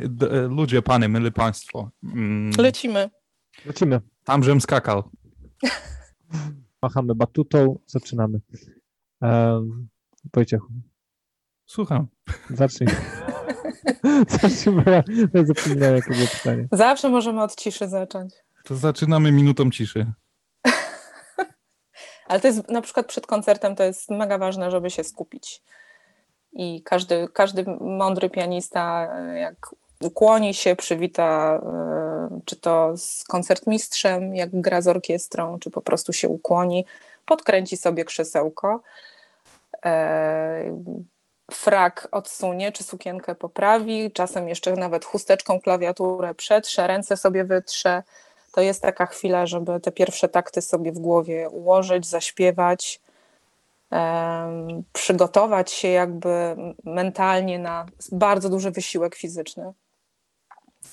Mili, e, ludzie, pany, mili państwo. Mm, Lecimy. Lecimy. tam, żem skakał. Machamy batutą, zaczynamy. Um, Wojciechu, Słucham. zacznij. zacznij, bo ja, ja zapomniałem, jakie było pytanie. Zawsze możemy od ciszy zacząć. To zaczynamy minutą ciszy. Ale to jest na przykład przed koncertem to jest mega ważne, żeby się skupić. I każdy, każdy mądry pianista, jak ukłoni się, przywita, e, czy to z koncertmistrzem, jak gra z orkiestrą, czy po prostu się ukłoni, podkręci sobie krzesełko, e, frak odsunie, czy sukienkę poprawi, czasem jeszcze nawet chusteczką klawiaturę przetrze, ręce sobie wytrze. To jest taka chwila, żeby te pierwsze takty sobie w głowie ułożyć, zaśpiewać, em, przygotować się jakby mentalnie na bardzo duży wysiłek fizyczny.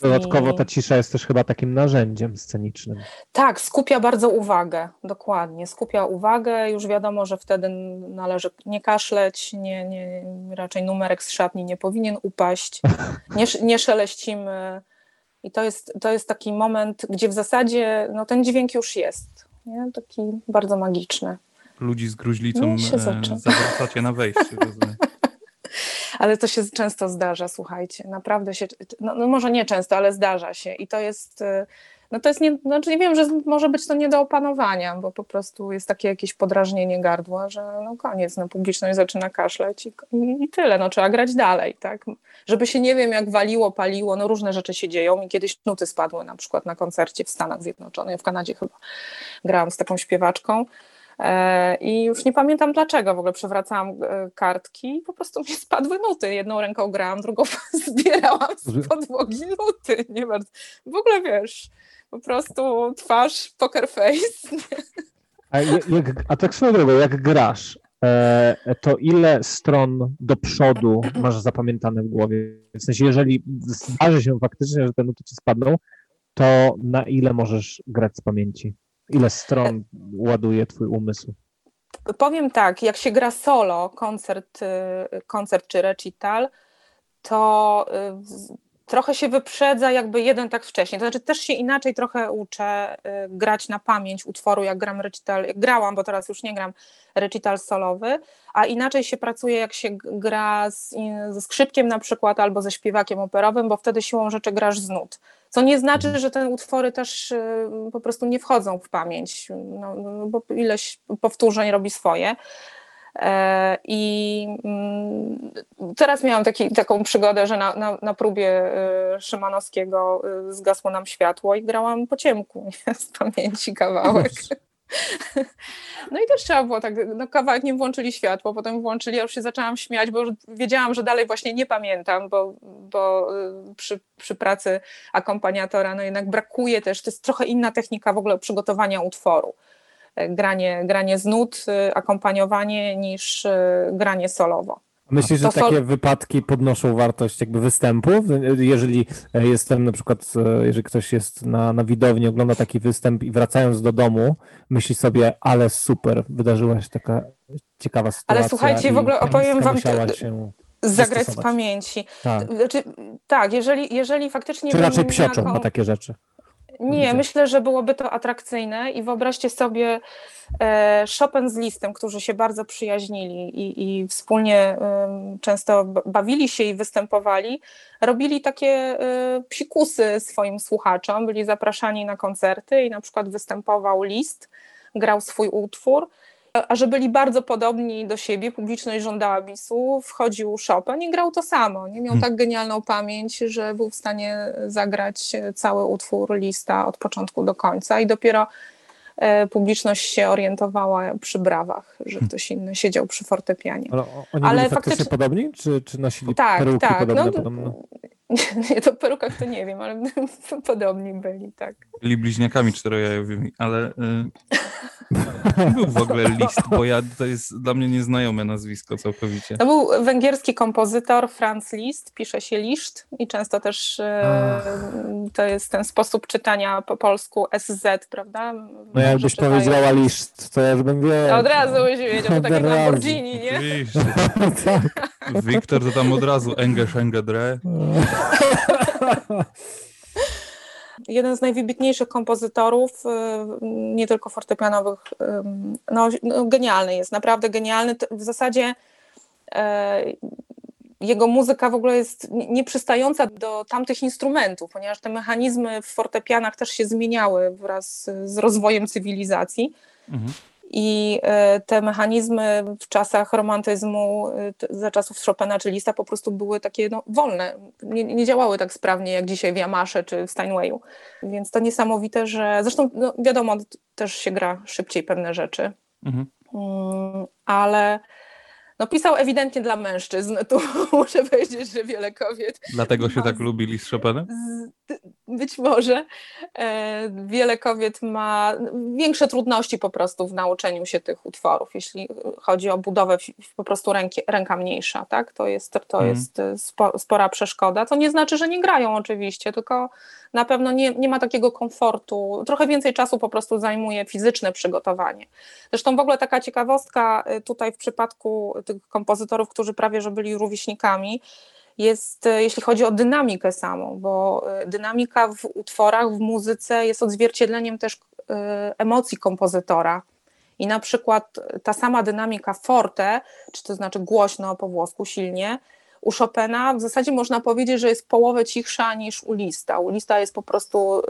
Dodatkowo ta cisza jest też chyba takim narzędziem scenicznym. Tak, skupia bardzo uwagę, dokładnie. Skupia uwagę, już wiadomo, że wtedy należy nie kaszleć, nie, nie, raczej numerek z szatni nie powinien upaść, nie, nie szeleścimy. I to jest, to jest taki moment, gdzie w zasadzie no, ten dźwięk już jest, nie? taki bardzo magiczny. Ludzi z gruźlicą No zawracacie na wejściu. Ale to się często zdarza, słuchajcie, naprawdę się, no, no może nie często, ale zdarza się. I to jest, y, no to jest, nie, znaczy nie wiem, że może być to nie do opanowania, bo po prostu jest takie jakieś podrażnienie gardła, że no koniec, no publiczność zaczyna kaszleć i, i, tyle, no trzeba grać dalej, tak, żeby się nie wiem jak waliło, paliło, no różne rzeczy się dzieją i kiedyś nuty spadły na przykład na koncercie w Stanach Zjednoczonych, w Kanadzie chyba grałam z taką śpiewaczką, I już nie pamiętam dlaczego, w ogóle przewracałam e, kartki i po prostu mi spadły nuty. Jedną ręką grałam, drugą zbierałam z podłogi nuty. Nie bardzo. W ogóle wiesz, po prostu twarz, poker face. A, jak, jak, a tak swoją drogą, jak grasz, e, to ile stron do przodu masz zapamiętane w głowie? W sensie, jeżeli zdarzy się faktycznie, że te nuty ci spadną, to na ile możesz grać z pamięci? Ile stron ładuje twój umysł? Powiem tak, jak się gra solo, koncert, y, koncert czy recital, to y, trochę się wyprzedza jakby jeden tak wcześniej. To znaczy też się inaczej trochę uczę y, grać na pamięć utworu, jak gram recital, jak grałam, bo teraz już nie gram recital solowy, a inaczej się pracuje, jak się gra z, ze skrzypkiem na przykład albo ze śpiewakiem operowym, bo wtedy siłą rzeczy grasz z nut. Co nie znaczy, że te utwory też y, po prostu nie wchodzą w pamięć, no, no, bo ileś powtórzeń robi swoje. E, I mm, teraz miałam taki, taką przygodę, że na, na, na próbie y, Szymanowskiego y, zgasło nam światło i grałam po ciemku nie? z pamięci kawałek. No i też trzeba było tak, no kawałek nie włączyli światło, potem włączyli, ja już się zaczęłam śmiać, bo już wiedziałam, że dalej właśnie nie pamiętam, bo, bo przy, przy pracy akompaniatora no jednak brakuje też, to jest trochę inna technika w ogóle przygotowania utworu. Granie, granie z nut, y, akompaniowanie niż y, granie solowo. Myślisz, że takie wypadki podnoszą wartość jakby występu? Jeżeli e, jestem na przykład, e, jeżeli ktoś jest na, na widowni, ogląda taki występ i wracając do domu, myśli sobie, ale super, wydarzyła się taka ciekawa sytuacja. słuchajcie, w ogóle opowiem wam się Zagrać z pamięci. tak. Znaczy, tak, jeżeli, jeżeli faktycznie... Czy raczej psioczą na takie rzeczy? Nie, myślę, że byłoby to atrakcyjne i wyobraźcie sobie e, Chopin z Listem, którzy się bardzo przyjaźnili i, i wspólnie często bawili się i występowali, robili takie e, psikusy swoim słuchaczom, byli zapraszani na koncerty i na przykład występował List, grał swój utwór, a- a że byli bardzo podobni do siebie, publiczność żądała bisu, wchodził Chopin i grał to samo. Nie miał Hmm. tak genialną pamięć, że był w stanie zagrać cały utwór lista od początku do końca i dopiero e, publiczność się orientowała przy brawach, że ktoś inny siedział przy fortepianie. Ale oni Ale byli faktycznie podobni, czy, czy nosili Tak, peruki tak, podobne? no, podobno? Nie, to w perukach to nie wiem, ale podobni byli, tak. Byli bliźniakami czterojajowymi, ale y, Był w ogóle list, bo ja to jest dla mnie nieznajome nazwisko całkowicie. To był węgierski kompozytor Franz Liszt, pisze się Liszt i często też e, to jest ten sposób czytania po polsku SZ, prawda? No jakbyś Czytają- powiedziała liszt, to ja już bym wiedział. Od razu byś wiedział, tak jak. Lamborghini, nie? Oczywiście. tak. Wiktor to tam od razu Enge Szenge Dre. jeden z najwybitniejszych kompozytorów, y, nie tylko fortepianowych, no, no genialny jest, naprawdę genialny. W zasadzie e, jego muzyka w ogóle jest nie- nieprzystająca do tamtych instrumentów, ponieważ te mechanizmy w fortepianach też się zmieniały wraz z rozwojem cywilizacji. Mhm. I e, te mechanizmy w czasach romantyzmu, e, za czasów Chopina czy Lista po prostu były takie no, wolne. Nie, nie działały tak sprawnie jak dzisiaj w Yamasze czy w Steinwayu. Więc to niesamowite, że zresztą no, wiadomo, też się gra szybciej pewne rzeczy. Mhm. Mm, ale no, pisał ewidentnie dla mężczyzn. Tu muszę powiedzieć, że wiele kobiet Dlatego się tak lubili z Chopinem? być może e, wiele kobiet ma większe trudności po prostu w nauczeniu się tych utworów, jeśli chodzi o budowę po prostu ręki, ręka mniejsza, tak? To jest, to Mhm. jest e, spo, spora przeszkoda. To nie znaczy, że nie grają oczywiście, tylko na pewno nie, nie ma takiego komfortu. Trochę więcej czasu po prostu zajmuje fizyczne przygotowanie. Zresztą w ogóle taka ciekawostka e, tutaj w przypadku tych kompozytorów, którzy prawie że byli rówieśnikami, jest, e, jeśli chodzi o dynamikę samą, bo e, dynamika w utworach, w muzyce jest odzwierciedleniem też emocji kompozytora. I na przykład ta sama dynamika forte, czy to znaczy głośno po włosku, silnie, u Chopina w zasadzie można powiedzieć, że jest połowę cichsza niż u Lista. U Lista jest po prostu, e,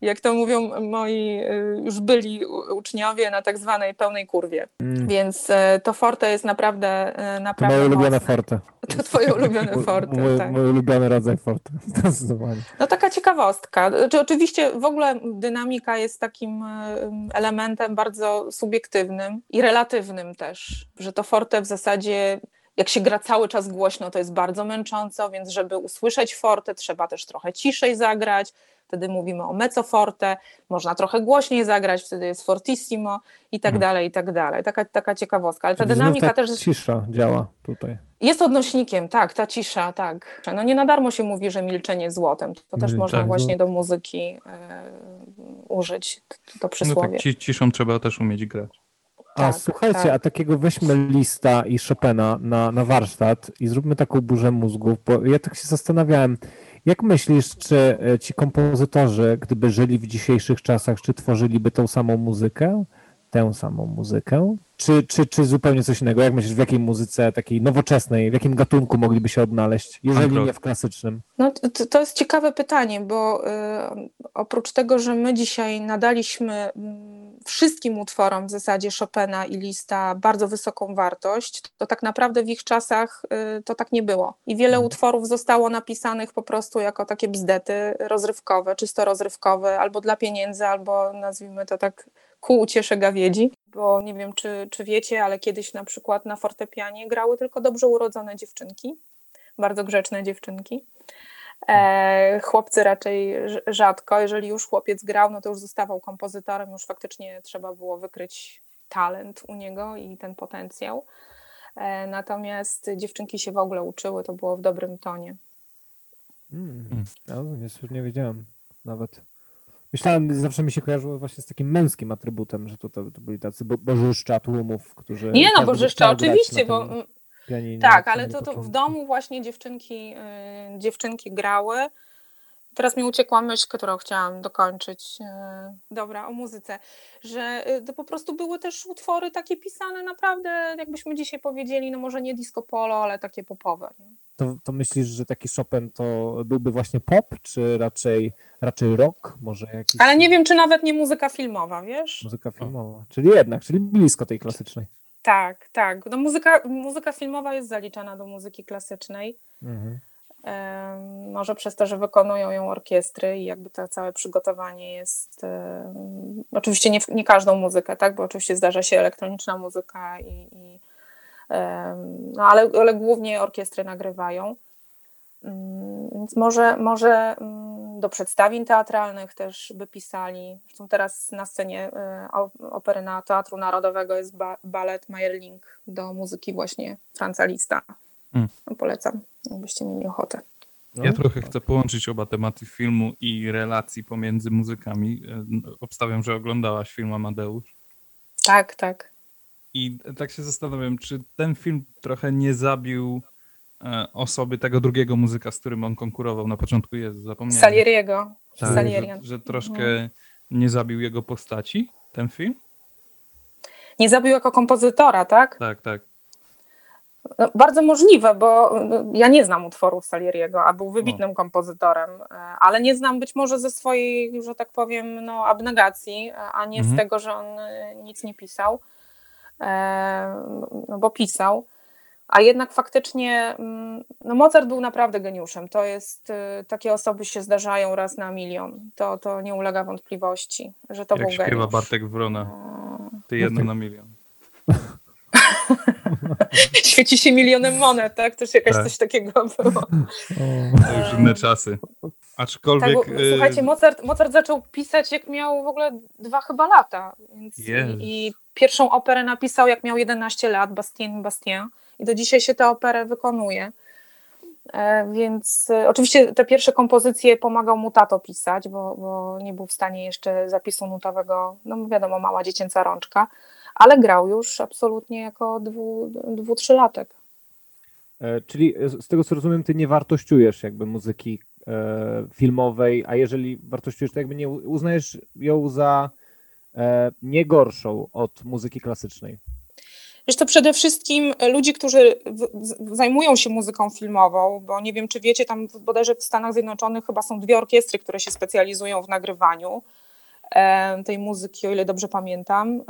jak to mówią moi e, już byli uczniowie, na tak zwanej pełnej kurwie. Mm. Więc e, to forte jest naprawdę, naprawdę moje ulubione forte. To twoje ulubione forte, Mój, tak. mój ulubiony rodzaj forte. Zdecydowanie. No taka ciekawostka. Czy oczywiście w ogóle dynamika jest takim em, elementem bardzo subiektywnym i relatywnym też, że to forte w zasadzie jak się gra cały czas głośno, to jest bardzo męcząco, więc żeby usłyszeć forte, trzeba też trochę ciszej zagrać. Wtedy mówimy o mezzo forte, można trochę głośniej zagrać, wtedy jest fortissimo i tak Mhm. dalej, i tak dalej. Taka, taka ciekawostka. Ale ta Czyli znów dynamika ta też jest cisza działa tutaj. jest odnośnikiem, tak, ta cisza, tak. No nie na darmo się mówi, że milczenie złotem. To też Mm, można tak. właśnie do muzyki e, użyć, to, to No przysłowie. tak, ci, ciszą trzeba też umieć grać. A Tak, słuchajcie, tak. a takiego weźmy lista i Chopina na, na warsztat i zróbmy taką burzę mózgów, bo ja tak się zastanawiałem, jak myślisz, czy e, ci kompozytorzy, gdyby żyli w dzisiejszych czasach, czy tworzyliby tą samą muzykę, tę samą muzykę, czy, czy, czy zupełnie coś innego? Jak myślisz, w jakiej muzyce takiej nowoczesnej, w jakim gatunku mogliby się odnaleźć, jeżeli nie w klasycznym? No, to, to jest ciekawe pytanie, bo y, oprócz tego, że my dzisiaj nadaliśmy mm, wszystkim utworom w zasadzie Chopina i Lista bardzo wysoką wartość, to tak naprawdę w ich czasach y, to tak nie było. I wiele Mhm. utworów zostało napisanych po prostu jako takie bzdety rozrywkowe, czysto rozrywkowe, albo dla pieniędzy, albo nazwijmy to tak ku uciesze gawiedzi. Bo nie wiem, czy, czy wiecie, ale kiedyś na przykład na fortepianie grały tylko dobrze urodzone dziewczynki, bardzo grzeczne dziewczynki. E, chłopcy raczej rz- rzadko. Jeżeli już chłopiec grał, no to już zostawał kompozytorem, już faktycznie trzeba było wykryć talent u niego i ten potencjał. E, natomiast dziewczynki się w ogóle uczyły, to było w dobrym tonie. Mm. No, nie, nie wiedziałem nawet. Myślałem, zawsze mi się kojarzyło właśnie z takim męskim atrybutem, że to, to, to byli tacy bo, bożyszcza tłumów, którzy... Nie no, bożyszcza, oczywiście, bo pianinie tak, ale to, to w domu właśnie dziewczynki, y, dziewczynki grały. Teraz mi uciekła myśl, którą chciałam dokończyć. y, Dobra, o muzyce, że y, to po prostu były też utwory takie pisane naprawdę, jakbyśmy dzisiaj powiedzieli, no może nie disco polo, ale takie popowe. To, to myślisz, że taki Chopin to byłby właśnie pop, czy raczej, raczej rock? Może jakiś... Ale nie wiem, czy nawet nie muzyka filmowa, wiesz? Muzyka filmowa. Czyli jednak, czyli blisko tej klasycznej. Tak, tak. No muzyka, muzyka filmowa jest zaliczana do muzyki klasycznej. Mhm. Może przez to, że wykonują ją orkiestry i jakby to całe przygotowanie jest. Oczywiście nie, nie każdą muzykę, tak? Bo oczywiście zdarza się elektroniczna muzyka i. i no ale, ale głównie orkiestry nagrywają. Mm, Więc może, może mm, do przedstawień teatralnych też by pisali. Zresztą teraz na scenie e, opery na Teatru Narodowego jest ba- balet Meyerling do muzyki właśnie Franza Lista. Mm. No, polecam, jakbyście mieli ochotę. No. Ja trochę chcę połączyć oba tematy filmu i relacji pomiędzy muzykami. E, Obstawiam, że oglądałaś film Amadeusz. Tak, tak. I tak się zastanawiam, czy ten film trochę nie zabił e, osoby tego drugiego muzyka, z którym on konkurował na początku jest, zapomniałem. Salieriego. Tak, Salierian. że, że troszkę Mhm. nie zabił jego postaci, ten film? Nie zabił jako kompozytora, tak? Tak, tak. No, bardzo możliwe, bo no, ja nie znam utworów Salieriego, a był wybitnym kompozytorem, e, ale nie znam być może ze swojej, że tak powiem, no, abnegacji, e, a nie Mhm. z tego, że on nic nie pisał, e, no, bo pisał. A jednak faktycznie mm, no Mozart był naprawdę geniuszem. To jest, takie osoby się zdarzają raz na milion. To, to nie ulega wątpliwości, że to Jak był śpiewa geniusz. Bartek Wrona, E, ty jedno na milion. Świeci się milionem monet, tak? Też jakaś Tak. coś takiego było. To już inne czasy. Tak, Aczkolwiek... bo, e, słuchajcie, Mozart, Mozart zaczął pisać jak miał w ogóle dwa chyba lata. Więc i, I pierwszą operę napisał jak miał 11 lat, Bastien Bastien. I do dzisiaj się tę operę wykonuje. E, więc e, oczywiście te pierwsze kompozycje pomagał mu tato pisać, bo, bo nie był w stanie jeszcze zapisu nutowego, no wiadomo, mała dziecięca rączka, ale grał już absolutnie jako dwu, dwu trzylatek. E, Czyli z tego co rozumiem, ty nie wartościujesz jakby muzyki e, filmowej, a jeżeli wartościujesz, to jakby nie uznajesz ją za e, nie gorszą od muzyki klasycznej. Wiesz, to przede wszystkim ludzi, którzy zajmują się muzyką filmową, bo nie wiem, czy wiecie, tam w- bodajże w Stanach Zjednoczonych chyba są dwie orkiestry, które się specjalizują w nagrywaniu tej muzyki, o ile dobrze pamiętam,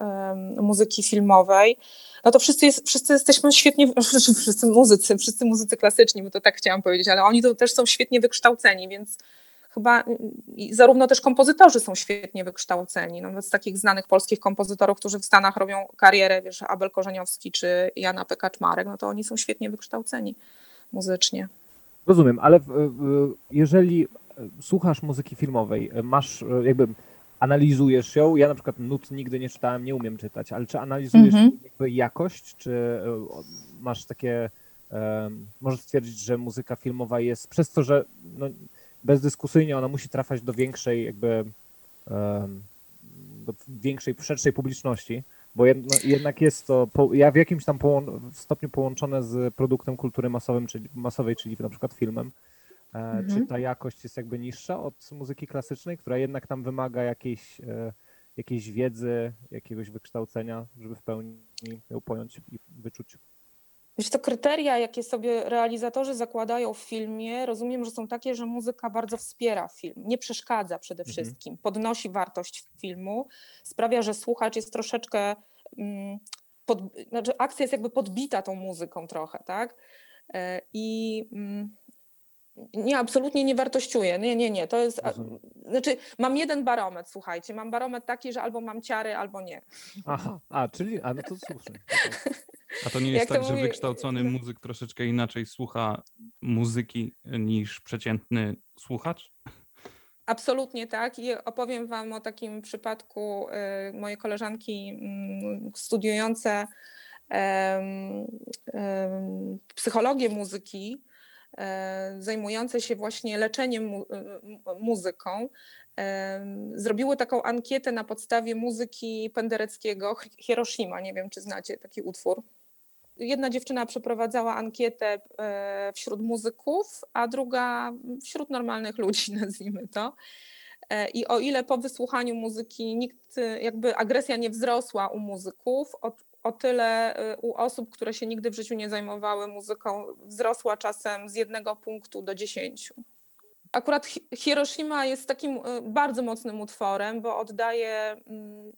muzyki filmowej. No to wszyscy, jest, wszyscy jesteśmy świetnie, wszyscy muzycy, wszyscy muzycy klasyczni, bo to tak chciałam powiedzieć, ale oni to też są świetnie wykształceni, więc chyba zarówno też kompozytorzy są świetnie wykształceni. No, z takich znanych polskich kompozytorów, którzy w Stanach robią karierę, wiesz, Abel Korzeniowski czy Jana P. Kaczmarek, no to oni są świetnie wykształceni muzycznie. Rozumiem, ale jeżeli słuchasz muzyki filmowej, masz jakby analizujesz ją, ja na przykład nut nigdy nie czytałem, nie umiem czytać, ale czy analizujesz Mhm. jakby jakość, czy e, masz takie, em, możesz stwierdzić, że muzyka filmowa jest, przez to, że no, bezdyskusyjnie ona musi trafiać do większej jakby em, do większej, szerszej publiczności, bo jedno, jednak jest to, po, ja w jakimś tam połą, w stopniu połączone z produktem kultury masowym, czyli, masowej, czyli na przykład filmem. E, Mhm. Czy ta jakość jest jakby niższa od muzyki klasycznej, która jednak tam wymaga jakiejś, e, jakiejś wiedzy, jakiegoś wykształcenia, żeby w pełni ją pojąć i wyczuć? Wiesz, to kryteria, jakie sobie realizatorzy zakładają w filmie, rozumiem, że są takie, że muzyka bardzo wspiera film, nie przeszkadza przede Mhm. wszystkim, podnosi wartość filmu, sprawia, że słuchacz jest troszeczkę, mm, pod, znaczy akcja jest jakby podbita tą muzyką trochę, tak? E, I mm, nie, absolutnie nie wartościuję. Nie, nie, nie. To jest. a- Rozumiem. Znaczy, mam jeden barometr, słuchajcie. Mam barometr taki, że albo mam ciary, albo nie. Aha, a, czyli, a no to słusznie. A to nie jest to tak, że mówi- wykształcony muzyk troszeczkę inaczej słucha muzyki niż przeciętny słuchacz? Absolutnie tak. I opowiem Wam o takim przypadku y, mojej koleżanki mm, studiujące psychologię muzyki, zajmujące się właśnie leczeniem y, muzyką, em, zrobiły taką ankietę na podstawie muzyki Pendereckiego, Hiroshima. Nie wiem, czy znacie taki utwór. Jedna dziewczyna przeprowadzała ankietę e, wśród muzyków, a druga wśród normalnych ludzi, nazwijmy to. E, I o ile po wysłuchaniu muzyki nikt, e, jakby agresja nie wzrosła u muzyków, o, tyle e, u osób, które się nigdy w życiu nie zajmowały muzyką, wzrosła czasem z jednego punktu do dziesięciu. Akurat Hi- Hiroshima jest takim e, bardzo mocnym utworem, bo oddaje mm,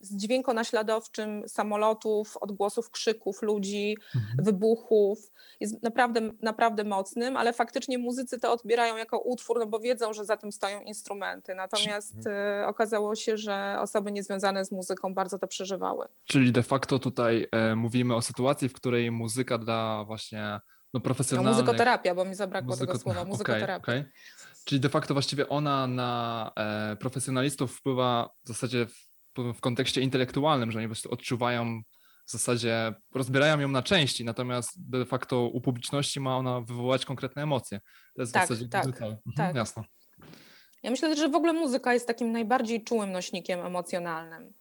z dźwiękonaśladowczym samolotów, odgłosów krzyków ludzi, wybuchów. Jest naprawdę, naprawdę mocnym, ale faktycznie muzycy to odbierają jako utwór, no bo wiedzą, że za tym stoją instrumenty. Natomiast e, okazało się, że osoby niezwiązane z muzyką bardzo to przeżywały. Czyli de facto tutaj e, mówimy o sytuacji, w której muzyka dla właśnie no, No, profesjonalnych... muzykoterapia, bo mi zabrakło tego muzyko- słowa, okej, muzykoterapia. okej. Czyli de facto właściwie ona na e, profesjonalistów wpływa w zasadzie w, w kontekście intelektualnym, że oni po prostu odczuwają w zasadzie, rozbierają ją na części, natomiast de facto u publiczności ma ona wywołać konkretne emocje. To jest Tak, w zasadzie tak. Mhm, tak. Jasne. Ja myślę, że w ogóle muzyka jest takim najbardziej czułym nośnikiem emocjonalnym.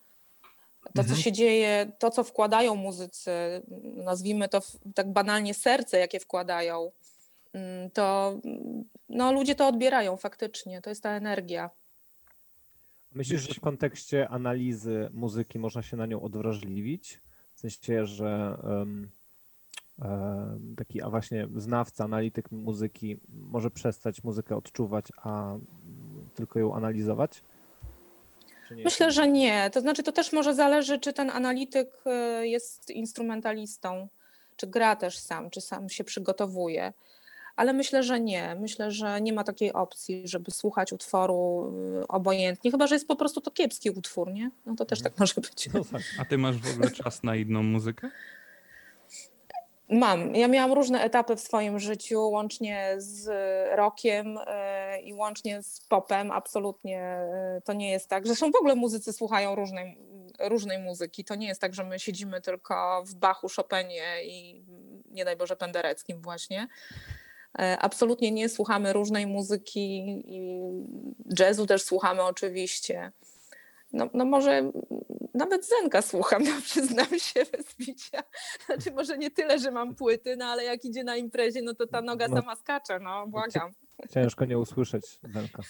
To, co Mhm. się dzieje, to, co wkładają muzycy, nazwijmy to tak banalnie serce, jakie wkładają, mm, to mm, no, ludzie to odbierają faktycznie. To jest ta energia. Myślisz, że w kontekście analizy muzyki można się na nią odwrażliwić? W sensie, że em, em, taki, a właśnie znawca, analityk muzyki może przestać muzykę odczuwać, a tylko ją analizować? Czy nie? Myślę, że nie. To znaczy, to też może zależy, czy ten analityk e, jest instrumentalistą, czy gra też sam, czy sam się przygotowuje. Ale myślę, że nie. Myślę, że nie ma takiej opcji, żeby słuchać utworu e, obojętnie, chyba że jest po prostu to kiepski utwór, nie? No to też tak może być. No tak. A ty masz w ogóle czas na inną muzykę? Mam. Ja miałam różne etapy w swoim życiu, łącznie z rockiem e, i łącznie z popem. Absolutnie e, to nie jest tak. Zresztą w ogóle muzycy słuchają różnej, różnej muzyki. To nie jest tak, że my siedzimy tylko w Bachu, Chopinie i nie daj Boże Pendereckim właśnie. E, Absolutnie nie słuchamy różnej muzyki i jazzu też słuchamy oczywiście. No, no może nawet Zenka słucham, no przyznam się bez bicia. Znaczy może nie tyle, że mam płyty, no ale jak idzie na imprezie, no to ta noga No. sama skacze, no błagam. Ciężko nie usłyszeć Zenka.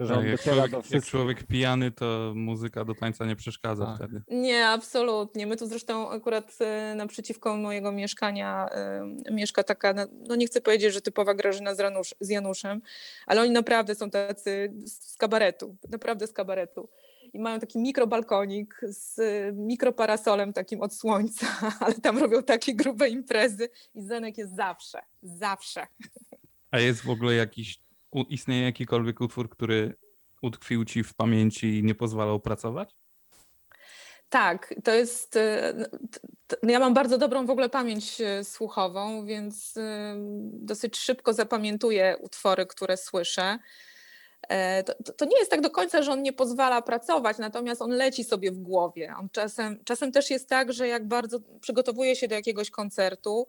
Myślę, Tak, jak, człowiek, jak człowiek pijany, to muzyka do tańca nie przeszkadza Tak. wtedy. Nie, absolutnie. My tu zresztą akurat e, naprzeciwko mojego mieszkania e, mieszka taka, no- no nie chcę powiedzieć, że typowa Grażyna z, Ranusz, z Januszem, ale oni naprawdę są tacy z kabaretu, naprawdę z kabaretu. I mają taki mikrobalkonik z e, mikroparasolem takim od słońca, ale tam robią takie grube imprezy i Zenek jest zawsze, zawsze. A jest w ogóle jakiś, istnieje jakikolwiek utwór, który utkwił ci w pamięci i nie pozwalał pracować? Tak, to jest. t- Ja mam bardzo dobrą w ogóle pamięć e, słuchową, więc dosyć szybko zapamiętuję utwory, które słyszę. E, To, to- nie jest tak do końca, że on nie pozwala pracować, natomiast on leci sobie w głowie. On czasem, czasem też jest tak, że jak bardzo przygotowuję się do jakiegoś koncertu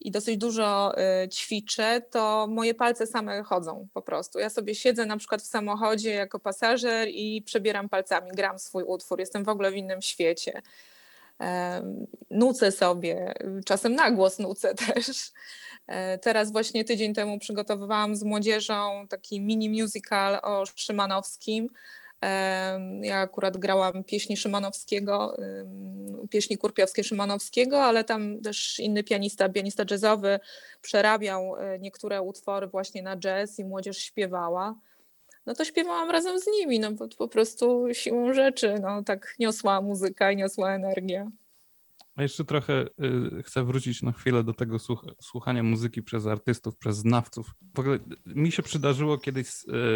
i dosyć dużo e, ćwiczę, to moje palce same chodzą po prostu. Ja sobie siedzę na przykład w samochodzie jako pasażer i przebieram palcami, gram swój utwór, jestem w ogóle w innym świecie. Nucę sobie, czasem na głos nucę też. E, Teraz właśnie tydzień temu przygotowywałam z młodzieżą taki mini musical o Szymanowskim. Ja akurat grałam pieśni Szymanowskiego, pieśni kurpiowskie Szymanowskiego, ale tam też inny pianista, pianista jazzowy przerabiał e, niektóre utwory właśnie na jazz i młodzież śpiewała. No to śpiewałam razem z nimi, no bo po prostu siłą rzeczy, no tak niosła muzyka i niosła energia. A jeszcze trochę y, chcę wrócić na chwilę do tego słuch słuchania muzyki przez artystów, przez znawców. W ogóle mi się przydarzyło kiedyś,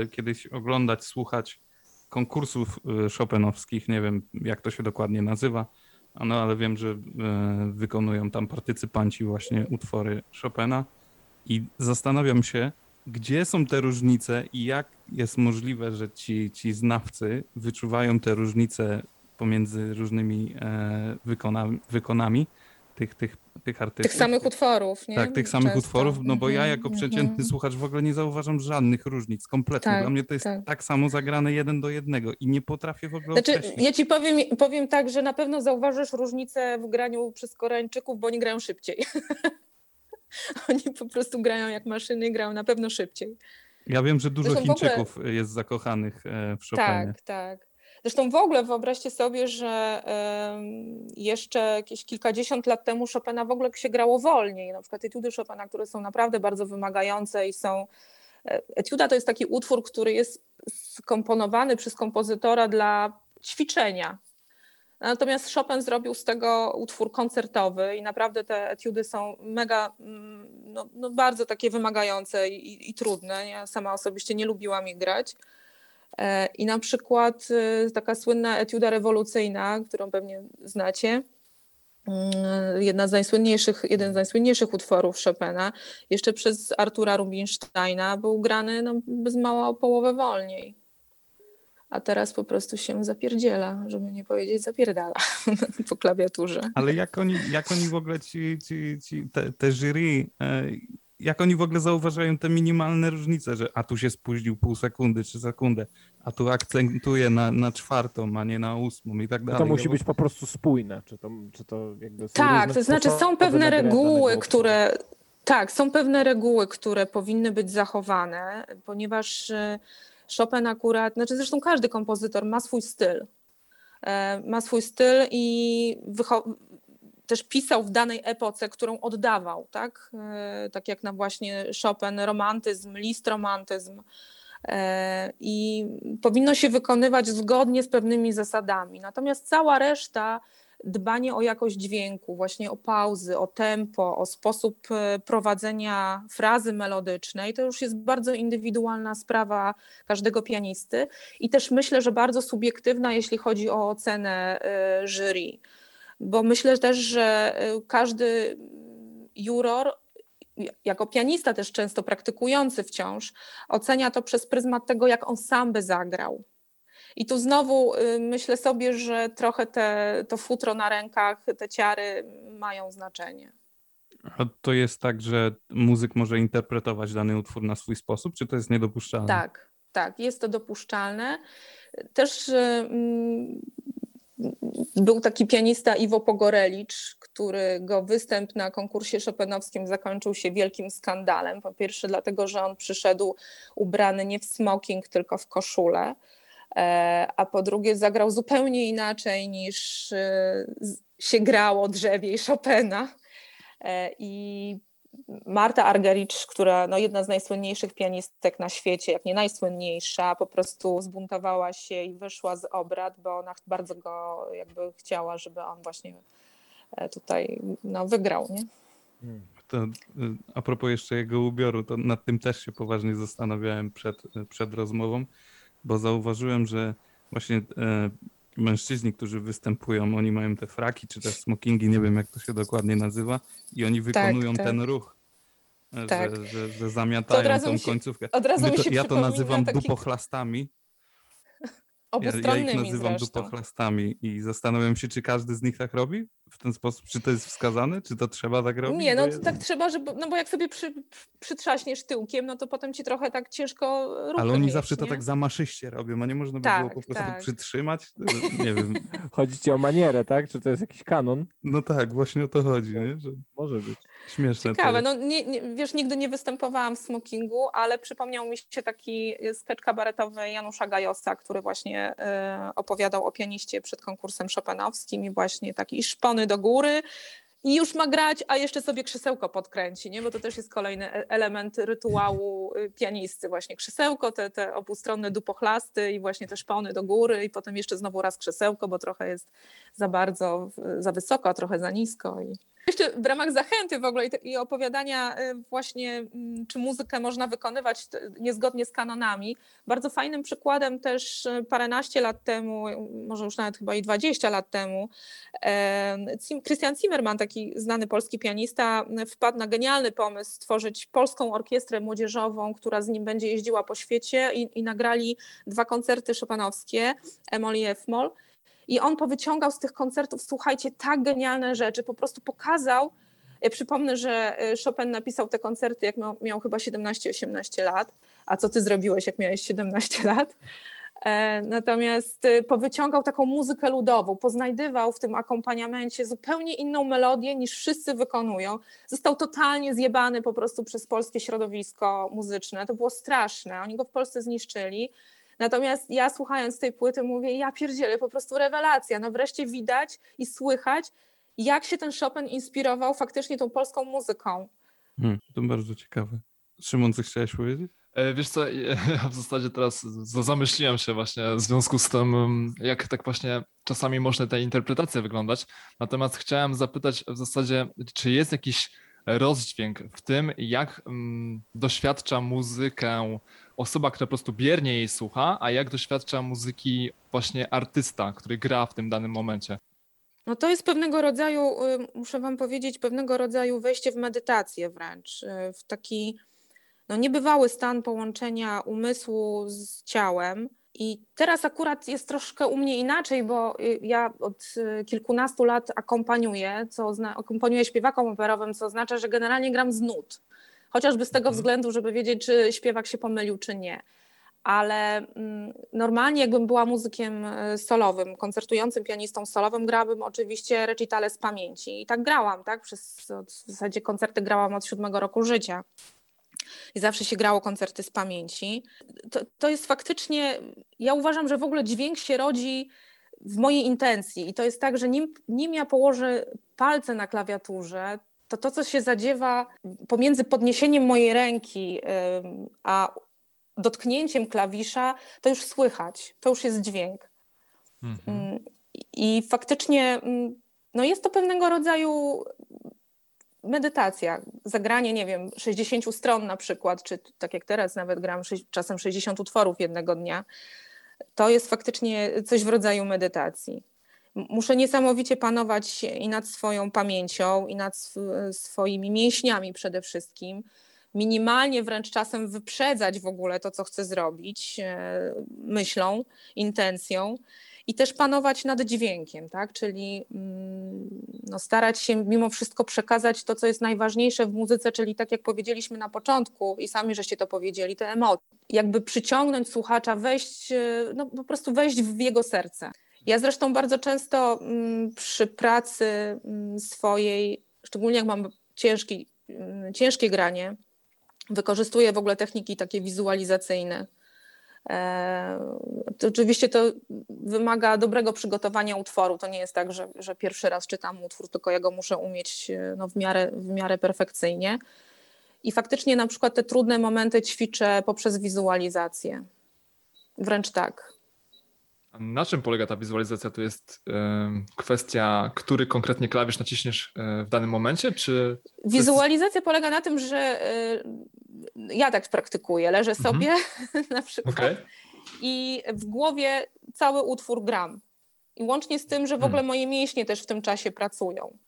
y, kiedyś oglądać, słuchać konkursów y, chopinowskich. Nie wiem, jak to się dokładnie nazywa, no ale wiem, że y, wykonują tam partycypanci właśnie utwory Chopina i zastanawiam się, gdzie są te różnice i jak jest możliwe, że ci, ci znawcy wyczuwają te różnice pomiędzy różnymi e, wykonami, wykonami tych, tych, tych artystów. Tych samych utworów, nie? Tak, tych samych Często. utworów, no bo ja Mhm, jako przeciętny słuchacz w ogóle nie zauważam żadnych różnic, kompletnie. Tak, Dla mnie to jest tak. tak. samo zagrane jeden do jednego i nie potrafię w ogóle Znaczy, określić. ja ci powiem, powiem tak, że na pewno zauważysz różnicę w graniu przez Koreańczyków, bo oni grają szybciej. oni po prostu grają jak maszyny, grają na pewno szybciej. Ja wiem, że dużo Zresztą w ogóle- Chińczyków jest zakochanych e, w Chopinie. Tak, tak. Zresztą w ogóle wyobraźcie sobie, że jeszcze jakieś kilkadziesiąt lat temu Chopina w ogóle się grało wolniej. Na przykład etiudy Chopina, które są naprawdę bardzo wymagające i są. e, Etiuda to jest taki utwór, który jest skomponowany przez kompozytora dla ćwiczenia. Natomiast Chopin zrobił z tego utwór koncertowy i naprawdę te etiudy są mega, mm, no, no bardzo takie wymagające i, i, trudne. Ja sama osobiście nie lubiłam ich grać. E, I na przykład e, taka słynna etiuda rewolucyjna, którą pewnie znacie, mm, jedna z najsłynniejszych, jeden z najsłynniejszych utworów Chopina, jeszcze przez Artura Rubinsteina był grany no, bez mała o połowę wolniej. A teraz po prostu się zapierdziela, żeby nie powiedzieć zapierdala po klawiaturze. Ale jak oni, jak oni w ogóle ci, ci, ci te, te jury, e, jak oni w ogóle zauważają te minimalne różnice, że a tu się spóźnił pół sekundy czy sekundę, a tu akcentuje na, na czwartą, a nie na ósmą i tak dalej. To musi No być po prostu spójne, czy to, czy to jakby są Tak, to znaczy są pewne reguły, które. Tak, są pewne reguły, które powinny być zachowane, ponieważ e, Chopin akurat, znaczy zresztą każdy kompozytor ma swój styl. E, Ma swój styl i też pisał w danej epoce, którą oddawał, tak? E, Tak jak na właśnie Chopin romantyzm, list romantyzm. E, I powinno się wykonywać zgodnie z pewnymi zasadami. Natomiast cała reszta dbanie o jakość dźwięku, właśnie o pauzy, o tempo, o sposób e, prowadzenia frazy melodycznej, to już jest bardzo indywidualna sprawa każdego pianisty i też myślę, że bardzo subiektywna, jeśli chodzi o ocenę e, jury. Bo myślę też, że e, każdy juror, jako pianista też często praktykujący wciąż, ocenia to przez pryzmat tego, jak on sam by zagrał. I tu znowu y, myślę sobie, że trochę te, to futro na rękach, te ciary mają znaczenie. A to jest tak, że muzyk może interpretować dany utwór na swój sposób, czy to jest niedopuszczalne? Tak, tak, jest to dopuszczalne. Też y, mm, był taki pianista Iwo Pogorelicz, którego występ na konkursie chopinowskim zakończył się wielkim skandalem. Po pierwsze dlatego, że on przyszedł ubrany nie w smoking, tylko w koszulę. E, A po drugie zagrał zupełnie inaczej niż e, się grało drzewiej Chopina. E, I Marta Argericz, która no, jedna z najsłynniejszych pianistek na świecie, jak nie najsłynniejsza, po prostu zbuntowała się i wyszła z obrad, bo ona bardzo go jakby chciała, żeby on właśnie tutaj no, wygrał, nie? To, y, a propos jeszcze jego ubioru, to nad tym też się poważnie zastanawiałem przed, przed rozmową, bo zauważyłem, że właśnie e, mężczyźni, którzy występują, oni mają te fraki czy też smokingi, nie wiem jak to się dokładnie nazywa, i oni wykonują tak. ten ruch, e, Tak. że, że, że zamiatają tą się- końcówkę. Od razu My mi się ja to nazywam taki dupochlastami. Ja, ja ich nazywam zresztą. dupochlastami i zastanawiam się, czy każdy z nich tak robi w ten sposób, czy to jest wskazane, czy to trzeba tak robić? Nie, no to tak trzeba, żeby, no bo jak sobie przy, przytrzaśniesz tyłkiem, no to potem ci trochę tak ciężko ruchy Ale oni mieć, zawsze to nie? tak zamaszyście robią, a nie można by Tak, było po prostu tak. przytrzymać? Nie wiem. Chodzi ci o manierę, tak? Czy to jest jakiś kanon? No tak, właśnie o to chodzi, nie? że Może być. Śmieszne Ciekawe, no nie, nie, wiesz, nigdy nie występowałam w smokingu, ale przypomniał mi się taki sketch kabaretowy Janusza Gajosa, który właśnie e, opowiadał o pianiście przed konkursem chopinowskim i właśnie taki szpony do góry i już ma grać, a jeszcze sobie krzesełko podkręci, nie? bo to też jest kolejny e- element rytuału y, pianisty, właśnie krzesełko, te, te obustronne dupochlasty i właśnie te szpony do góry i potem jeszcze znowu raz krzesełko, bo trochę jest za bardzo, za wysoko, a trochę za nisko. I... Jeszcze w ramach zachęty w ogóle i, opowiadania y, właśnie, mm, czy muzykę można wykonywać niezgodnie z kanonami. Bardzo fajnym przykładem też y, paręnaście lat temu, y, może już nawet chyba i 20 lat temu, Christian Zimmerman, taki znany polski pianista, wpadł na genialny pomysł stworzyć polską orkiestrę młodzieżową, która z nim będzie jeździła po świecie i, i nagrali dwa koncerty chopinowskie, Emol i F-moll. I on powyciągał z tych koncertów, słuchajcie, tak genialne rzeczy, po prostu pokazał. Ja przypomnę, że y, Chopin napisał te koncerty, jak miał, miał chyba 17-18 lat. A co ty zrobiłeś, jak miałeś 17 lat? E, Natomiast powyciągał taką muzykę ludową, poznajdywał w tym akompaniamencie zupełnie inną melodię niż wszyscy wykonują. Został totalnie zjebany po prostu przez polskie środowisko muzyczne. To było straszne. Oni go w Polsce zniszczyli. Natomiast ja słuchając tej płyty mówię, ja pierdzielę, po prostu rewelacja. No wreszcie widać i słychać, jak się ten Chopin inspirował faktycznie tą polską muzyką. Hmm, to bardzo ciekawe. Szymon, coś chciałeś powiedzieć? E, Wiesz co, ja w zasadzie teraz zamyśliłem się właśnie w związku z tym, mm, jak tak właśnie czasami można te interpretacje wyglądać. Natomiast chciałem zapytać w zasadzie, czy jest jakiś rozdźwięk w tym, jak mm, doświadcza muzykę osoba, która po prostu biernie jej słucha, a jak doświadcza muzyki właśnie artysta, który gra w tym danym momencie. No to jest pewnego rodzaju, y, muszę wam powiedzieć, pewnego rodzaju wejście w medytację wręcz, y, w taki no, niebywały stan połączenia umysłu z ciałem. I teraz akurat jest troszkę u mnie inaczej, bo y, ja od kilkunastu lat akompaniuję, co akompaniuję śpiewakom operowym, co oznacza, że generalnie gram z nut. Chociażby z tego Mhm. względu, żeby wiedzieć, czy śpiewak się pomylił, czy nie. Ale mm, normalnie, jakbym była muzykiem y, solowym, koncertującym pianistą solowym, grałabym oczywiście recitale z pamięci. I tak grałam, tak? Przez w zasadzie koncerty grałam od siódmego roku życia. I zawsze się grało koncerty z pamięci. To, to jest faktycznie, ja uważam, że w ogóle dźwięk się rodzi w mojej intencji. I to jest tak, że nim, nim ja położę palce na klawiaturze, to to, co się zadziewa pomiędzy podniesieniem mojej ręki a dotknięciem klawisza, to już słychać, to już jest dźwięk. Mhm. I faktycznie no jest to pewnego rodzaju medytacja, zagranie, nie wiem, 60 stron na przykład, czy tak jak teraz nawet gram czasem 60 utworów jednego dnia, to jest faktycznie coś w rodzaju medytacji. Muszę niesamowicie panować i nad swoją pamięcią, i nad sw- swoimi mięśniami przede wszystkim. Minimalnie wręcz czasem wyprzedzać w ogóle to, co chcę zrobić e, myślą, intencją i też panować nad dźwiękiem, tak? czyli mm, no, starać się mimo wszystko przekazać to, co jest najważniejsze w muzyce, czyli tak jak powiedzieliśmy na początku i sami żeście to powiedzieli, te emocje. Jakby przyciągnąć słuchacza, wejść, e, no, po prostu wejść w jego serce. Ja zresztą bardzo często mm, przy pracy mm, swojej, szczególnie jak mam ciężki, mm, ciężkie granie, wykorzystuję w ogóle techniki takie wizualizacyjne. E, To oczywiście to wymaga dobrego przygotowania utworu. To nie jest tak, że, że pierwszy raz czytam utwór, tylko ja go muszę umieć e, no, w, miarę, w miarę perfekcyjnie. I faktycznie na przykład te trudne momenty ćwiczę poprzez wizualizację. Wręcz tak. Na czym polega ta wizualizacja? To jest em, kwestia, który konkretnie klawisz naciśniesz e, w danym momencie, czy Wizualizacja polega na tym, że e, ja tak praktykuję. Leżę Mhm. sobie na przykład Okej. i w głowie cały utwór gram. I łącznie z tym, że w Hmm. ogóle moje mięśnie też w tym czasie pracują.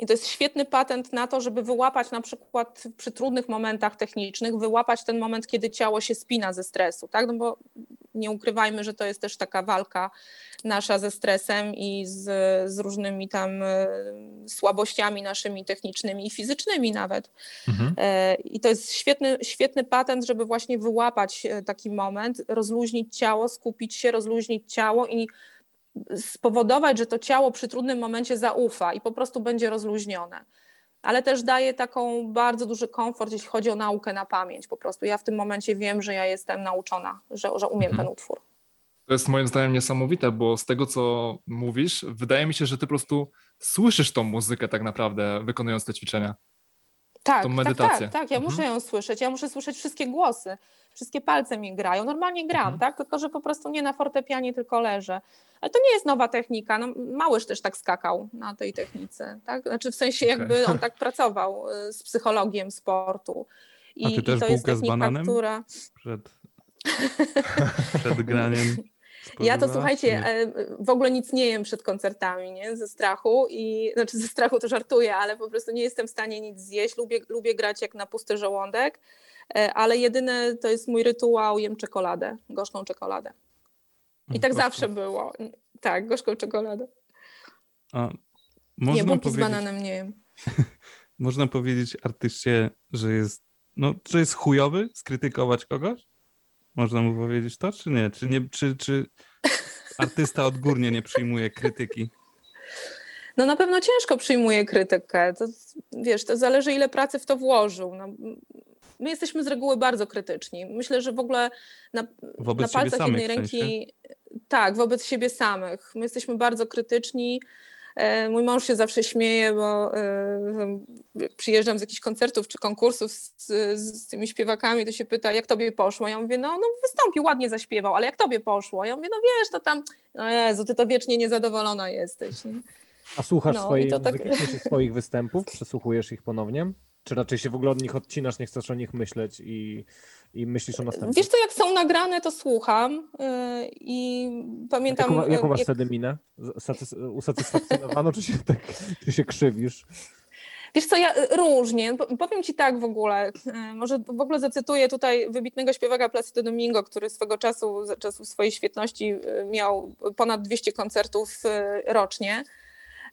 I to jest świetny patent na to, żeby wyłapać na przykład przy trudnych momentach technicznych, wyłapać ten moment, kiedy ciało się spina ze stresu, tak? No bo nie ukrywajmy, że to jest też taka walka nasza ze stresem i z, z różnymi tam e, słabościami naszymi technicznymi i fizycznymi nawet. Mhm. E, I to jest świetny, świetny patent, żeby właśnie wyłapać e, taki moment, rozluźnić ciało, skupić się, rozluźnić ciało i spowodować, że to ciało przy trudnym momencie zaufa i po prostu będzie rozluźnione. Ale też daje taką bardzo duży komfort, jeśli chodzi o naukę na pamięć. Po prostu ja w tym momencie wiem, że ja jestem nauczona, że, że umiem Mhm. ten utwór. To jest moim zdaniem niesamowite, bo z tego, co mówisz, wydaje mi się, że ty po prostu słyszysz tą muzykę tak naprawdę, wykonując te ćwiczenia. Tak, Tą tak, tak, tak. Ja Mhm. muszę ją słyszeć. Ja muszę słyszeć wszystkie głosy. Wszystkie palce mi grają. Normalnie gram, Mhm. tak? Tylko, że po prostu nie na fortepianie, tylko leżę. Ale to nie jest nowa technika. No, Małysz też tak skakał na tej technice, tak? Znaczy w sensie jakby on tak pracował y, z psychologiem sportu. I, A ty też i to jest bułkę z technika, bananem? która... Przed, przed graniem. Ja to słuchajcie, e, w ogóle nic nie jem przed koncertami, nie? Ze strachu i znaczy ze strachu to żartuję, ale po prostu nie jestem w stanie nic zjeść. Lubię, lubię grać jak na pusty żołądek, ale jedyne to jest mój rytuał, jem czekoladę, gorzką czekoladę. I tak Gorzką. zawsze było. Tak, gorzką czekoladę. A, Nie, można, bułki z bananem nie jem. można powiedzieć artyście, że jest, no, że jest chujowy skrytykować kogoś? Można mu powiedzieć to, czy nie? Czy, nie, czy, czy artysta odgórnie nie przyjmuje krytyki? No na pewno ciężko przyjmuje krytykę. To, wiesz, to zależy ile pracy w to włożył. No, my jesteśmy z reguły bardzo krytyczni. Myślę, że w ogóle na, Wobec na palcach samych jednej w sensie? ręki. Tak, wobec siebie samych. My jesteśmy bardzo krytyczni. E, Mój mąż się zawsze śmieje, bo e, przyjeżdżam z jakichś koncertów czy konkursów z, z tymi śpiewakami, to się pyta, jak tobie poszło? Ja mówię, no, no wystąpił, ładnie zaśpiewał, ale jak tobie poszło? Ja mówię, no wiesz, to tam, no Jezu, ty to wiecznie niezadowolona jesteś. nie? A słuchasz No, to tak- swoich występów? Przesłuchujesz ich ponownie? Czy raczej się w ogóle od nich odcinasz, nie chcesz o nich myśleć i, i myślisz o następnym? Wiesz co, jak są nagrane, to słucham yy, i pamiętam... Jaką, jaką masz jak- wtedy minę? Satys usatysfakcjonowaną, czy się, tak, czy się krzywisz? Wiesz co, ja y, różnie. Po- Powiem ci tak w ogóle, y, może w ogóle zacytuję tutaj wybitnego śpiewaka Placido Domingo, który swego czasu, za czasów swojej świetności y, miał ponad 200 koncertów y, rocznie.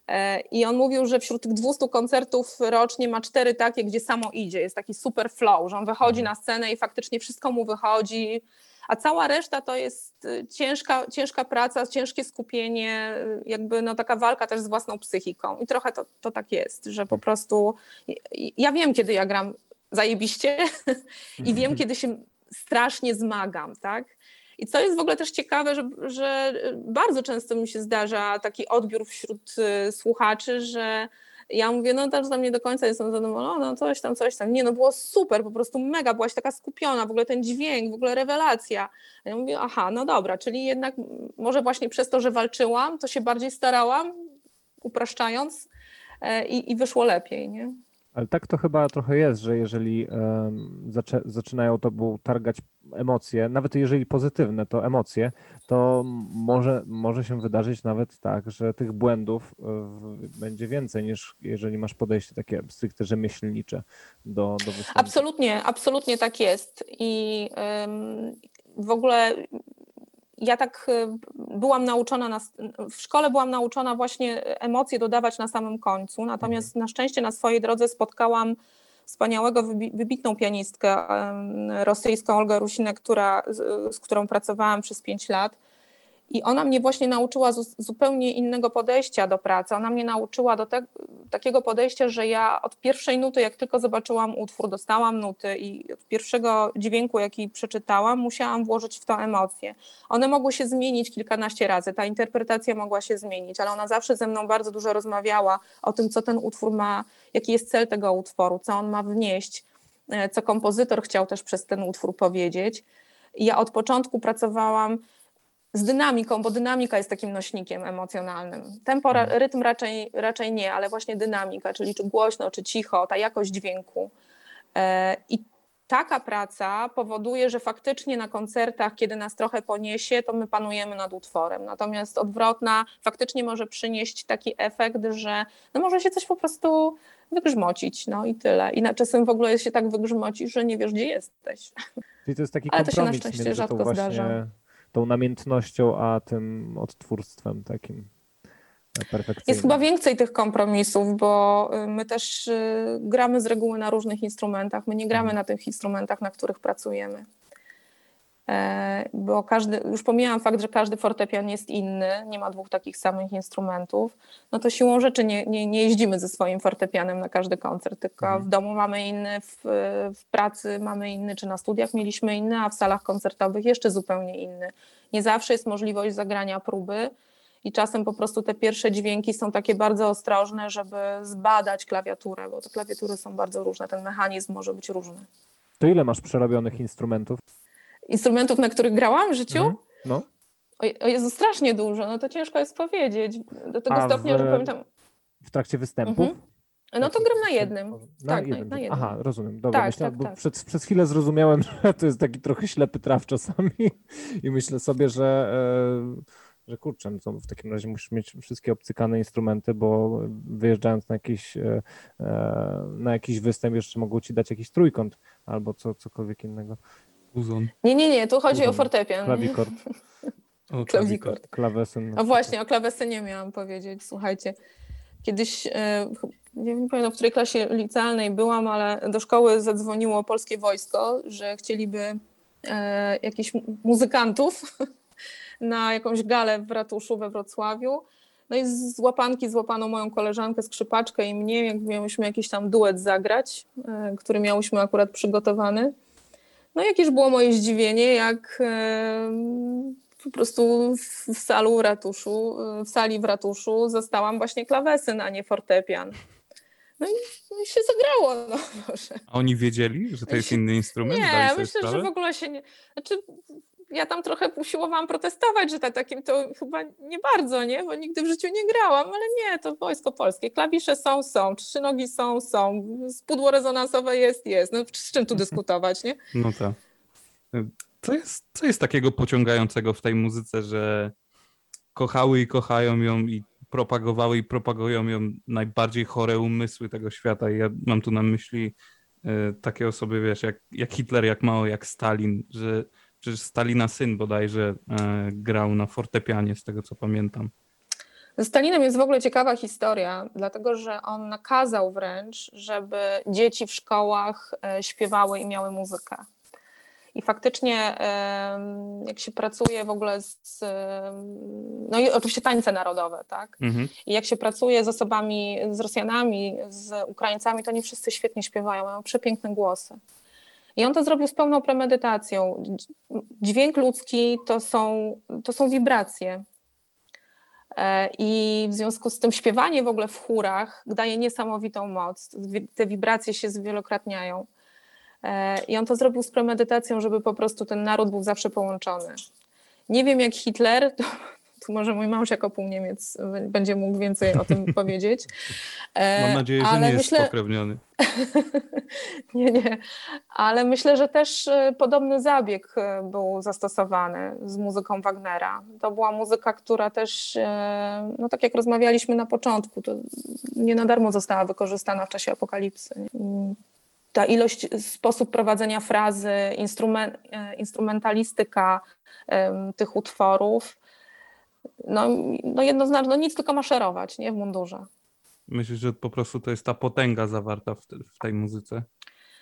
E, I on mówił, że wśród tych 200 koncertów rocznie ma cztery takie, gdzie samo idzie. Jest taki super flow, że on wychodzi na scenę i faktycznie wszystko mu wychodzi, a cała reszta to jest y, ciężka, ciężka praca, ciężkie skupienie, y, jakby no taka walka też z własną psychiką. I trochę to, to tak jest, że po prostu ja wiem, kiedy ja gram zajebiście i wiem, kiedy się strasznie zmagam, tak? I co jest w ogóle też ciekawe, że, że bardzo często mi się zdarza taki odbiór wśród y, słuchaczy, że ja mówię, no też za mnie do końca jestem zadowolona, coś tam, coś tam. Nie, no było super, po prostu mega, byłaś taka skupiona, w ogóle ten dźwięk, w ogóle rewelacja. A ja mówię, aha, no dobra, czyli jednak może właśnie przez to, że walczyłam, to się bardziej starałam, upraszczając e, i, i wyszło lepiej, nie? Ale tak to chyba trochę jest, że jeżeli zaczę, zaczynają tobą targać emocje, nawet jeżeli pozytywne, to emocje, to może, może się wydarzyć nawet tak, że tych błędów e, w- będzie więcej niż jeżeli masz podejście takie stricte rzemieślnicze do, do występu. Absolutnie, absolutnie tak jest. I w ogóle ja tak y, byłam nauczona, na, w szkole byłam nauczona właśnie emocje dodawać na samym końcu, natomiast na szczęście na swojej drodze spotkałam wspaniałego, wybi- wybitną pianistkę rosyjską Olgę Rusinę, która, z, z którą pracowałam przez pięć lat. I ona mnie właśnie nauczyła zu- zupełnie innego podejścia do pracy. Ona mnie nauczyła do te, takiego podejścia, że ja od pierwszej nuty, jak tylko zobaczyłam utwór, dostałam nuty i od pierwszego dźwięku, jaki przeczytałam, musiałam włożyć w to emocje. One mogły się zmienić kilkanaście razy, ta interpretacja mogła się zmienić, ale ona zawsze ze mną bardzo dużo rozmawiała o tym, co ten utwór ma, jaki jest cel tego utworu, co on ma wnieść, e, co kompozytor chciał też przez ten utwór powiedzieć. I ja od początku pracowałam z dynamiką, bo dynamika jest takim nośnikiem emocjonalnym. Tempo, ra- rytm raczej, raczej nie, ale właśnie dynamika, czyli czy głośno, czy cicho, ta jakość dźwięku. E, I taka praca powoduje, że faktycznie na koncertach, kiedy nas trochę poniesie, to my panujemy nad utworem. Natomiast odwrotna faktycznie może przynieść taki efekt, że no może się coś po prostu wygrzmocić, no i tyle. I na czasem w ogóle się tak wygrzmocisz, że nie wiesz, gdzie jesteś. Czyli to jest taki Ale to się na szczęście rzadko właśnie zdarza. Tą namiętnością, a tym odtwórstwem takim. Jest chyba więcej tych kompromisów, bo y, my też y, gramy z reguły na różnych instrumentach. My nie gramy na tych instrumentach, na których pracujemy. E, Bo każdy, już pomijam fakt, że każdy fortepian jest inny, nie ma dwóch takich samych instrumentów, no to siłą rzeczy nie, nie, nie jeździmy ze swoim fortepianem na każdy koncert, tylko Mhm. w domu mamy inny, w, w pracy mamy inny, czy na studiach mieliśmy inny, a w salach koncertowych jeszcze zupełnie inny. Nie zawsze jest możliwość zagrania próby, i czasem po prostu te pierwsze dźwięki są takie bardzo ostrożne, żeby zbadać klawiaturę, bo te klawiatury są bardzo różne, ten mechanizm może być różny. To ile masz przerobionych instrumentów? Instrumentów, na których grałam w życiu? Mhm. No. O Je- O Jezu, strasznie dużo, no to ciężko jest powiedzieć. Do tego A stopnia, w- że pamiętam, W trakcie występów? Mhm. no to gram na jednym. tworzy- Tak, na- na jednym. Aha, rozumiem. Dobra, Tak, myślałem, tak, bo tak. Przez, przez chwilę zrozumiałem, że to jest taki trochę ślepy traf czasami i myślę sobie, że, e, że kurczę, no w takim razie musisz mieć wszystkie obcykane instrumenty, bo wyjeżdżając na jakiś, e, e, na jakiś występ jeszcze mogą ci dać jakiś trójkąt albo co, cokolwiek innego. Uzon. Nie, nie, nie, tu chodzi o Uzon, fortepian. Klawikord, O, Klawikord. klawesyn. A właśnie, o klawesynie miałam powiedzieć. Słuchajcie, kiedyś, e, nie wiem, nie pamiętam, w której klasie licealnej byłam, ale do szkoły zadzwoniło polskie wojsko, że chcieliby e, jakichś mu- muzykantów na jakąś galę w ratuszu we Wrocławiu. No i z łapanki złapano moją koleżankę, skrzypaczkę i mnie, jak miałyśmy jakiś tam duet zagrać, e, który miałyśmy akurat przygotowany. No jakież było moje zdziwienie, jak e, po prostu w, salu ratuszu, e, w sali w ratuszu zastałam właśnie klawesyn, a nie fortepian. No i, no i się zagrało, no może. A oni wiedzieli, że to jest inny instrument? Nie, myślę, że sprawę? w ogóle się nie... Znaczy, ja tam trochę usiłowałam protestować, że ta, takim to chyba nie bardzo, nie? Bo nigdy w życiu nie grałam, ale nie, to wojsko polskie. Klawisze są, są, trzy nogi są, są, pudło rezonansowe jest, jest. No z czym tu dyskutować, nie? No tak. Co jest, co jest takiego pociągającego w tej muzyce, że kochały i kochają ją i propagowały i propagują ją najbardziej chore umysły tego świata. I ja mam tu na myśli e, takie osoby, wiesz, jak, jak Hitler, jak Mao, jak Stalin, że przecież Stalina syn bodajże e, grał na fortepianie, z tego co pamiętam. Ze Stalinem jest w ogóle ciekawa historia, dlatego że on nakazał wręcz, żeby dzieci w szkołach e, śpiewały i miały muzykę. I faktycznie, jak się pracuje w ogóle z. No i oczywiście tańce narodowe, tak? Mhm. I jak się pracuje z osobami, z Rosjanami, z Ukraińcami, to nie wszyscy świetnie śpiewają, mają przepiękne głosy. I on to zrobił z pełną premedytacją. Dź- Dźwięk ludzki to są, to są wibracje. E, I w związku z tym śpiewanie w ogóle w chórach daje niesamowitą moc. Te wibracje się zwielokrotniają. E, I on to zrobił z premedytacją, żeby po prostu ten naród był zawsze połączony. Nie wiem jak Hitler, to, tu może mój mąż jako półniemiec będzie mógł więcej o tym powiedzieć. E, Mam nadzieję, że ale nie jest myślę, spokrewniony. nie, nie. Ale myślę, że też e, podobny zabieg e, był zastosowany z muzyką Wagnera. To była muzyka, która też, no tak jak rozmawialiśmy na początku, to nie na darmo została wykorzystana w czasie apokalipsy. Ta ilość, sposób prowadzenia frazy, instrumen, e, instrumentalistyka tych utworów, no, no jednoznacznie, no nic tylko maszerować, nie w mundurze. Myślę, że po prostu to jest ta potęga zawarta w, te, w tej muzyce.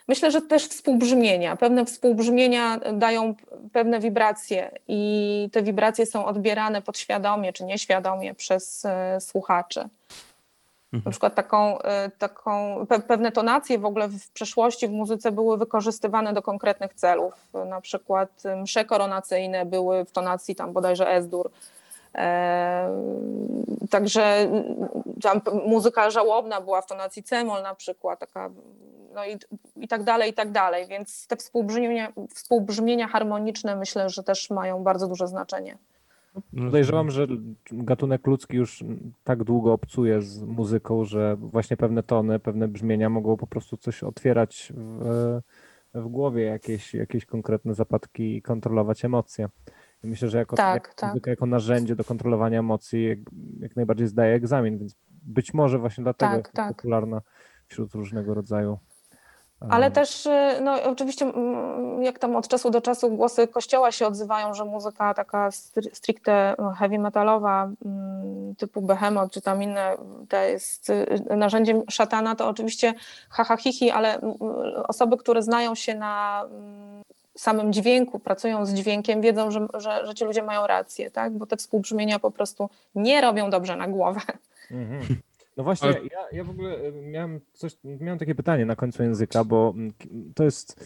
Myślę, że też współbrzmienia. Pewne współbrzmienia dają pewne wibracje i te wibracje są odbierane podświadomie czy nieświadomie przez e, słuchaczy. Na Mhm. przykład taką, e, taką pe, pewne tonacje w ogóle w przeszłości w muzyce były wykorzystywane do konkretnych celów. Na przykład e, msze koronacyjne były w tonacji tam bodajże S-dur. Także mm, tam muzyka żałobna była w tonacji c-moll na przykład, taka, no i, i tak dalej, i tak dalej. Więc te współbrzmienia, współbrzmienia harmoniczne myślę, że też mają bardzo duże znaczenie. No, Podejrzewam, że gatunek ludzki już tak długo obcuje z muzyką, że właśnie pewne tony, pewne brzmienia mogą po prostu coś otwierać w, w głowie, jakieś, jakieś konkretne zapadki i kontrolować emocje. Myślę, że jako, Tak, jak, tak. jako narzędzie do kontrolowania emocji jak, jak najbardziej zdaje egzamin, więc być może właśnie dlatego Tak, jest tak. popularna wśród różnego rodzaju. Ale em, też, y, no oczywiście, mm, jak tam od czasu do czasu głosy kościoła się odzywają, że muzyka taka stri- stricte heavy metalowa, mm, typu Behemoth, czy tam inne, to jest y, narzędziem szatana, to oczywiście haha hihi, ale mm, osoby, które znają się na samym dźwięku, pracują z dźwiękiem, wiedzą, że, że, że ci ludzie mają rację, tak? Bo te współbrzmienia po prostu nie robią dobrze na głowę. Mhm. No właśnie, Ale- ja, ja w ogóle e, miałem coś, miałem takie pytanie na końcu języka, bo to jest,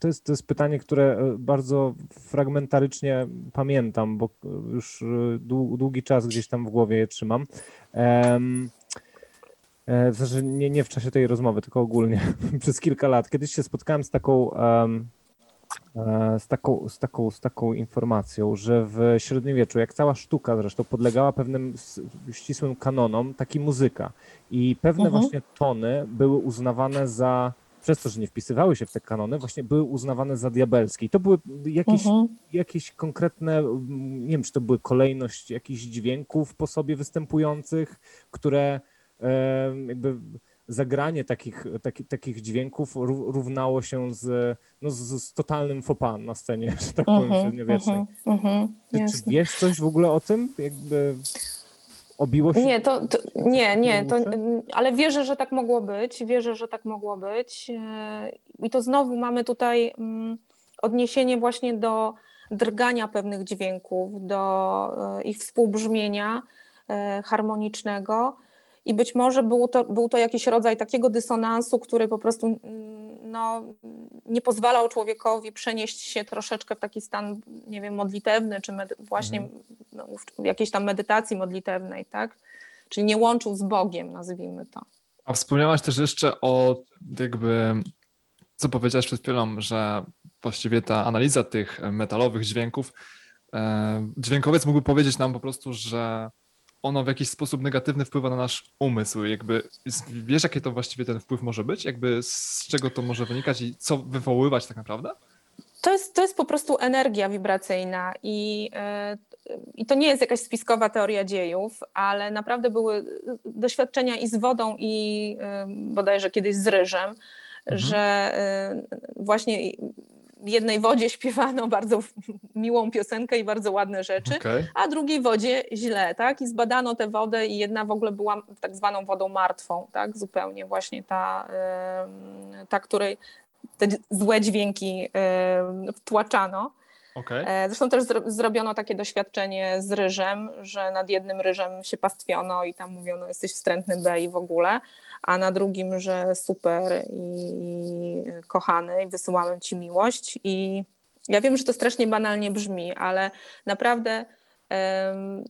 to jest, to jest pytanie, które e, bardzo fragmentarycznie pamiętam, bo e, już dłu- długi czas gdzieś tam w głowie je trzymam. W sensie nie, nie w czasie tej rozmowy, tylko ogólnie przez kilka lat. Kiedyś się spotkałem z taką, e, z taką, z taką, z taką informacją, że w średniowieczu, jak cała sztuka zresztą, podlegała pewnym ścisłym kanonom, tak i muzyka. I pewne Mhm. właśnie tony były uznawane za, przez to, że nie wpisywały się w te kanony, właśnie były uznawane za diabelskie. I to były jakieś, Mhm. jakieś konkretne, mm, nie wiem, czy to były kolejność jakichś dźwięków po sobie występujących, które jakby zagranie takich, taki, takich dźwięków ró- równało się z, no, z, z totalnym pas na scenie, że tak powiem, Mhm, średniowiecznej. mhm, mhm, Czy, czy wiesz coś w ogóle o tym? Jakby obiło się? Nie, to, to nie, nie, to, ale wierzę, że tak mogło być. Wierzę, że tak mogło być. E, I to znowu mamy tutaj mm, odniesienie właśnie do drgania pewnych dźwięków, do e, ich współbrzmienia e, harmonicznego. I być może był to, był to jakiś rodzaj takiego dysonansu, który po prostu mm, no, nie pozwalał człowiekowi przenieść się troszeczkę w taki stan, nie wiem, modlitewny, czy właśnie no, w jakiejś tam medytacji modlitewnej, tak? Czyli nie łączył z Bogiem, nazwijmy to. A wspomniałaś też jeszcze o jakby, co powiedziałaś przed chwilą, że właściwie ta analiza tych metalowych dźwięków, e, dźwiękowiec mógłby powiedzieć nam po prostu, że ono w jakiś sposób negatywny wpływa na nasz umysł. Jakby wiesz, jaki to właściwie ten wpływ może być? Jakby z czego to może wynikać i co wywoływać tak naprawdę? To jest, to jest po prostu energia wibracyjna i, e, i to nie jest jakaś spiskowa teoria dziejów, ale naprawdę były doświadczenia i z wodą, i e, bodajże kiedyś z ryżem, mhm. że e, właśnie jednej wodzie śpiewano bardzo miłą piosenkę i bardzo ładne rzeczy, okay. a drugiej wodzie źle, tak? I zbadano tę wodę i jedna w ogóle była tak zwaną wodą martwą, tak? Zupełnie właśnie ta, ta której te złe dźwięki wtłaczano. Okay. E, zresztą też zrobiono takie doświadczenie z ryżem, że nad jednym ryżem się pastwiono i tam mówiono jesteś wstrętny B i w ogóle, a na drugim, że super i kochany i wysyłałem ci miłość i ja wiem, że to strasznie banalnie brzmi, ale naprawdę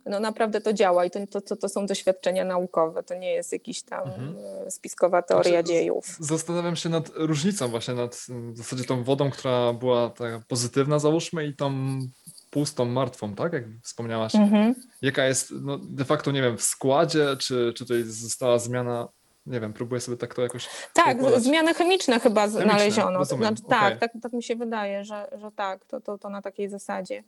no naprawdę to działa i to, to, to, są doświadczenia naukowe, to nie jest jakiś tam mhm. Spiskowa teoria znaczy, dziejów. Zastanawiam się nad różnicą właśnie, nad w zasadzie tą wodą, która była taka pozytywna załóżmy i tą pustą, martwą, tak? Jak wspomniałaś. Mhm. Jaka jest no, de facto, nie wiem, w składzie, czy, czy tutaj została zmiana nie wiem, próbuję sobie tak to jakoś. Tak, układać. zmiany chemiczne chyba chemiczne, znaleziono. Znaczy, okay. tak, tak, tak mi się wydaje, że, że tak, to, to, to na takiej zasadzie.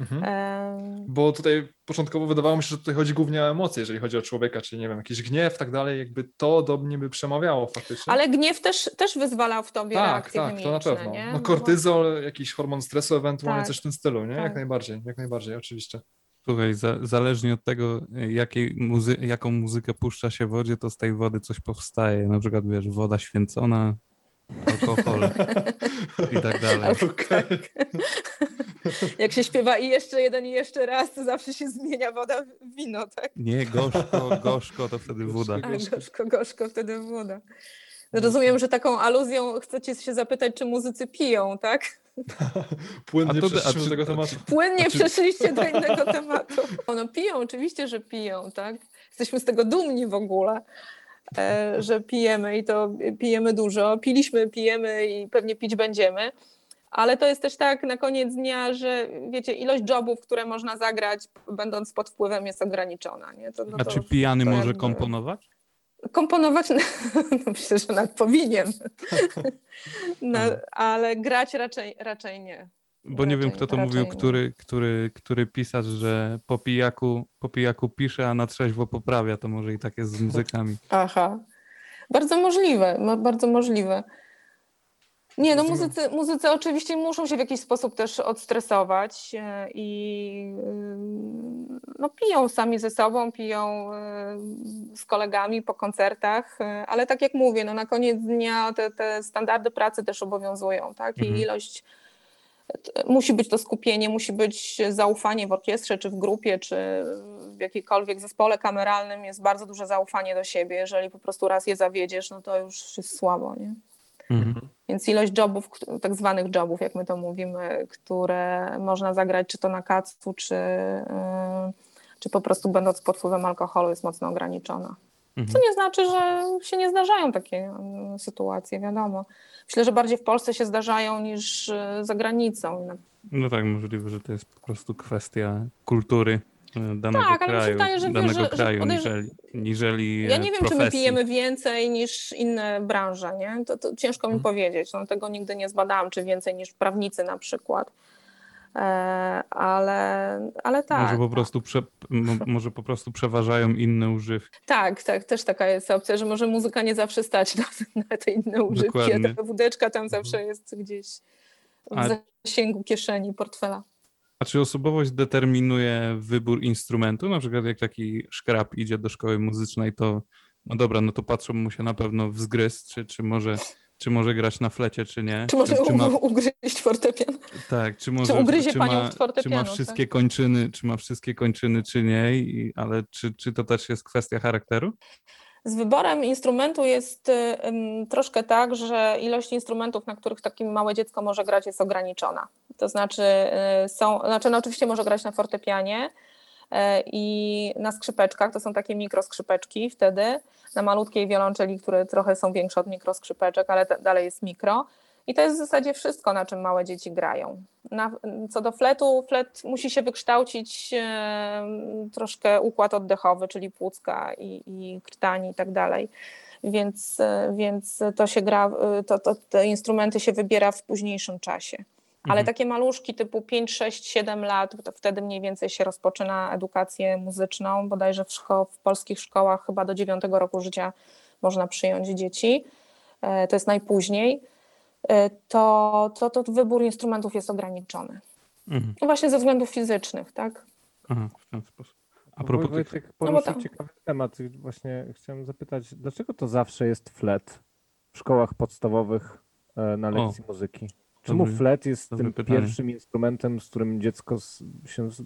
Mhm. Bo tutaj początkowo wydawało mi się, że tutaj chodzi głównie o emocje, jeżeli chodzi o człowieka, czyli nie wiem, jakiś gniew, tak dalej, jakby to do mnie by przemawiało faktycznie. Ale gniew też, też wyzwalał w tobie tak, reakcje Tak, to na pewno. Nie? No kortyzol, jakiś hormon stresu, ewentualnie tak. coś w tym stylu, nie? Tak. Jak najbardziej, jak najbardziej, oczywiście. Słuchaj, za, zależnie od tego, jakiej muzy jaką muzykę puszcza się w wodzie, to z tej wody coś powstaje. Na przykład, wiesz, woda święcona, alkohol i tak dalej. Okay. Jak się śpiewa i jeszcze jeden i jeszcze raz, to zawsze się zmienia woda w wino, tak? Nie, gorzko, gorzko to wtedy woda. A, gorzko, gorzko wtedy woda. Rozumiem, że taką aluzją chcecie się zapytać, czy muzycy piją, tak? Płynnie to, przeszliśmy do tego tematu. Płynnie czy... przeszliście do innego tematu. No piją, oczywiście, że piją, tak? Jesteśmy z tego dumni w ogóle. E, że pijemy i to pijemy dużo. Piliśmy, pijemy i pewnie pić będziemy. Ale to jest też tak na koniec dnia, że wiecie, ilość jobów, które można zagrać, będąc pod wpływem, jest ograniczona. Nie? To, no A to, czy pijany może jakby... komponować? Komponować, no myślę, że nawet powinien, no, ale grać raczej, raczej nie. Bo nie wiem, kto to mówił, który, który, który pisarz, że po pijaku, po pijaku pisze, a na trzeźwo poprawia. To może i tak jest z muzykami. Aha. Bardzo możliwe, bardzo możliwe. Nie, no muzycy, muzycy oczywiście muszą się w jakiś sposób też odstresować e, i e, no, piją sami ze sobą, piją e, z kolegami po koncertach, ale tak jak mówię, no na koniec dnia te, te standardy pracy też obowiązują, tak? I mhm. ilość musi być to skupienie, musi być zaufanie w orkiestrze, czy w grupie, czy w jakikolwiek zespole kameralnym jest bardzo duże zaufanie do siebie. Jeżeli po prostu raz je zawiedziesz, no to już jest słabo, nie? Mhm. Więc ilość jobów, tak zwanych jobów, jak my to mówimy, które można zagrać, czy to na kacu, czy, yy, czy po prostu będąc pod wpływem alkoholu, jest mocno ograniczona. Mhm. Co nie znaczy, że się nie zdarzają takie yy, sytuacje, wiadomo. Myślę, że bardziej w Polsce się zdarzają niż yy, za granicą. No tak, możliwe, że to jest po prostu kwestia kultury danego tak, kraju, ale mi się wydaje, że, danego wiesz, kraju że niżeli, niżeli Ja nie wiem, profesji. czy my pijemy więcej niż inne branże, nie? To, to ciężko mi hmm. powiedzieć. No, tego nigdy nie zbadałam, czy więcej niż prawnicy na przykład. E, ale, ale tak. Może po, tak. prostu prze, może po prostu przeważają inne używki. Tak, tak, też taka jest opcja, że może muzyka nie zawsze stać na, na te inne używki, Dokładnie. a ta wódeczka tam zawsze mhm. jest gdzieś w zasięgu kieszeni, portfela. A czy osobowość determinuje wybór instrumentu? Na przykład jak taki szkrab idzie do szkoły muzycznej, to no dobra, no to patrzą mu się na pewno w zgryz, czy, czy, może, czy może grać na flecie, czy nie. Czy może czy, czy ma... ugryźć fortepian. Tak, czy może... Czy ugryzie czy panią ma, fortepianu. Czy ma wszystkie tak? kończyny, czy ma wszystkie kończyny, czy nie, I, ale czy, czy to też jest kwestia charakteru? Z wyborem instrumentu jest troszkę tak, że ilość instrumentów, na których takie małe dziecko może grać, jest ograniczona. To znaczy, y, są, znaczy no oczywiście może grać na fortepianie y, i na skrzypeczkach, to są takie mikroskrzypeczki wtedy, na malutkiej wiolonczeli, które trochę są większe od mikroskrzypeczek, ale dalej jest mikro. I to jest w zasadzie wszystko, na czym małe dzieci grają. Na, co do fletu, flet musi się wykształcić e, troszkę układ oddechowy, czyli płucka i, i krtani i tak dalej. Więc, e, więc to się gra, e, to, to, te instrumenty się wybiera w późniejszym czasie. Ale Mhm. takie maluszki typu 5, 6, 7 lat, to wtedy mniej więcej się rozpoczyna edukację muzyczną. Bodajże w, szko- w polskich szkołach chyba do 9 roku życia można przyjąć dzieci. E, To jest najpóźniej. E, To, to, to wybór instrumentów jest ograniczony. Mhm. No właśnie ze względów fizycznych, tak? Aha, w ten sposób. A A propos tych... Wojtek bo poruszył tam- ciekawy temat. Właśnie chciałem zapytać, dlaczego to zawsze jest flet w szkołach podstawowych e, na lekcji muzyki? Czemu Dobry- flet jest tym pytanie. pierwszym instrumentem, z którym dziecko się z,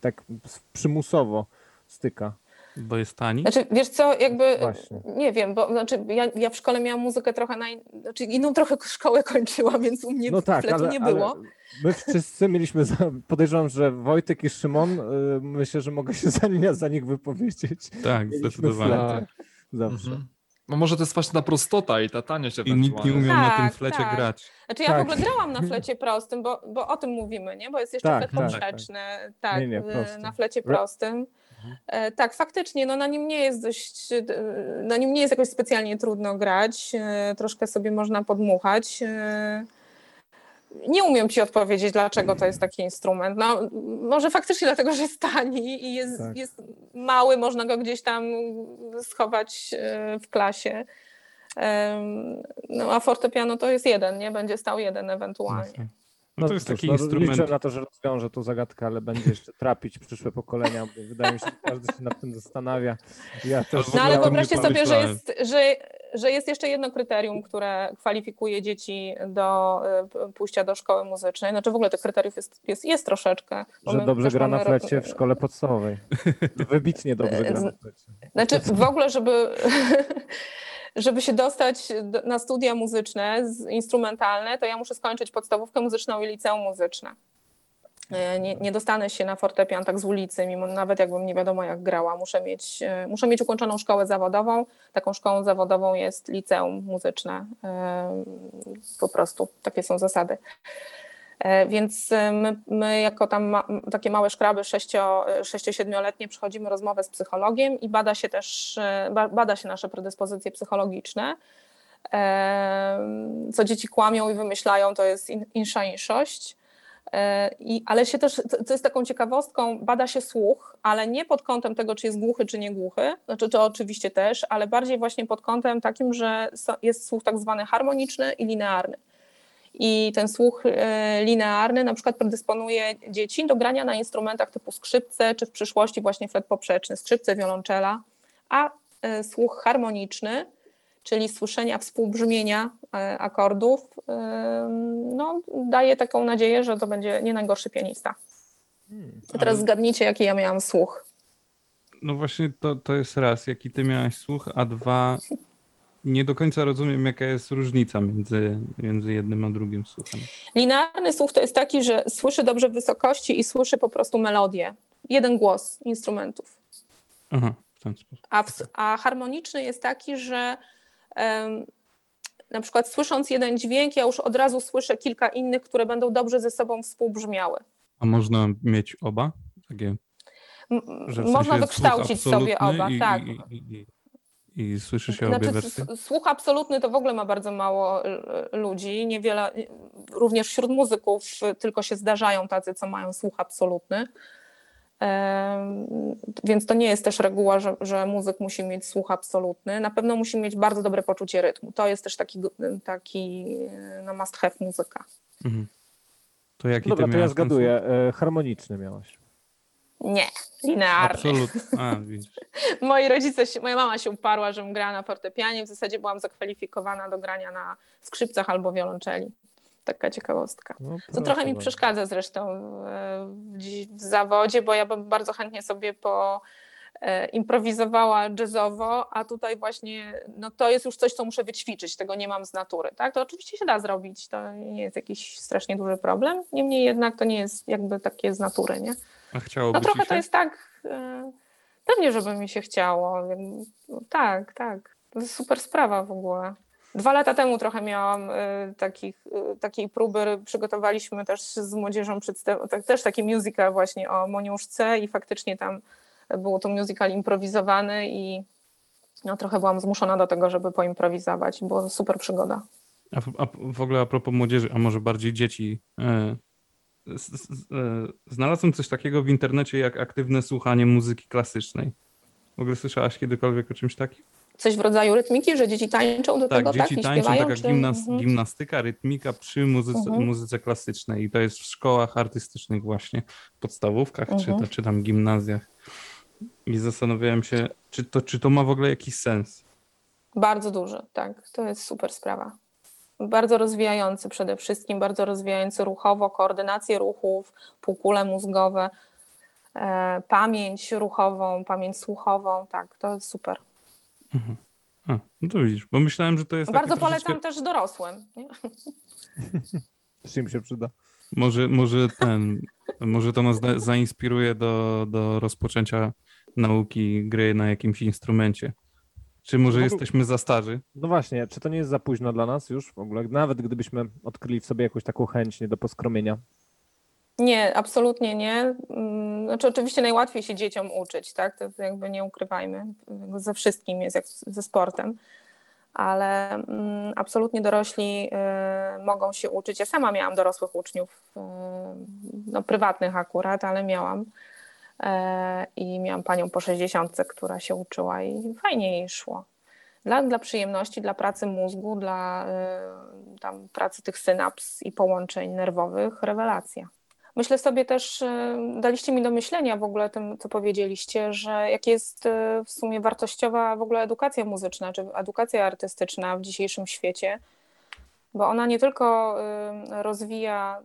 tak przymusowo styka? Bo jest tani? Znaczy, wiesz co, jakby Właśnie. nie wiem, bo znaczy, ja, ja w szkole miałam muzykę trochę na, znaczy inną trochę szkołę kończyłam, więc u mnie No tak, fletu ale, nie ale było. my wszyscy mieliśmy, za, podejrzewam, że Wojtek i Szymon, y, myślę, że mogę się za, nie, za nich wypowiedzieć. Tak, Mieliśmy zdecydowanie. flety. Zawsze. Mhm. No może to jest właśnie ta prostota i ta taniość I nikt nie umiał na tym Tak, flecie tak. grać. Znaczy ja Tak. w ogóle grałam na flecie prostym, bo, bo o tym mówimy, nie? Bo jest jeszcze Tak, flet tak, poprzeczny, tak, Nie, nie, y, na flecie prostym. E, Tak, faktycznie, no na nim nie jest dość, e, na nim nie jest jakoś specjalnie trudno grać, e, troszkę sobie można podmuchać. Nie umiem ci odpowiedzieć, dlaczego to jest taki instrument. No, może faktycznie dlatego, że jest tani i jest, Tak. jest mały, można go gdzieś tam schować w klasie. No a fortepiano to jest jeden, nie? Będzie stał jeden ewentualnie. No to jest cóż, taki no, instrument. Liczę na to, że rozwiążę tą zagadkę, ale będzie jeszcze trapić przyszłe pokolenia, bo wydaje mi się, że każdy się nad tym zastanawia. Ja też No ale wyobraźcie sobie, że jest, że, że jest jeszcze jedno kryterium, które kwalifikuje dzieci do p- pójścia do szkoły muzycznej. Znaczy w ogóle tych kryteriów jest, jest, jest troszeczkę. że dobrze gra na rok- flecie w szkole podstawowej. Wybitnie dobrze gra na flecie. Znaczy w ogóle, żeby, żeby się dostać do, na studia muzyczne, instrumentalne, to ja muszę skończyć podstawówkę muzyczną i liceum muzyczne. E, Nie, nie dostanę się na fortepian tak z ulicy, mimo nawet jakbym nie wiadomo jak grała. Muszę mieć, e, muszę mieć ukończoną szkołę zawodową. Taką szkołą zawodową jest liceum muzyczne. E, Po prostu takie są zasady. E, Więc e, my, my jako tam ma, takie małe szkraby 6-7-letnie przechodzimy rozmowę z psychologiem i bada się też e, ba- bada się nasze predyspozycje psychologiczne. E, Co dzieci kłamią i wymyślają, to jest in, insza inszość. E, I, ale się też, co jest taką ciekawostką, bada się słuch, ale nie pod kątem tego, czy jest głuchy, czy nie głuchy, znaczy to oczywiście też, ale bardziej właśnie pod kątem takim, że jest słuch tak zwany harmoniczny i linearny. I ten słuch e, linearny na przykład predysponuje dzieci do grania na instrumentach typu skrzypce, czy w przyszłości właśnie flet poprzeczny, skrzypce, wiolonczela, a e, słuch harmoniczny, czyli słyszenia współbrzmienia e, akordów, no, daje taką nadzieję, że to będzie nie najgorszy pianista. A teraz zgadnijcie, jaki ja miałam słuch. No właśnie to, to jest raz, jaki ty miałeś słuch, a dwa, nie do końca rozumiem, jaka jest różnica między, między jednym a drugim słuchem. Linearny słuch to jest taki, że słyszy dobrze wysokości i słyszy po prostu melodię. Jeden głos instrumentów. Aha, w ten sposób. A, w, a harmoniczny jest taki, że em, na przykład słysząc jeden dźwięk, ja już od razu słyszę kilka innych, które będą dobrze ze sobą współbrzmiały. A można mieć oba? Takie, w Można sensie wykształcić słuch sobie oba, i, tak. I, i, i, słyszy się Znaczy, obie wersje? słuch absolutny to w ogóle ma bardzo mało y, ludzi. Niewiele, y, również wśród muzyków tylko się zdarzają tacy, co mają słuch absolutny. Więc to nie jest też reguła, że, że muzyk musi mieć słuch absolutny. Na pewno musi mieć bardzo dobre poczucie rytmu. To jest też taki, taki y, no must have muzyka. Mhm. To jaki Dobra, ty to ja ten zgaduję. E, Harmoniczny miałaś. Nie, linearny. Absolutnie. A. Moi rodzice, się, moja mama się uparła, żebym grała na fortepianie. W zasadzie byłam zakwalifikowana do grania na skrzypcach albo wiolonczeli. Taka ciekawostka. No, To trochę mi przeszkadza zresztą e, w, w zawodzie, bo ja bym bardzo chętnie sobie po e, improwizowała jazzowo, a tutaj właśnie no to jest już coś, co muszę wyćwiczyć, tego nie mam z natury. Tak? To oczywiście się da zrobić, to nie jest jakiś strasznie duży problem, niemniej jednak to nie jest jakby takie z natury, nie? A chciałoby No trochę się? to jest tak, e, pewnie, żeby mi się chciało. Tak, tak. To jest super sprawa w ogóle. Dwa lata temu trochę miałam e, takich, e, takiej próby, przygotowaliśmy też z młodzieżą przedstaw- też taki musical właśnie o Moniuszce i faktycznie tam było to musical improwizowany i no, trochę byłam zmuszona do tego, żeby poimprowizować. Była super przygoda. A, w- a w ogóle a propos młodzieży, a może bardziej dzieci. E, Znalazłem coś takiego w internecie jak aktywne słuchanie muzyki klasycznej. W ogóle słyszałaś kiedykolwiek o czymś takim? Coś w rodzaju rytmiki, że dzieci tańczą do Tak, tego, tak? dzieci tańczą, śpiewają? taka czy... gimnas Mhm. gimnastyka, rytmika przy muzyce, Mhm. muzyce klasycznej. I to jest w szkołach artystycznych właśnie, podstawówkach czy, Mhm. to, czy tam gimnazjach. I zastanawiałem się, czy to, czy to ma w ogóle jakiś sens. Bardzo duży, tak. To jest super sprawa. Bardzo rozwijający przede wszystkim, bardzo rozwijający ruchowo, koordynację ruchów, półkule mózgowe, e, pamięć ruchową, pamięć słuchową, tak, to jest super. A, no to widzisz, bo myślałem, że to jest Bardzo takie troszeczkę... polecam też dorosłym. Nie? Się przyda. Może, może ten, może to nas za- zainspiruje do, do rozpoczęcia nauki gry na jakimś instrumencie. Czy może No jesteśmy za starzy? No właśnie, czy to nie jest za późno dla nas już w ogóle? Nawet gdybyśmy odkryli w sobie jakąś taką chęć nie do poskromienia. Nie, absolutnie nie. Mm, Znaczy, oczywiście najłatwiej się dzieciom uczyć, tak? To jakby nie ukrywajmy. Ze wszystkim jest jak ze sportem. Ale mm, absolutnie dorośli y, mogą się uczyć. Ja sama miałam dorosłych uczniów, y, no prywatnych akurat, ale miałam. E, I miałam panią po 60, która się uczyła i fajnie jej szło. Dla, dla przyjemności, dla pracy mózgu, dla y, tam, pracy tych synaps i połączeń nerwowych, rewelacja. Myślę sobie też, y, daliście mi do myślenia w ogóle tym, co powiedzieliście, że jak jest w sumie wartościowa w ogóle edukacja muzyczna, czy edukacja artystyczna w dzisiejszym świecie, bo ona nie tylko rozwija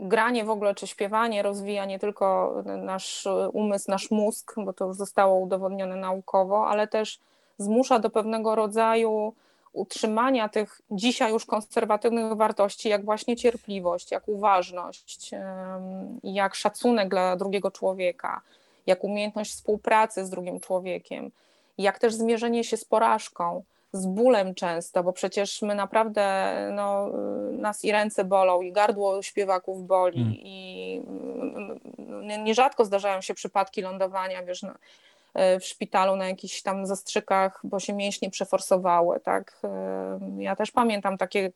granie w ogóle, czy śpiewanie, rozwija nie tylko nasz umysł, nasz mózg, bo to już zostało udowodnione naukowo, ale też zmusza do pewnego rodzaju utrzymania tych dzisiaj już konserwatywnych wartości, jak właśnie cierpliwość, jak uważność, jak szacunek dla drugiego człowieka, jak umiejętność współpracy z drugim człowiekiem, jak też zmierzenie się z porażką, z bólem często, bo przecież my naprawdę, no, nas i ręce bolą, i gardło śpiewaków boli, Mm. i mm, nie- nierzadko zdarzają się przypadki lądowania, wiesz, no, e, w szpitalu na jakichś tam zastrzykach, bo się mięśnie przeforsowały, tak. E, Ja też pamiętam takie, e,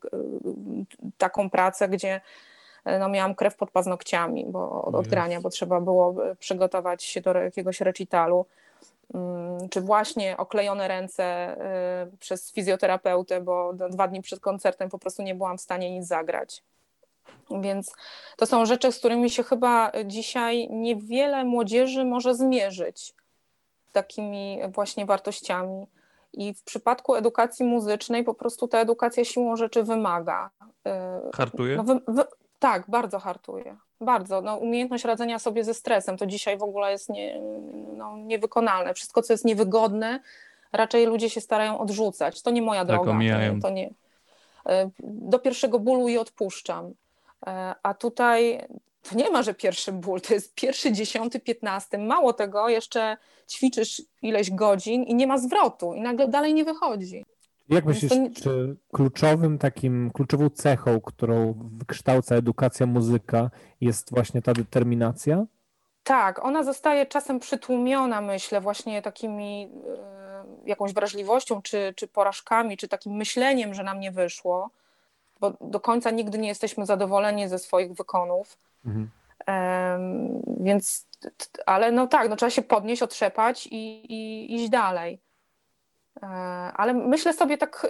taką pracę, gdzie no, miałam krew pod paznokciami bo, od, od grania, bo trzeba było przygotować się do jakiegoś recitalu. Mm, Czy właśnie oklejone ręce e, przez fizjoterapeutę, bo dwa dni przed koncertem po prostu nie byłam w stanie nic zagrać. Więc to są rzeczy, z którymi się chyba dzisiaj niewiele młodzieży może zmierzyć takimi właśnie wartościami. I w przypadku edukacji muzycznej po prostu ta edukacja siłą rzeczy wymaga. e, Hartuje? No, wy, wy, tak, bardzo hartuje. Bardzo. No, umiejętność radzenia sobie ze stresem to dzisiaj w ogóle jest nie, no, niewykonalne. Wszystko, co jest niewygodne, raczej ludzie się starają odrzucać. To nie moja Tak, droga. To omijają. nie, to nie. E, Do pierwszego bólu i odpuszczam. E, A tutaj to nie ma, że pierwszy ból, to jest pierwszy, dziesiąty, piętnasty. Mało tego, jeszcze ćwiczysz ileś godzin i nie ma zwrotu i nagle dalej nie wychodzi. Jak myślisz, nie- czy kluczowym takim, kluczową cechą, którą wykształca edukacja muzyka jest właśnie ta determinacja? Tak, ona zostaje czasem przytłumiona, myślę, właśnie takimi y, jakąś wrażliwością, czy, czy porażkami, czy takim myśleniem, że nam nie wyszło, bo do końca nigdy nie jesteśmy zadowoleni ze swoich wykonów. Mhm. Em, więc, ale no tak, no trzeba się podnieść, otrzepać i, i iść dalej. E, ale myślę sobie tak,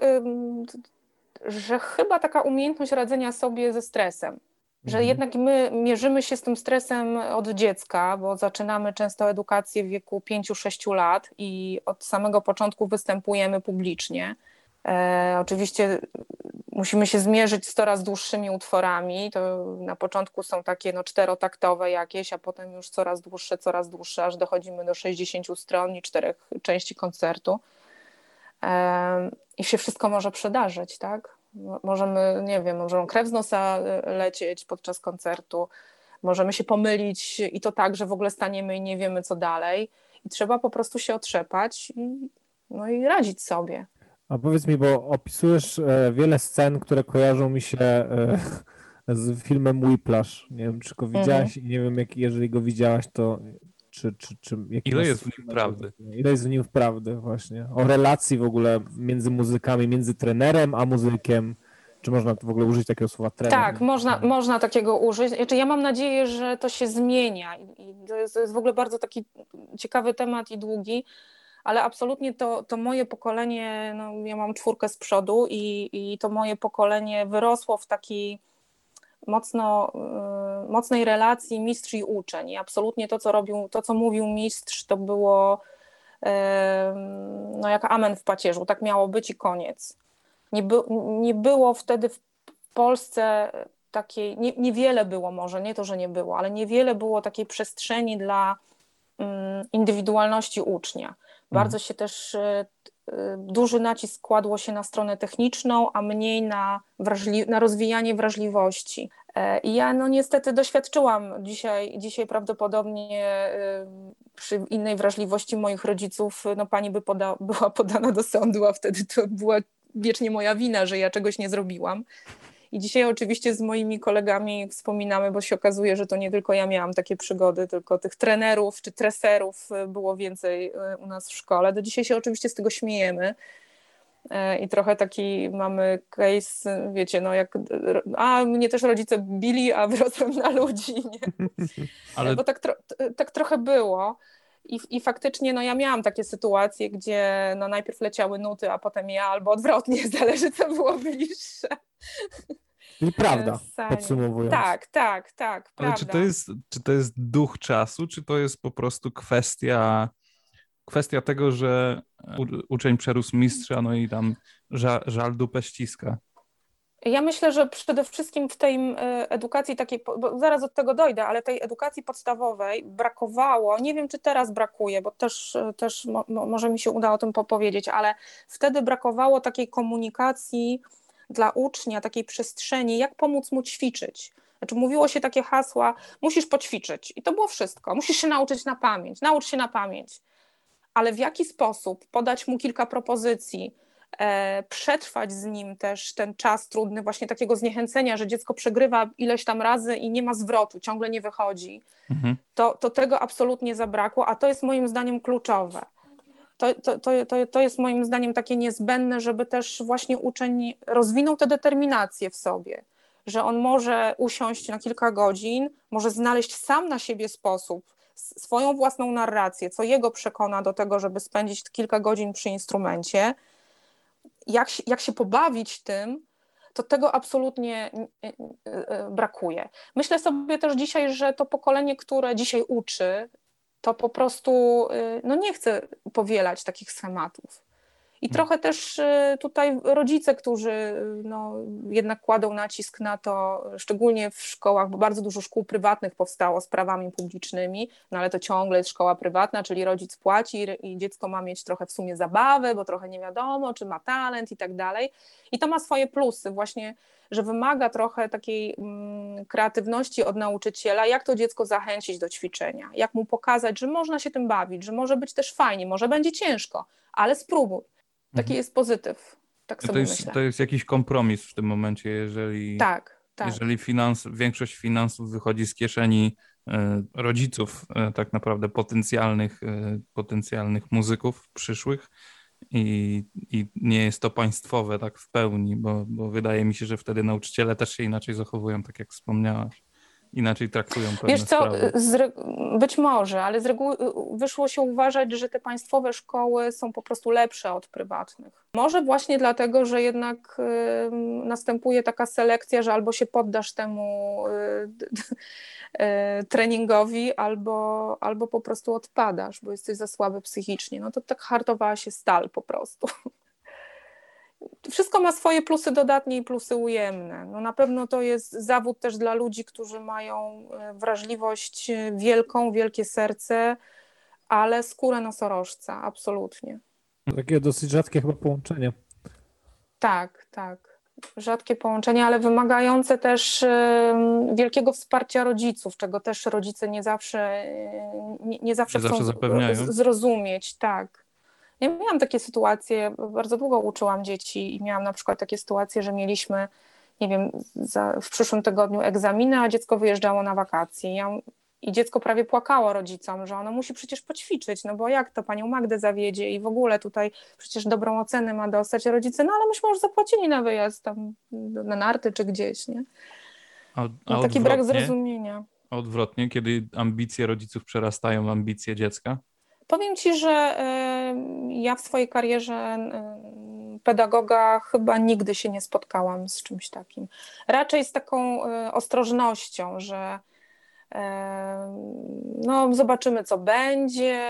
że chyba taka umiejętność radzenia sobie ze stresem, że Mhm. jednak my mierzymy się z tym stresem od dziecka, bo zaczynamy często edukację w wieku 5-6 lat i od samego początku występujemy publicznie. E, oczywiście musimy się zmierzyć z coraz dłuższymi utworami. To na początku są takie no, czterotaktowe jakieś, a potem już coraz dłuższe, coraz dłuższe, aż dochodzimy do 60 stron i czterech części koncertu. I się wszystko może przydarzyć, tak? Mo- Możemy, nie wiem, możemy krew z nosa e, lecieć podczas koncertu, możemy się pomylić i to tak, że w ogóle staniemy i nie wiemy, co dalej. I trzeba po prostu się otrzepać i, no i radzić sobie. A powiedz mi, bo opisujesz e, wiele scen, które kojarzą mi się e, z filmem Whiplash. Nie wiem, czy go Mhm. widziałaś i nie wiem, jak, jeżeli go widziałaś, to czy, czy, czy Ile jest w nim prawdy? Ile jest w nim prawdy właśnie? O relacji w ogóle między muzykami, między trenerem a muzykiem. Czy można w ogóle użyć takiego słowa trener? Tak, można, można takiego użyć. Znaczy, ja mam nadzieję, że to się zmienia i to jest, to jest w ogóle bardzo taki ciekawy temat i długi, ale absolutnie to, to moje pokolenie, no ja mam czwórkę z przodu i, i to moje pokolenie wyrosło w takiej mocno, y, mocnej relacji mistrz i uczeń. I absolutnie to, co robił, to, co mówił mistrz, to było no jak amen w pacierzu. Tak miało być i koniec. Nie, by, nie było wtedy w Polsce takiej, nie, niewiele było może, nie to, że nie było, ale niewiele było takiej przestrzeni dla um, indywidualności ucznia. Bardzo się też y, duży nacisk kładło się na stronę techniczną, a mniej na, wrażli- na rozwijanie wrażliwości. E, I ja no niestety doświadczyłam dzisiaj, dzisiaj prawdopodobnie y, przy innej wrażliwości moich rodziców, no pani by poda- była podana do sądu, a wtedy to była wiecznie moja wina, że ja czegoś nie zrobiłam. I dzisiaj oczywiście z moimi kolegami wspominamy, bo się okazuje, że to nie tylko ja miałam takie przygody, tylko tych trenerów czy treserów y, było więcej y, u nas w szkole. Do dzisiaj się oczywiście z tego śmiejemy. E, I trochę taki mamy case, wiecie, no jak, a mnie też rodzice bili, a wyrosłem na ludzi, nie? Ale... Bo tak, tro, tak trochę było. I, I faktycznie no, ja miałam takie sytuacje, gdzie no, najpierw leciały nuty, a potem ja, albo odwrotnie, zależy co było bliższe. Czyli prawda, podsumowując. Tak, tak, tak. Ale czy to, jest, czy to jest duch czasu, czy to jest po prostu kwestia, kwestia tego, że uczeń przerósł mistrza, no i tam żal, żal dupę ściska? Ja myślę, że przede wszystkim w tej e, edukacji takiej, zaraz od tego dojdę, ale tej edukacji podstawowej brakowało, nie wiem czy teraz brakuje, bo też, e, też mo, może mi się uda o tym popowiedzieć, ale wtedy brakowało takiej komunikacji dla ucznia, takiej przestrzeni, jak pomóc mu ćwiczyć. Znaczy mówiło się takie hasła, musisz poćwiczyć. I to było wszystko, musisz się nauczyć na pamięć, naucz się na pamięć, ale w jaki sposób podać mu kilka propozycji, przetrwać z nim też ten czas trudny, właśnie takiego zniechęcenia, że dziecko przegrywa ileś tam razy i nie ma zwrotu, ciągle nie wychodzi, mhm. to, to tego absolutnie zabrakło, a to jest moim zdaniem kluczowe. To, to, to, to, jest moim zdaniem takie niezbędne, żeby też właśnie uczeń rozwinął tę determinację w sobie, że on może usiąść na kilka godzin, może znaleźć sam na siebie sposób, swoją własną narrację, co jego przekona do tego, żeby spędzić kilka godzin przy instrumencie, jak, jak się pobawić tym, to tego absolutnie brakuje. Myślę sobie też dzisiaj, że to pokolenie, które dzisiaj uczy, to po prostu y, no nie chce powielać takich schematów. I hmm. trochę też y, tutaj rodzice, którzy y, no, jednak kładą nacisk na to, szczególnie w szkołach, bo bardzo dużo szkół prywatnych powstało z prawami publicznymi, no ale to ciągle jest szkoła prywatna, czyli rodzic płaci i dziecko ma mieć trochę w sumie zabawę, bo trochę nie wiadomo, czy ma talent i tak dalej. I to ma swoje plusy, właśnie, że wymaga trochę takiej mm, kreatywności od nauczyciela, jak to dziecko zachęcić do ćwiczenia, jak mu pokazać, że można się tym bawić, że może być też fajnie, może będzie ciężko, ale spróbuj Taki mhm. jest pozytyw. Tak sobie to jest, myślę. To jest jakiś kompromis w tym momencie, jeżeli, tak, tak. jeżeli finans, większość finansów wychodzi z kieszeni e, rodziców e, tak naprawdę potencjalnych, e, potencjalnych muzyków przyszłych i, i nie jest to państwowe tak w pełni, bo, bo wydaje mi się, że wtedy nauczyciele też się inaczej zachowują, tak jak wspomniałaś inaczej traktują pewne Wiesz co, sprawy. być może, ale z reguły y, wyszło się uważać, że te państwowe szkoły są po prostu lepsze od prywatnych. Może właśnie dlatego, że jednak y, następuje taka selekcja, że albo się poddasz temu y, y, treningowi, albo, albo po prostu odpadasz, bo jesteś za słaby psychicznie. No to tak hartowała się stal po prostu wszystko ma swoje plusy dodatnie i plusy ujemne. No na pewno to jest zawód też dla ludzi, którzy mają e, wrażliwość e, wielką, wielkie serce, ale skórę nosorożca, absolutnie. Takie dosyć rzadkie chyba połączenie. Tak, tak. Rzadkie połączenie, ale wymagające też wielkiego wsparcia rodziców, czego też rodzice nie zawsze, e, nie, nie zawsze nie chcą zawsze zrozumieć. Tak. Ja miałam takie sytuacje, bardzo długo uczyłam dzieci i miałam na przykład takie sytuacje, że mieliśmy, nie wiem, za, w przyszłym tygodniu egzaminy, a dziecko wyjeżdżało na wakacje. Ja i dziecko prawie płakało rodzicom, że ono musi przecież poćwiczyć, no bo jak to panią Magdę zawiedzie i w ogóle tutaj przecież dobrą ocenę ma dostać rodzice, no ale myśmy już zapłacili na wyjazd tam na narty czy gdzieś, nie? A, a No, taki brak zrozumienia. A Odwrotnie, kiedy ambicje rodziców przerastają ambicje dziecka? Powiem Ci, że ja w swojej karierze pedagoga chyba nigdy się nie spotkałam z czymś takim. Raczej z taką e, ostrożnością, że no, zobaczymy, co będzie,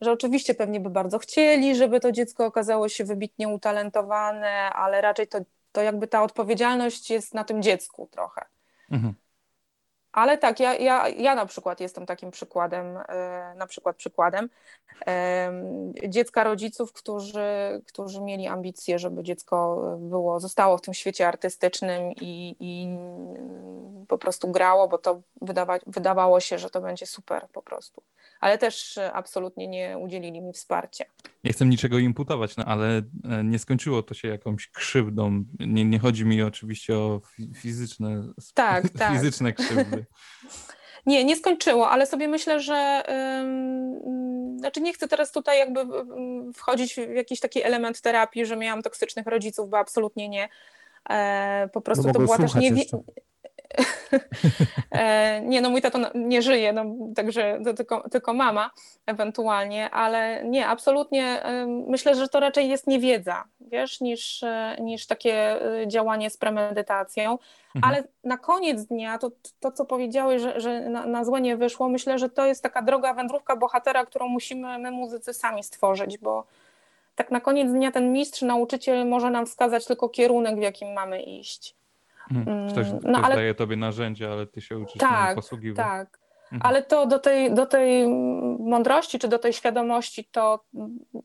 że oczywiście pewnie by bardzo chcieli, żeby to dziecko okazało się wybitnie utalentowane, ale raczej to, to jakby ta odpowiedzialność jest na tym dziecku trochę. Mhm. Ale tak, ja, ja, ja na przykład jestem takim przykładem, e, na przykład przykładem em, dziecka rodziców, którzy, którzy mieli ambicje, żeby dziecko było, zostało w tym świecie artystycznym i, i po prostu grało, bo to wydawa, wydawało się, że to będzie super po prostu. Ale też e, absolutnie nie udzielili mi wsparcia. Nie chcę niczego imputować, no, ale e, nie skończyło to się jakąś krzywdą. Nie, nie chodzi mi oczywiście o fi- fizyczne, Tak, tak. fizyczne krzywdy. Nie, nie skończyło, ale sobie myślę, że ym, znaczy nie chcę teraz tutaj jakby wchodzić w jakiś taki element terapii, że miałam toksycznych rodziców, bo absolutnie nie. E, po prostu No to była też nie. e, nie, no mój tato nie żyje, no, także to tylko, tylko mama ewentualnie, ale nie, absolutnie myślę, że to raczej jest niewiedza, wiesz, niż, e, niż takie e, działanie z premedytacją. Mhm. Ale na koniec dnia to, to co powiedziałeś, że, że na, na złe nie wyszło, myślę, że to jest taka droga wędrówka bohatera, którą musimy my muzycy sami stworzyć, bo tak na koniec dnia ten mistrz, nauczyciel może nam wskazać tylko kierunek, w jakim mamy iść. Mhm. Ktoś, Mm, ktoś no, ale- daje tobie narzędzia, ale ty się uczysz Tak, posługiwać. tak. Mhm. Ale to do tej, do tej mądrości czy do tej świadomości to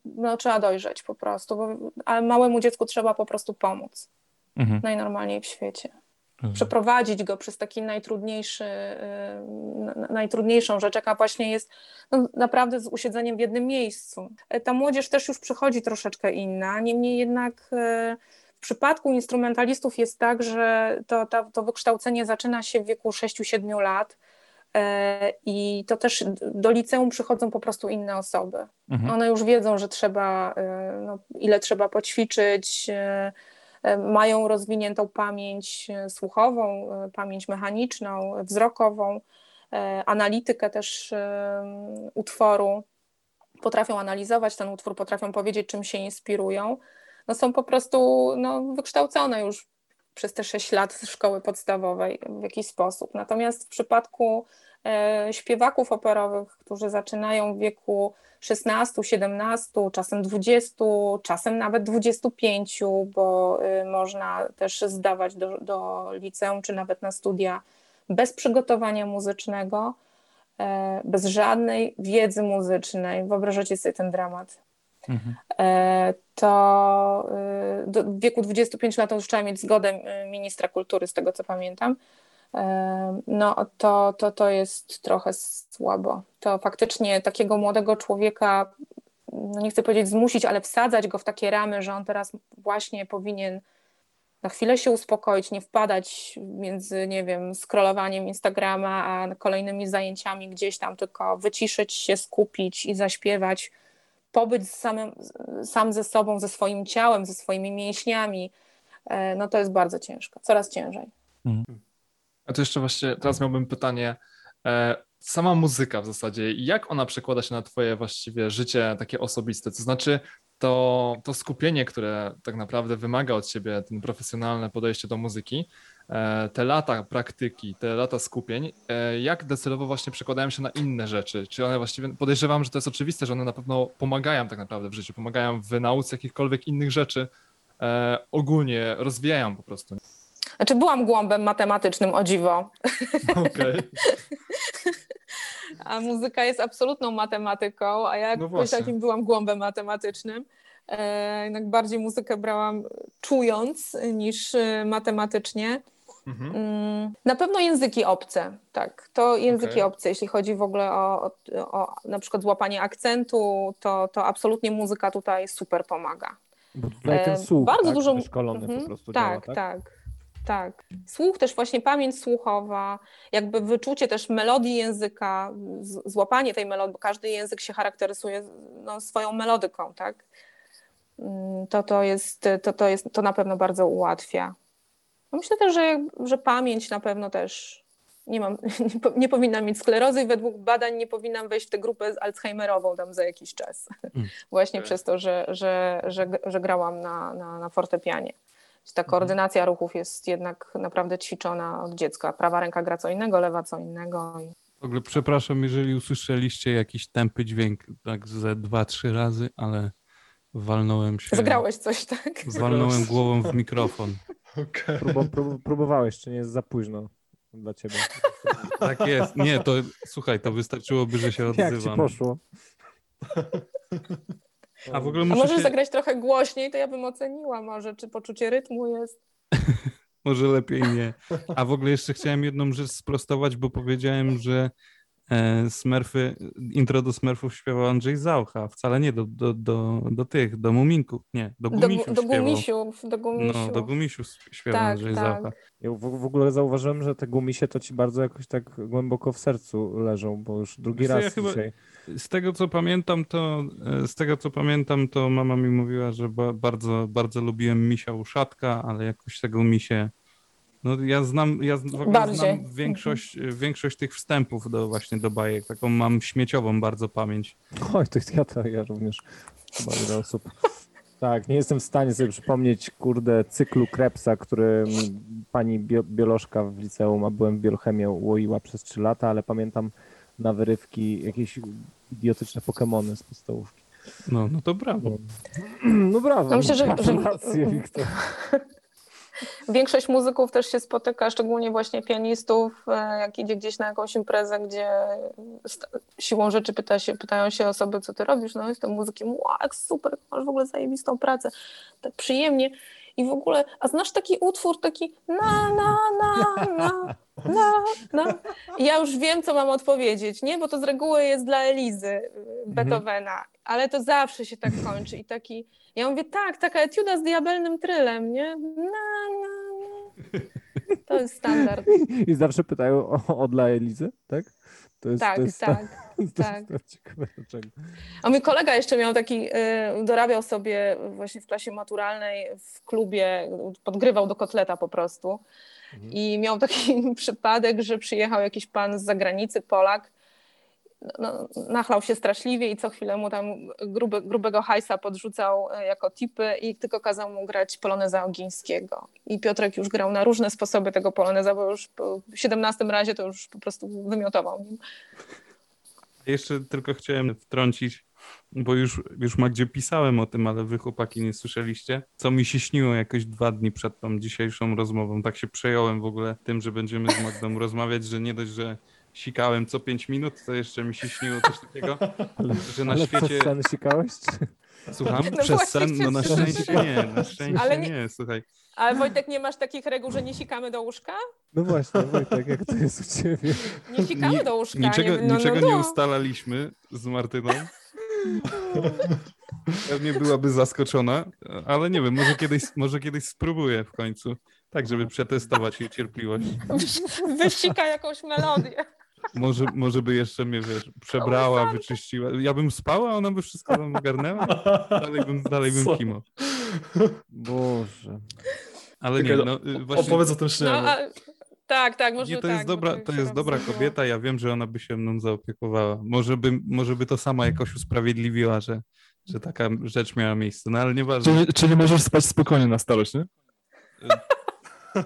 no, trzeba dojrzeć po prostu, bo, ale małemu dziecku trzeba po prostu pomóc Mhm. najnormalniej w świecie. Rozumiem. przeprowadzić go przez taki najtrudniejszy, y, na- najtrudniejszą rzecz, jaka właśnie jest no, naprawdę z usiedzeniem w jednym miejscu. Ta młodzież też już przychodzi troszeczkę inna, niemniej jednak e, w przypadku instrumentalistów jest tak, że to, to, to wykształcenie zaczyna się w wieku 6-7 lat e, i to też do liceum przychodzą po prostu inne osoby. Mhm. One już wiedzą, że trzeba, e, no, ile trzeba poćwiczyć, e, mają rozwiniętą pamięć słuchową, pamięć mechaniczną, wzrokową, analitykę też utworu. Potrafią analizować ten utwór, potrafią powiedzieć, czym się inspirują. No, są po prostu no, wykształcone już przez te 6 lat szkoły podstawowej w jakiś sposób. Natomiast w przypadku e, śpiewaków operowych, którzy zaczynają w wieku 16, 17, czasem 20, czasem nawet 25, bo y, można też zdawać do, do liceum czy nawet na studia bez przygotowania muzycznego, e, bez żadnej wiedzy muzycznej. Wyobrażacie sobie ten dramat. Mhm. E, to y, do, wieku 25 lat już trzeba mieć zgodę y, ministra kultury, z tego co pamiętam. E, No, to, to, to jest trochę słabo. To faktycznie takiego młodego człowieka, no nie chcę powiedzieć zmusić, ale wsadzać go w takie ramy, że on teraz właśnie powinien na chwilę się uspokoić, nie wpadać między, nie wiem, scrollowaniem Instagrama, a kolejnymi zajęciami gdzieś tam, tylko wyciszyć się, skupić i zaśpiewać, pobyć z samym, sam ze sobą, ze swoim ciałem, ze swoimi mięśniami, e, no to jest bardzo ciężko, coraz ciężej. A to jeszcze właśnie teraz miałbym pytanie. E, sama muzyka w zasadzie, jak ona przekłada się na twoje właściwie życie takie osobiste? To znaczy to, to skupienie, które tak naprawdę wymaga od ciebie, ten profesjonalne podejście do muzyki, e, te lata praktyki, te lata skupień, e, jak docelowo właśnie przekładają się na inne rzeczy? Czy one właściwie, podejrzewam, że to jest oczywiste, że one na pewno pomagają tak naprawdę w życiu, pomagają w nauce jakichkolwiek innych rzeczy, e, ogólnie rozwijają po prostu. Znaczy byłam głąbem matematycznym, o dziwo, Okej. a muzyka jest absolutną matematyką, a ja No takim byłam głąbem matematycznym. E, jednak bardziej muzykę brałam czując niż e, matematycznie. Mhm. Mm, Na pewno języki obce, tak. To języki Okej. obce, jeśli chodzi w ogóle o, o, o na przykład złapanie akcentu, to, to absolutnie muzyka tutaj super pomaga. Bo tutaj ten E, słuch bardzo tak, dużo- wyszkolony Mhm, po prostu tak, działa, tak? tak. Tak. Słuch też właśnie pamięć słuchowa, jakby wyczucie też melodii języka, złapanie tej melodii, bo każdy język się charakteryzuje no, swoją melodyką, tak? Mm, To, to, jest, to, to, jest, to na pewno bardzo ułatwia. No myślę też, że, że pamięć na pewno też nie mam, nie, po- nie powinnam mieć sklerozy i według badań nie powinnam wejść w tę grupę z Alzheimerową tam za jakiś czas. Właśnie Tak. przez to, że, że, że, że grałam na, na, na fortepianie. Ta koordynacja ruchów jest jednak naprawdę ćwiczona od dziecka. Prawa ręka gra co innego, lewa co innego. I... W ogóle przepraszam, jeżeli usłyszeliście jakiś tępy dźwięk tak ze dwa, trzy razy, ale walnąłem się. Zagrałeś coś, tak? Walnąłem głową w mikrofon. Próbu, prób, próbowałeś, czy nie jest za późno dla ciebie? Tak jest. Nie, to słuchaj, to wystarczyłoby, że się Jak ci odzywam. poszło? A w ogóle A możesz się, zagrać trochę głośniej, to ja bym oceniła może, czy poczucie rytmu jest. może lepiej nie. A w ogóle jeszcze chciałem jedną rzecz sprostować, bo powiedziałem, że e, Smurfy, intro do Smurfów śpiewał Andrzej Zaucha, wcale nie do, do, do, do tych, do Muminków, nie, do Do, Gumisiów do śpiewał. gumisiów, do gumisiów. No, do Gumisiów śpiewał Tak, Andrzej tak. Zaucha. Ja w, w ogóle zauważyłem, że te gumisie to ci bardzo jakoś tak głęboko w sercu leżą, bo już drugi Wiesz raz ja chyba- dzisiaj. Z tego co pamiętam, to e, z tego co pamiętam, to mama mi mówiła, że ba, bardzo, bardzo lubiłem misia uszatka, ale jakoś tego misie. No ja znam, ja w ogóle Bardziej. znam większość, większość tych wstępów do właśnie do bajek. Taką mam śmieciową bardzo pamięć. Oj, to ja, to ja również. Chyba wiele osób. Tak, nie jestem w stanie sobie przypomnieć, kurde, cyklu Krebsa, który mi pani bio, biolożka w liceum, a byłem w biochemię, łoiła przez 3 lata, ale pamiętam na wyrywki jakieś idiotyczne Pokemony z podstawówki. No, no to brawo. No brawo. No myślę, że- że- Gratulacje, Wiktor. Większość muzyków też się spotyka, szczególnie właśnie pianistów, e, jak idzie gdzieś na jakąś imprezę, gdzie siłą rzeczy pyta się, pytają się osoby, co ty robisz, no jestem muzykiem, wow, super, masz w ogóle zajebistą pracę, tak przyjemnie i w ogóle, a znasz taki utwór, taki na, na, na, na, na, na. I ja już wiem, co mam odpowiedzieć, nie, bo to z reguły jest dla Elizy y, Beethovena, ale to zawsze się tak kończy i taki, ja mówię, tak, taka etiuda z diabelnym trylem, nie, na, na, na. To jest standard. I zawsze pytają o, o dla Elizy, tak? To jest, Tak, to jest, tak, to jest, tak. Jest. A mój kolega jeszcze miał taki, y, dorabiał sobie właśnie w klasie maturalnej w klubie, podgrywał do kotleta po prostu. I miał taki przypadek, że przyjechał jakiś pan z zagranicy, Polak, no, nachlał się straszliwie i co chwilę mu tam grubego hajsa podrzucał e, jako tipy i tylko kazał mu grać poloneza Ogińskiego. I Piotrek już grał na różne sposoby tego poloneza, bo już po 17 razie to już po prostu wymiotował nim. Jeszcze tylko chciałem wtrącić, bo już, już Magdzie pisałem o tym, ale wy chłopaki nie słyszeliście, co mi się śniło jakoś dwa dni przed tą dzisiejszą rozmową. Tak się przejąłem w ogóle tym, że będziemy z Magdą rozmawiać, że nie dość, że sikałem co pięć minut, to jeszcze mi się śniło coś takiego, że na Ale świecie... przez sen sikałeś? Słucham? No Przez sen? No na szczęście nie, na szczęście Ale nie. nie- słuchaj. Ale Wojtek, nie masz takich reguł, że nie sikamy do łóżka? No właśnie, Wojtek, jak to jest u ciebie? Nie sikamy Ni- do łóżka. Niczego, nie, no, niczego no, no. nie ustalaliśmy z Martyną. Pewnie byłaby zaskoczona, ale nie wiem, może kiedyś, może kiedyś spróbuję w końcu. Tak, żeby przetestować jej cierpliwość. Wysika jakąś melodię. Może, może by jeszcze mnie, wiesz, przebrała, wyczyściła. Ja bym spał, a ona by wszystko tam ogarnęła. Dalej bym, dalej bym kimał. Boże. Ale nie, no y, właśnie... Opowiedz o tym śnie. No, a, tak, tak, może Nie, to tak. jest dobra, to jest dobra kobieta, ja wiem, że ona by się mną zaopiekowała. Może by, może by to sama jakoś usprawiedliwiła, że, że taka rzecz miała miejsce, no ale nieważne. Czyli, czyli możesz spać spokojnie na starość, nie?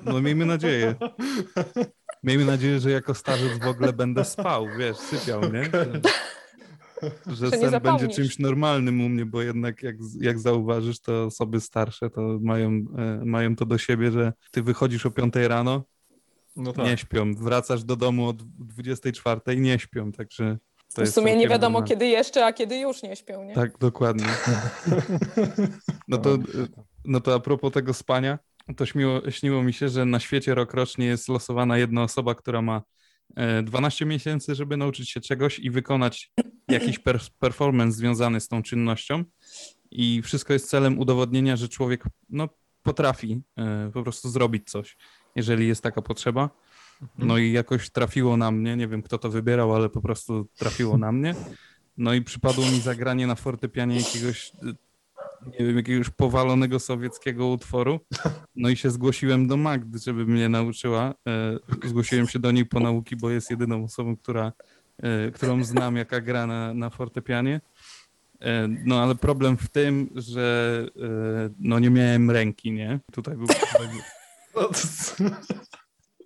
No miejmy nadzieję. Miejmy nadzieję, że jako starzec w ogóle będę spał, wiesz, sypiał, nie? Że, że Że nie sen będzie czymś normalnym u mnie, bo jednak jak, jak zauważysz, to osoby starsze to mają, e, mają to do siebie, że ty wychodzisz o 5 rano, No tak. nie śpią, wracasz do domu o 24 i nie śpią, także to W sumie nie wiadomo, normalne. kiedy jeszcze, a kiedy już nie śpią, nie? Tak, dokładnie. No to, no to a propos tego spania, to śniło, śniło mi się, że na świecie rok rocznie jest losowana jedna osoba, która ma e, 12 miesięcy, żeby nauczyć się czegoś i wykonać jakiś per, performance związany z tą czynnością. I wszystko jest celem udowodnienia, że człowiek no, potrafi e, po prostu zrobić coś. jeżeli jest taka potrzeba. No i jakoś trafiło na mnie, nie wiem kto to wybierał, ale po prostu trafiło na mnie. No i przypadło mi zagranie na fortepianie jakiegoś, nie wiem, jakiegoś powalonego sowieckiego utworu. No i się zgłosiłem do Magdy, żeby mnie nauczyła. E, Zgłosiłem się do niej po nauki, bo jest jedyną osobą, która, e, którą znam, jaka gra na, na fortepianie. E, No ale problem w tym, że no nie miałem ręki, nie? Tutaj był, tutaj był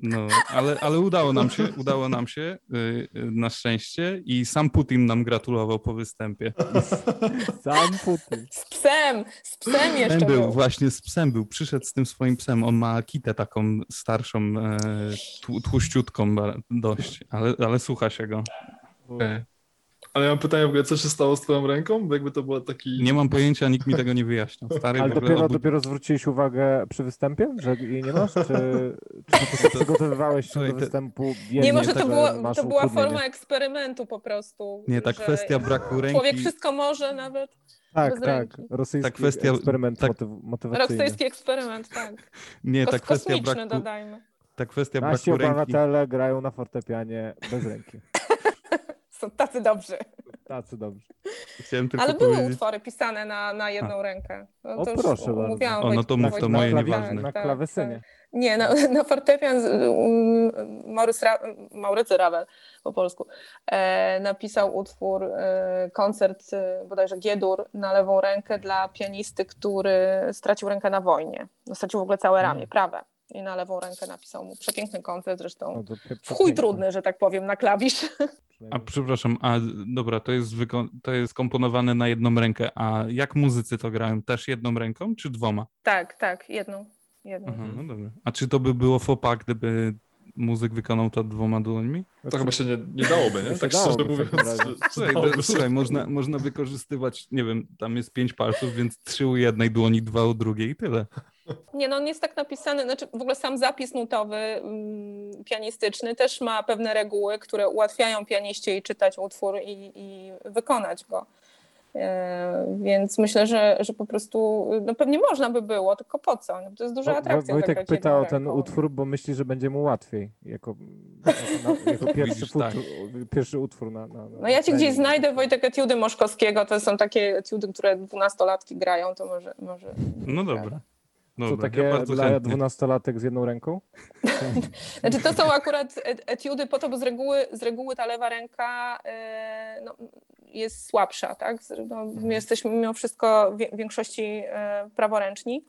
No, ale, ale udało nam się, udało nam się y, y, na szczęście i sam Putin nam gratulował po występie. Sam Putin. Z psem, z psem jeszcze Psem był, był. właśnie z psem był, przyszedł z tym swoim psem, on ma kitę taką starszą, e, tłu- tłuściutką dość, ale, ale słucha się go. Ale ja mam pytanie w ogóle, co się stało z twoją ręką? Bo jakby to było taki... Nie mam pojęcia, nikt mi tego nie wyjaśniał. Stary Ale dopiero, obu- dopiero zwróciłeś uwagę przy występie, że jej nie masz? Czy, czy prostu przygotowywałeś się Słuchaj, do to- występu? Nie, może to, było, to była forma eksperymentu po prostu. Nie, ta kwestia braku ręki, Człowiek wszystko może nawet. Tak, tak. Rosyjski Ta kwestia- eksperyment tak- motyw, motywacyjny. Rosyjski eksperyment, tak. nie, ta kwestia braku, dodajmy. ta kwestia Nasi braku ręki, obywatele grają na fortepianie bez ręki. Są tacy dobrzy. Tacy dobrze. chciałem tylko Ale były powiedzieć, utwory pisane na, na jedną rękę. No, O, to już proszę bardzo. mówiłam O, no to mów, to moje tak, nieważne. Na tak, klawesynie. tak. Nie, na, na fortepian z- um, Maurys Ra, Maurycy Ravel po polsku e, napisał utwór, e, koncert e, bodajże G-dur na lewą rękę dla pianisty, który stracił rękę na wojnie. No, stracił w ogóle całe ramię, Mm. prawe. I na lewą rękę napisał mu przepiękny koncert, zresztą No w chuj trudny, że tak powiem, na klawisz. A przepraszam, a dobra, to jest, wyko- to jest komponowane na jedną rękę, a jak muzycy to grają? Też jedną ręką, czy dwoma? tak, tak, jedną. jedną. Aha, no dobra. A czy to by było fopa, gdyby muzyk wykonał to dwoma dłońmi? To chyba się nie, nie dałoby, nie? Tak szczerze mówiąc. to, słuchaj można, można wykorzystywać, nie wiem, tam jest pięć palców, więc trzy u jednej dłoni, dwa u drugiej i tyle. Nie, no on jest tak napisany, znaczy w ogóle sam zapis nutowy mm, pianistyczny też ma pewne reguły, które ułatwiają pianiście i czytać utwór i, i wykonać go. E, Więc myślę, że, że po prostu no pewnie można by było, tylko po co? No, to jest duża atrakcja. Wojtek zagrać pyta o ten ręką. utwór, bo myśli, że będzie mu łatwiej. Jako, jako, na, jako pierwszy, Widzisz, tak. utwór, pierwszy utwór na, na, na No ja ci gdzieś znajdę Wojtek etiudy Moszkowskiego, to są takie etiudy, które dwunastolatki grają, to może... może No dobra. Co Dobra, takie ja bardzo dla chętnie. dwunastolatek z jedną ręką? Znaczy to są akurat et- etiudy po to, bo z reguły, z reguły ta lewa ręka e, no, jest słabsza, tak? No, my jesteśmy mimo wszystko w większości e, praworęczni.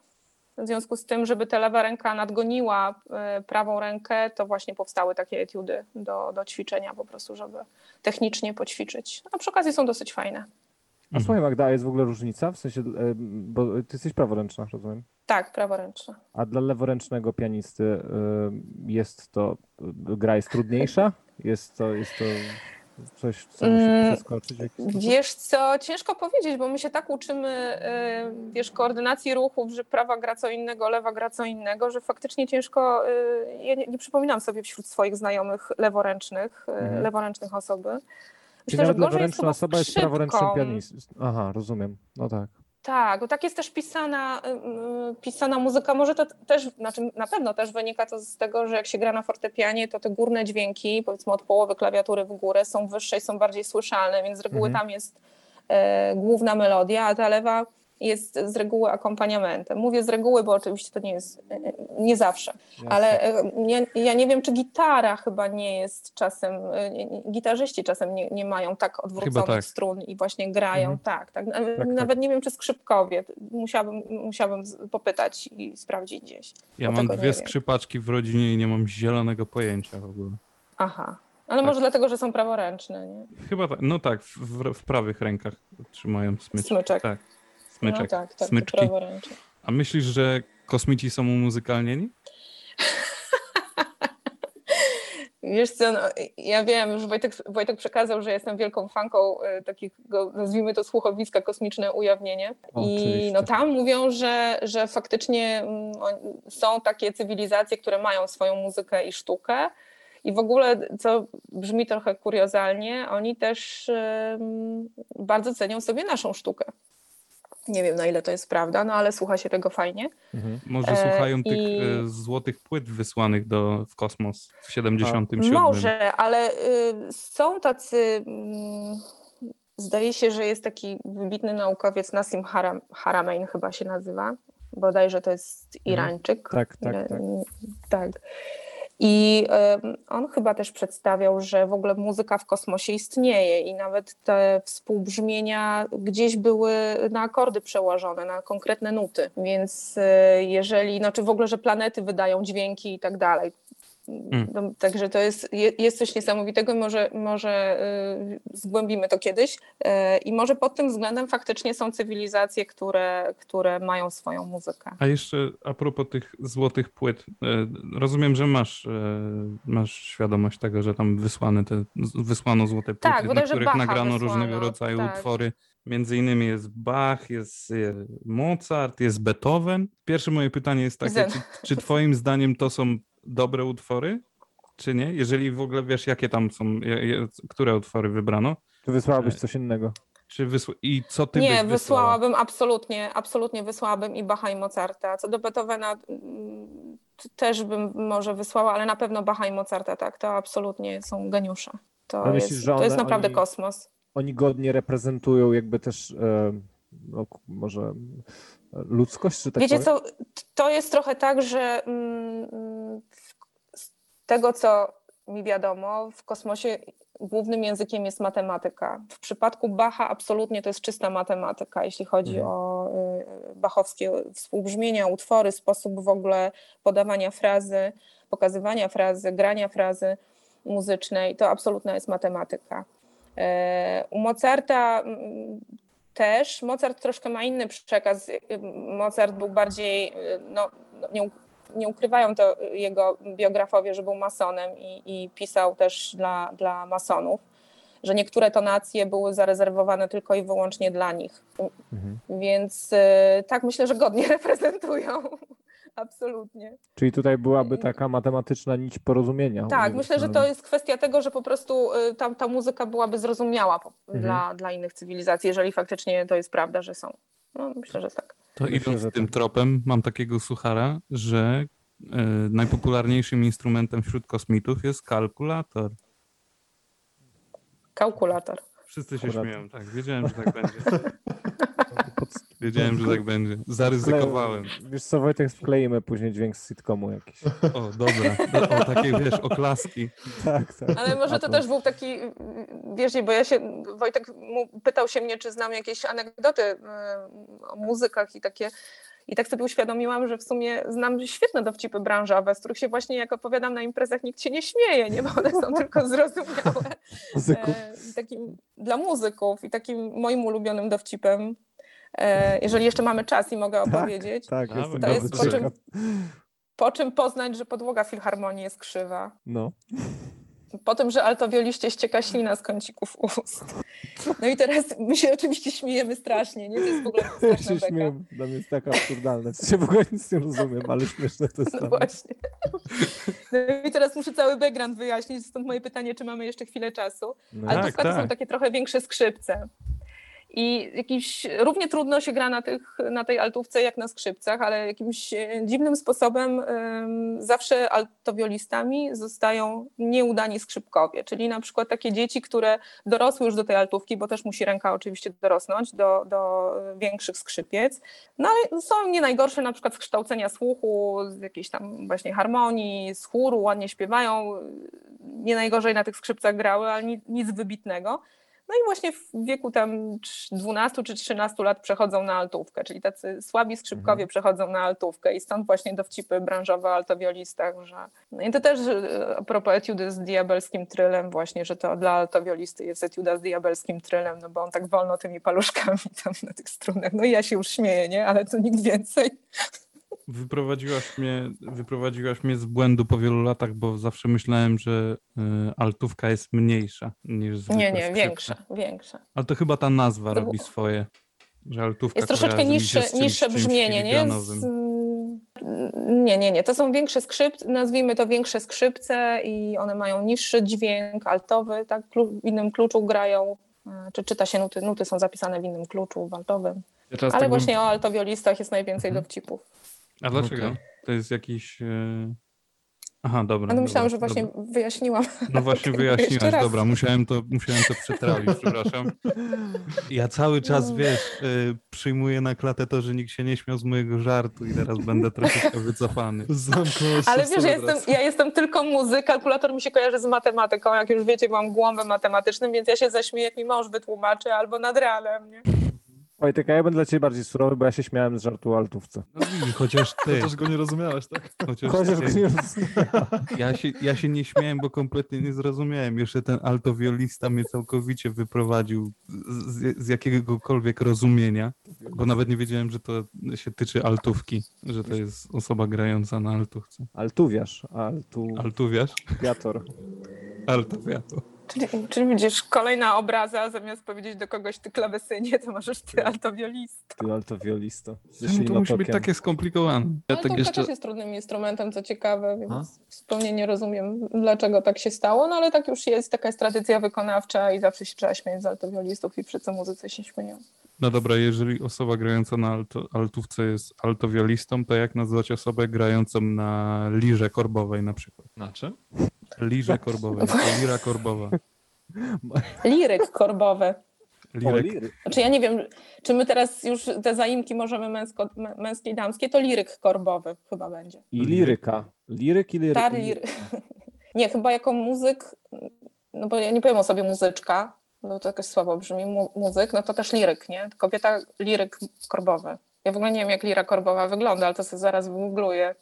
W związku z tym, żeby ta lewa ręka nadgoniła e, prawą rękę, to właśnie powstały takie etiudy do, do ćwiczenia po prostu, żeby technicznie poćwiczyć. A przy okazji są dosyć fajne. A Mhm. słuchaj Magda, jest w ogóle różnica? W sensie, e, bo ty jesteś praworęczna, rozumiem. Tak, praworęczne. A dla leworęcznego pianisty e, jest to, e, gra jest trudniejsza? Jest to, jest to coś, co musi Mm, przeskoczyć? Wiesz co, ciężko powiedzieć, bo my się tak uczymy, wiesz, koordynacji ruchów, że prawa gra co innego, lewa gra co innego, że faktycznie ciężko, ja nie, nie przypominam sobie wśród swoich znajomych leworęcznych, Mhm. leworęcznych osoby. Czyli Myślę, że nawet leworęczna osoba jest praworęcznym pianistą. Aha, rozumiem. No tak. Tak, bo tak jest też pisana, y, y, pisana muzyka. Może to też, znaczy na pewno też wynika to z tego, że jak się gra na fortepianie, to te górne dźwięki, powiedzmy od połowy klawiatury w górę, są wyższe i są bardziej słyszalne, więc z reguły Mhm. tam jest e, główna melodia, a ta lewa jest z reguły akompaniamentem. Mówię z reguły, bo oczywiście to nie jest, e, e, nie zawsze. Jasne. Ale e, ja, ja nie wiem, czy gitara chyba nie jest czasem, gitarzyści czasem nie, nie mają tak odwróconych tak. strun i właśnie grają Mhm. tak, tak. Na- tak. Nawet nie wiem, czy skrzypkowie. Musiałabym, musiałabym popytać i sprawdzić gdzieś. Ja mam dwie skrzypaczki w rodzinie i nie mam zielonego pojęcia w ogóle. Aha. Ale Tak. może dlatego, że są praworęczne, nie? Chyba tak, no tak, w, w, prawych rękach trzymają smyczki. Smyczek. Tak, smyczek, No tak, tak, smyczki. A myślisz, że kosmici są umuzykalnieni? Wiesz co, no, ja wiem, że Wojtek, Wojtek przekazał, że jestem wielką fanką e, takiego, nazwijmy to słuchowiska kosmiczne ujawnienie. I Oczywiście. no tam mówią, że, że faktycznie mm, są takie cywilizacje, które mają swoją muzykę i sztukę. I w ogóle, co brzmi trochę kuriozalnie, oni też bardzo cenią sobie naszą sztukę. Nie wiem, na ile to jest prawda, no ale słucha się tego fajnie. Mhm. Może E, słuchają tych i- e, złotych płyt wysłanych do, w kosmos w 77. Może, ale y, są tacy. mm, zdaje się, że jest taki wybitny naukowiec Nassim Haram, Haramein, chyba się nazywa. Bodajże to jest Irańczyk. Tak, tak, tak. Y, tak. I on chyba też przedstawiał, że w ogóle muzyka w kosmosie istnieje i nawet te współbrzmienia gdzieś były na akordy przełożone, na konkretne nuty. Więc y, jeżeli, no czy w ogóle, że planety wydają dźwięki i tak dalej. No, Także to jest, je- jest coś niesamowitego, może, może y, zgłębimy to kiedyś. Y, I może pod tym względem faktycznie są cywilizacje, które, które mają swoją muzykę. A jeszcze a propos tych złotych płyt, e, rozumiem, że masz, masz świadomość tego, że tam wysłane te, wysłano złote płyty, Tak, na których Bacha nagrano wysłano, różnego rodzaju tak. utwory. Między innymi jest Bach, jest Mozart, jest Beethoven. Pierwsze moje pytanie jest takie, czy, czy twoim zdaniem to są dobre utwory, czy nie? Jeżeli w ogóle wiesz, jakie tam są, je, je, które utwory wybrano, Czy wysłałabyś coś innego? czy wysła... i co ty Nie, byś wysłała? wysłałabym absolutnie, absolutnie wysłałabym i Bacha i Mozarta. Co do Beethovena mm, też bym może wysłała, ale na pewno Bacha i Mozarta, tak, to absolutnie są geniusze. To, Ale jest, myślisz, że to jest naprawdę oni- kosmos. Oni godnie reprezentują jakby też e, no, może ludzkość, czy tak Wiecie powiem? co, to jest trochę tak, że mm, z tego co mi wiadomo, w kosmosie głównym językiem jest matematyka. W przypadku Bacha absolutnie to jest czysta matematyka, jeśli chodzi Mhm. o y, bachowskie współbrzmienia, utwory, sposób w ogóle podawania frazy, pokazywania frazy, grania frazy muzycznej, to absolutna jest matematyka. E, U Mozarta mm, też. Mozart troszkę ma inny przekaz. Mozart był bardziej, no, nie, nie ukrywają to jego biografowie, że był masonem i, i pisał też dla, dla masonów, że niektóre tonacje były zarezerwowane tylko i wyłącznie dla nich. Mhm. Więc e, tak, myślę, że godnie reprezentują. Absolutnie. Czyli tutaj byłaby taka matematyczna nić porozumienia. Tak, myślę, że to jest kwestia tego, że po prostu y, ta, ta muzyka byłaby zrozumiała po, Mhm. dla, dla innych cywilizacji, jeżeli faktycznie to jest prawda, że są. No, myślę, że tak. To Myślę, idąc tym tak. tropem, mam takiego suchara, że e, najpopularniejszym instrumentem wśród kosmitów jest kalkulator. Kalkulator. Wszyscy się Akurat. śmieją, tak. Wiedziałem, że tak będzie. Wiedziałem, że tak będzie. Zaryzykowałem. Wiesz co, Wojtek, wkleimy później dźwięk z sitcomu jakiś. O, dobra. O, takie, wiesz, oklaski. tak, tak. Ale może to też był taki, wiesz, nie, bo ja się, Wojtek mu pytał się mnie, czy znam jakieś anegdoty y, o muzykach i takie, i tak sobie uświadomiłam, że w sumie znam świetne dowcipy branżowe, z których się właśnie jak opowiadam na imprezach nikt się nie śmieje, nie, bo one są tylko zrozumiałe. Muzyków. E, takim dla muzyków i takim moim ulubionym dowcipem, jeżeli jeszcze mamy czas i mogę opowiedzieć, Tak, jestem to jest po czym, po czym poznać, że podłoga filharmonii jest krzywa. No. Po tym, że altowioliście ścieka ślina z kącików ust. No i teraz my się oczywiście śmiejemy strasznie, nie? To jest w ogóle Ja straszna się beka. śmieję, dla mnie jest tak absurdalne. W sensie w ogóle nic nie rozumiem, ale śmieszne to jest No właśnie. No i teraz muszę cały background wyjaśnić, stąd moje pytanie, czy mamy jeszcze chwilę czasu. No. Ale Tak, to to są tak. takie trochę większe skrzypce. I jakimś, równie trudno się gra na, tych, na tej altówce jak na skrzypcach, ale jakimś e, dziwnym sposobem em, zawsze altowiolistami zostają nieudani skrzypkowie, czyli na przykład takie dzieci, które dorosły już do tej altówki, bo też musi ręka oczywiście dorosnąć do, do e, większych skrzypiec, no ale są nie najgorsze na przykład z kształcenia słuchu, z jakiejś tam właśnie harmonii, z chóru, ładnie śpiewają, nie najgorzej na tych skrzypcach grały, ale nic, nic wybitnego. No i właśnie w wieku tam trz- 12 czy 13 lat przechodzą na altówkę, czyli tacy słabi skrzypkowie przechodzą na altówkę i stąd właśnie dowcipy branżowe o altowiolistach, że... No i to też a propos etiudy z diabelskim trylem właśnie, że to dla altowiolisty jest etiuda z diabelskim trylem, no bo on tak wolno tymi paluszkami tam na tych strunach. No i ja się już śmieję, nie? Ale to nikt więcej. Wyprowadziłaś mnie, wyprowadziłaś mnie z błędu po wielu latach, bo zawsze myślałem, że y, altówka jest mniejsza niż zwykłe Nie, nie, skrzypce. większe, większe. Ale to chyba ta nazwa To robi było- swoje. Że altówka Jest troszeczkę niższe, czymś- niższe brzmienie, nie? Z, mm, nie, nie, nie. To są większe skrzypce, nazwijmy to większe skrzypce i one mają niższy dźwięk altowy, tak? W innym kluczu grają, e, czy czyta się nuty, nuty są zapisane w innym kluczu, w altowym. Ja Ale tak bym- właśnie o altowiolistach jest najwięcej Mhm. dowcipów. A dlaczego? Okej. To jest jakiś... E... Aha, dobra. No myślałam, że dobra, właśnie dobra. wyjaśniłam. No właśnie wyjaśniłaś, dobra, musiałem to, musiałem to przetrawić, przepraszam. Ja cały czas, No. wiesz, y, przyjmuję na klatę to, że nikt się nie śmiał z mojego żartu i teraz będę troszeczkę wycofany. Ale wiesz, ja jestem, ja jestem tylko muzyk, kalkulator mi się kojarzy z matematyką, jak już wiecie, mam głąbem matematycznym, więc ja się zaśmieję, jak mi mąż wytłumaczy, albo nad ranem, nie? Wojtek, a ja będę dla ciebie bardziej surowy, bo ja się śmiałem z żartu o altówce. No widzisz, chociaż ty, Chociaż go nie rozumiałeś, tak? chociaż Chociaż go ty. nie. Ja się, ja się nie śmiałem, bo kompletnie nie zrozumiałem. Jeszcze ten altowiolista mnie całkowicie wyprowadził z, z jakiegokolwiek rozumienia, bo nawet nie wiedziałem, że to się tyczy altówki, że to jest osoba grająca na altówce. Altuwiarz, Altuwiarz? altuwiator. Altowiatu. Czyli, czyli widzisz, kolejna obraza, zamiast powiedzieć do kogoś ty klawesynie, to możesz ty altowiolista. Ty altowiolisto. Ze Czemu to musi być takie skomplikowane? Ja Ale tak to jeszcze... też jest trudnym instrumentem, co ciekawe, więc A? zupełnie nie rozumiem, dlaczego tak się stało, no ale tak już jest, taka jest tradycja wykonawcza i zawsze się trzeba śmiać z altowiolistów i wszyscy muzycy się śmieją. No dobra, jeżeli osoba grająca na alto, altówce jest altowiolistą, to jak nazwać osobę grającą na lirze korbowej na przykład? Na czym? Lirze korbowej, to lira korbowa. Liryk korbowy. O, Lirek, liry. Znaczy ja nie wiem, czy my teraz już te zaimki możemy męsko, mę- męskie i damskie, to liryk korbowy chyba będzie. I liryka. Liryk i liryka. Lir... Nie, chyba jako muzyk, no bo ja nie powiem o sobie muzyczka, no to jakoś słabo brzmi, mu, muzyk, no to też liryk, nie? Kobieta, liryk korbowy. Ja w ogóle nie wiem, jak lira korbowa wygląda, ale to sobie zaraz wygoogluję.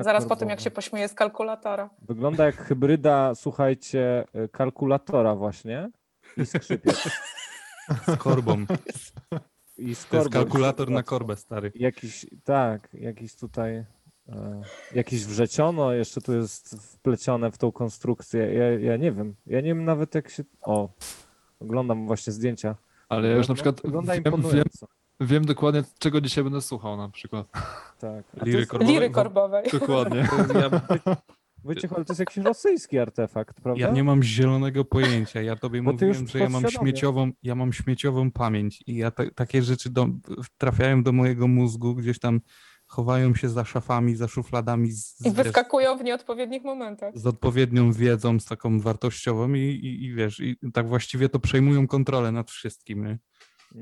Zaraz po tym, jak się pośmieję z kalkulatora. Wygląda jak hybryda, słuchajcie, y, kalkulatora właśnie i skrzypiec. z korbą. I To jest kalkulator na korbę, stary. Jakiś, tak, jakiś tutaj, e, jakiś wrzeciono jeszcze tu jest wplecione w tą konstrukcję. Ja, ja nie wiem, ja nie wiem nawet jak się, o, oglądam właśnie zdjęcia. Ale ja już na przykład Wygląda wiem, wiem, imponująco. Wiem dokładnie, czego dzisiaj będę słuchał na przykład. Tak. Liry korbowej. Liry korbowej. Dokładnie. Ja, Wojciech, ale to jest jakiś rosyjski artefakt, prawda? ja nie mam zielonego pojęcia. Ja tobie Bo mówiłem, że ja mam śmieciową, ja mam śmieciową pamięć i ja ta, takie rzeczy do, trafiają do mojego mózgu, gdzieś tam chowają się za szafami, za szufladami z, I wiesz, wyskakują w nieodpowiednich momentach. z odpowiednią wiedzą, z taką wartościową i, i, i wiesz, i tak właściwie to przejmują kontrolę nad wszystkim. Nie?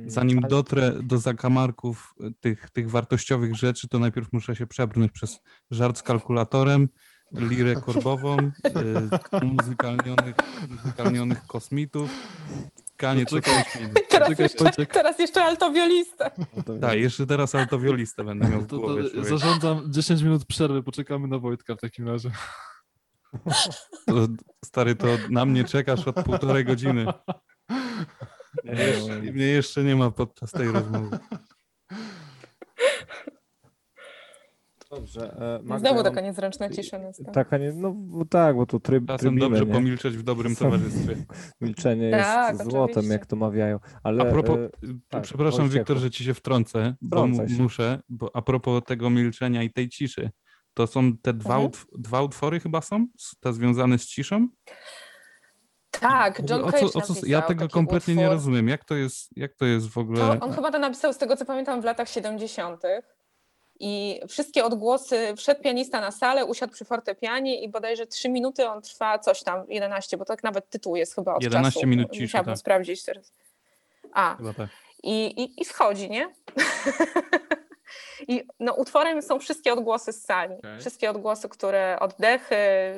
Zanim ale- dotrę do zakamarków y, tych, tych wartościowych rzeczy, to najpierw muszę się przebrnąć przez żart z kalkulatorem, lirę korbową, y, muzykalnionych, muzykalnionych kosmitów, kanie co Czekaj. Teraz Czekaj, jeszcze, Wojciek. teraz jeszcze altowiolista. No to- Tak, jeszcze teraz altowiolistę będę miał w To, głowie. to człowiek. zarządzam 10 minut przerwy, poczekamy na Wojtka w takim razie. To, stary, to na mnie czekasz od półtorej godziny. Mnie jeszcze, mnie jeszcze nie ma podczas tej rozmowy. Dobrze. e, Magda, Znowu taka niezręczna cisza nastała. Taka nie, no bo tak, bo tu tryb, Czasem trybimy, dobrze nie? pomilczeć w dobrym towarzystwie. Milczenie jest Tak, złotem, oczywiście. jak to mawiają. Ale A propos, e, tak, przepraszam. Wiktor, że ci się wtrącę, bo się. muszę, bo a propos tego milczenia i tej ciszy, to są te dwa, Mhm. utw- dwa utwory chyba są, te związane z ciszą? Tak, John o Cage co, o co, Ja tego kompletnie nie utwór. rozumiem. Jak to jest, jak to jest w ogóle? To on chyba to napisał, z tego co pamiętam, w latach 70. I wszystkie odgłosy, wszedł pianista na salę, usiadł przy fortepianie i bodajże 3 minuty on trwa coś tam, 11, bo tak nawet tytuł jest chyba od 11 czasu. minut ciszy, Musiałabym tak. sprawdzić teraz. A, tak. i, i, i schodzi, nie? I no, utworem są wszystkie odgłosy z sali. Okej. Wszystkie odgłosy, które oddechy,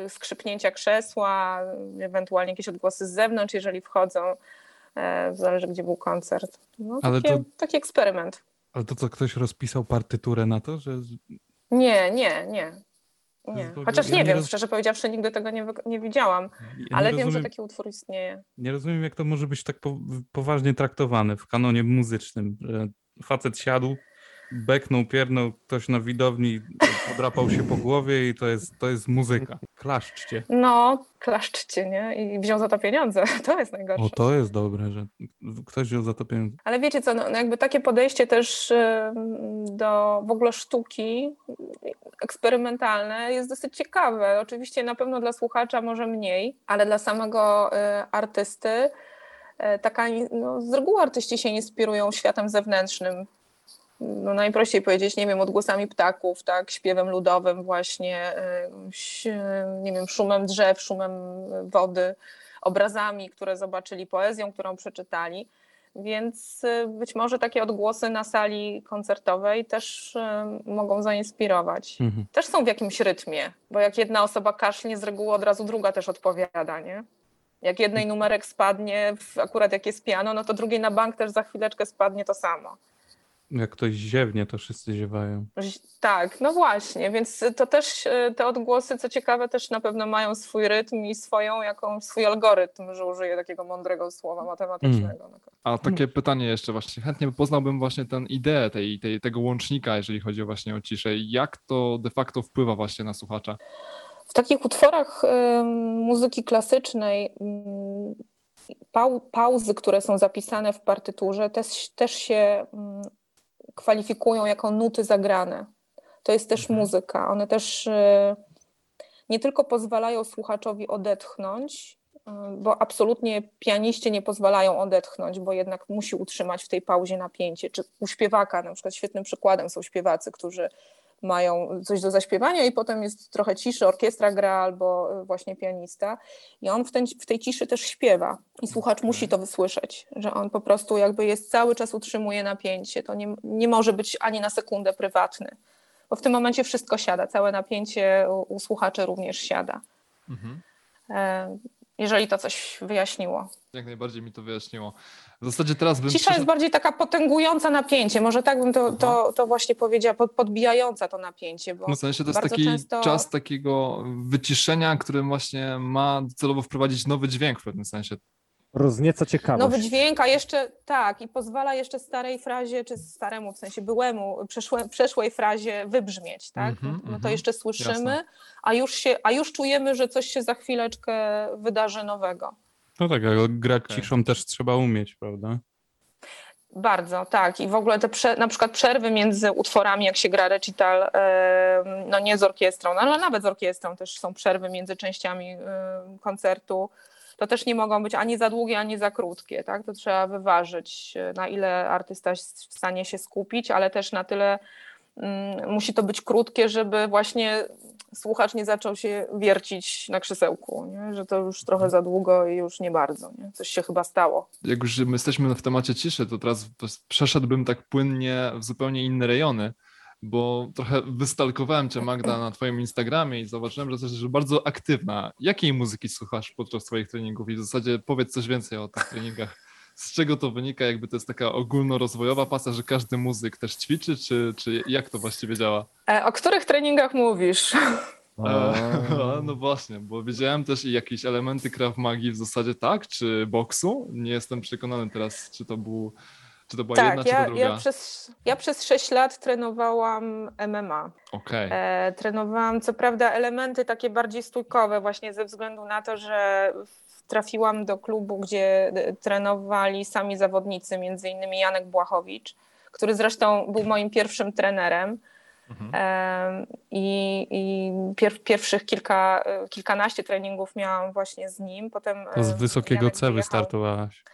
skrzypnięcia krzesła, ewentualnie jakieś odgłosy z zewnątrz, jeżeli wchodzą. E, zależy, gdzie był koncert. No, Ale takie, to- taki eksperyment. Ale to co, ktoś rozpisał partyturę na to, że... Nie, nie, nie. Nie. w ogóle- Chociaż ja nie nie wiem, roz- szczerze powiedziawszy, nigdy tego nie, nie widziałam, Ja ale nie wiem, że rozumiem, taki utwór istnieje. Nie rozumiem, jak to może być tak po, poważnie traktowane w kanonie muzycznym, że facet siadł, beknął, piernął, ktoś na widowni podrapał się po głowie i to jest, to jest muzyka. Klaszczcie. No, klaszczcie, nie? I wziął za to pieniądze. To jest najgorsze. O, to jest dobre, że ktoś wziął za to pieniądze. Ale wiecie co, no, no jakby takie podejście też do w ogóle sztuki eksperymentalne jest dosyć ciekawe. Oczywiście na pewno dla słuchacza może mniej, ale dla samego y, artysty e, taka, no, z reguły artyści się inspirują światem zewnętrznym. No, najprościej powiedzieć, nie wiem, odgłosami ptaków, tak, śpiewem ludowym właśnie, e, nie wiem, szumem drzew, szumem wody, obrazami, które zobaczyli, poezją, którą przeczytali. Więc y, być może takie odgłosy na sali koncertowej też y, mogą zainspirować. Mhm. Też są w jakimś rytmie, bo jak jedna osoba kaszlnie, z reguły od razu druga też odpowiada, nie? Jak jednej numerek spadnie, akurat jak jest piano, no to drugiej na bank też za chwileczkę spadnie to samo. Jak ktoś ziewnie, to wszyscy ziewają. Tak, no właśnie, więc to też y, te odgłosy, co ciekawe, też na pewno mają swój rytm i swoją jakąś swój algorytm, że użyję takiego mądrego słowa matematycznego. A takie pytanie jeszcze właśnie, chętnie poznałbym właśnie tę ideę tej, tej, tego łącznika, jeżeli chodzi właśnie o ciszę. Jak to de facto wpływa właśnie na słuchacza? W takich utworach ym, muzyki klasycznej pau, pauzy, które są zapisane w partyturze, też, też się ym, kwalifikują jako nuty zagrane. To jest też Mhm. muzyka. One też y, nie tylko pozwalają słuchaczowi odetchnąć, y, bo absolutnie pianiście nie pozwalają odetchnąć, bo jednak musi utrzymać w tej pauzie napięcie. Czy u śpiewaka, na przykład świetnym przykładem są śpiewacy, którzy mają coś do zaśpiewania i potem jest trochę ciszy, orkiestra gra albo y, właśnie pianista i on w, ten, w tej ciszy też śpiewa i słuchacz musi to wysłyszeć, że on po prostu jakby jest cały czas utrzymuje napięcie, to nie, nie może być ani na sekundę prywatny, bo w tym momencie wszystko siada, całe napięcie u, u słuchaczy również siada. Mhm. E, Jeżeli to coś wyjaśniło. Jak najbardziej mi to wyjaśniło. W zasadzie teraz bym Cisza jest przeszedł- bardziej taka potęgująca napięcie, może tak bym to, to, to właśnie powiedziała, pod- podbijająca to napięcie, bo No w sensie to jest bardzo taki często... czas takiego wyciszenia, który właśnie ma celowo wprowadzić nowy dźwięk w pewnym sensie. Roznieca ciekawość. Nowy dźwięk, a jeszcze tak, i pozwala jeszcze starej frazie, czy staremu, w sensie byłemu, przeszłe, przeszłej frazie wybrzmieć, tak? Mhm, no, no to mhm. jeszcze słyszymy, Jasne. a już, się, a już czujemy, że coś się za chwileczkę wydarzy nowego. No tak, ale grać Okej. ciszą też trzeba umieć, prawda? Bardzo, tak. I w ogóle te prze, na przykład przerwy między utworami, jak się gra recital, no nie z orkiestrą, no ale nawet z orkiestrą też są przerwy między częściami koncertu. To też nie mogą być ani za długie, ani za krótkie, tak? To trzeba wyważyć, na ile artysta jest w stanie się skupić, ale też na tyle musi to być krótkie, żeby właśnie słuchacz nie zaczął się wiercić na krzesełku, nie? że to już trochę za długo i już nie bardzo. Nie? Coś się chyba stało. Jak już my jesteśmy w temacie ciszy, to teraz przeszedłbym tak płynnie w zupełnie inne rejony, bo trochę wystalkowałem cię Magda na twoim Instagramie i zauważyłem, że jesteś bardzo aktywna. Jakiej muzyki słuchasz podczas swoich treningów i w zasadzie powiedz coś więcej o tych treningach. Z czego to wynika? Jakby to jest taka ogólnorozwojowa pasja, że każdy muzyk też ćwiczy, czy, czy jak to właściwie działa? E, O których treningach mówisz? E, no właśnie, bo widziałem też i jakieś elementy Krav Magi w zasadzie tak, czy boksu. Nie jestem przekonany teraz, czy to był, czy to była jedna, tak, czy to ja, druga. ja, przez, ja przez 6 lat trenowałam MMA. Okej. E, trenowałam co prawda elementy takie bardziej stójkowe, właśnie ze względu na to, że trafiłam do klubu, gdzie e, trenowali sami zawodnicy, między innymi Janek Błachowicz, który zresztą był moim pierwszym trenerem. Mhm. I, i pier, pierwszych kilka, e, kilkanaście treningów miałam właśnie z nim. Potem To z em, wysokiego Janek C wystartowałaś.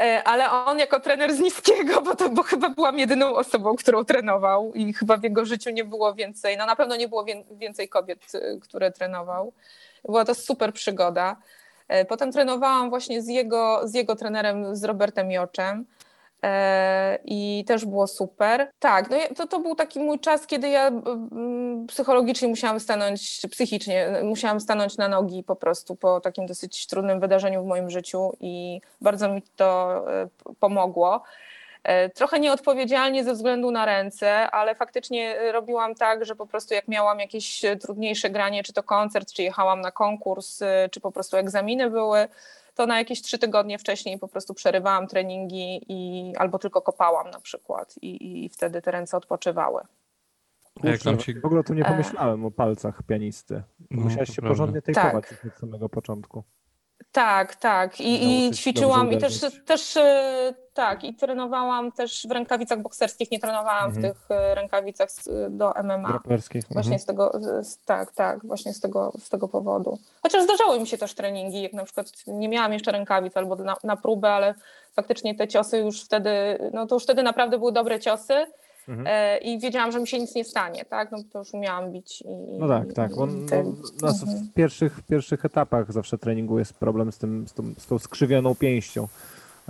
E, Ale on jako trener z niskiego, bo, to, bo chyba byłam jedyną osobą, którą trenował i chyba w jego życiu nie było więcej, no na pewno nie było wię- więcej kobiet, które trenował. Była to super przygoda. E, Potem trenowałam właśnie z jego, z jego trenerem, z Robertem Joczem. E, I też było super. Tak, no to, to był taki mój czas, kiedy ja psychologicznie musiałam stanąć, psychicznie musiałam stanąć na nogi po prostu po takim dosyć trudnym wydarzeniu w moim życiu i bardzo mi to e, pomogło. E, Trochę nieodpowiedzialnie ze względu na ręce, ale faktycznie e, robiłam tak, że po prostu jak miałam jakieś e, trudniejsze granie, czy to koncert, czy jechałam na konkurs, czy po prostu egzaminy były, to na jakieś trzy tygodnie wcześniej po prostu przerywałam treningi i albo tylko kopałam na przykład i, i wtedy te ręce odpoczywały. Jak tam się... W ogóle tym nie E. pomyślałem, o palcach pianisty. No, Musiałeś się prawda. porządnie tejpować już od samego początku. Tak, tak. I, i Nauczyć ćwiczyłam i też, też, e, tak, i trenowałam też w rękawicach bokserskich, nie trenowałam Mhm. w tych e, rękawicach do MMA. Graperskich. Właśnie Mhm. z tego, z, tak, tak, właśnie z tego, z tego powodu. Chociaż zdarzały mi się też treningi, jak na przykład nie miałam jeszcze rękawic albo na, na próbę, ale faktycznie te ciosy już wtedy, no to już wtedy naprawdę były dobre ciosy Mhm. e, i wiedziałam, że mi się nic nie stanie, tak, no to już umiałam bić. I, No tak, tak. i On, te- no, nas mhm. w pierwszych, w pierwszych etapach zawsze treningu jest problem z, tym, z, tą, z tą skrzywioną pięścią.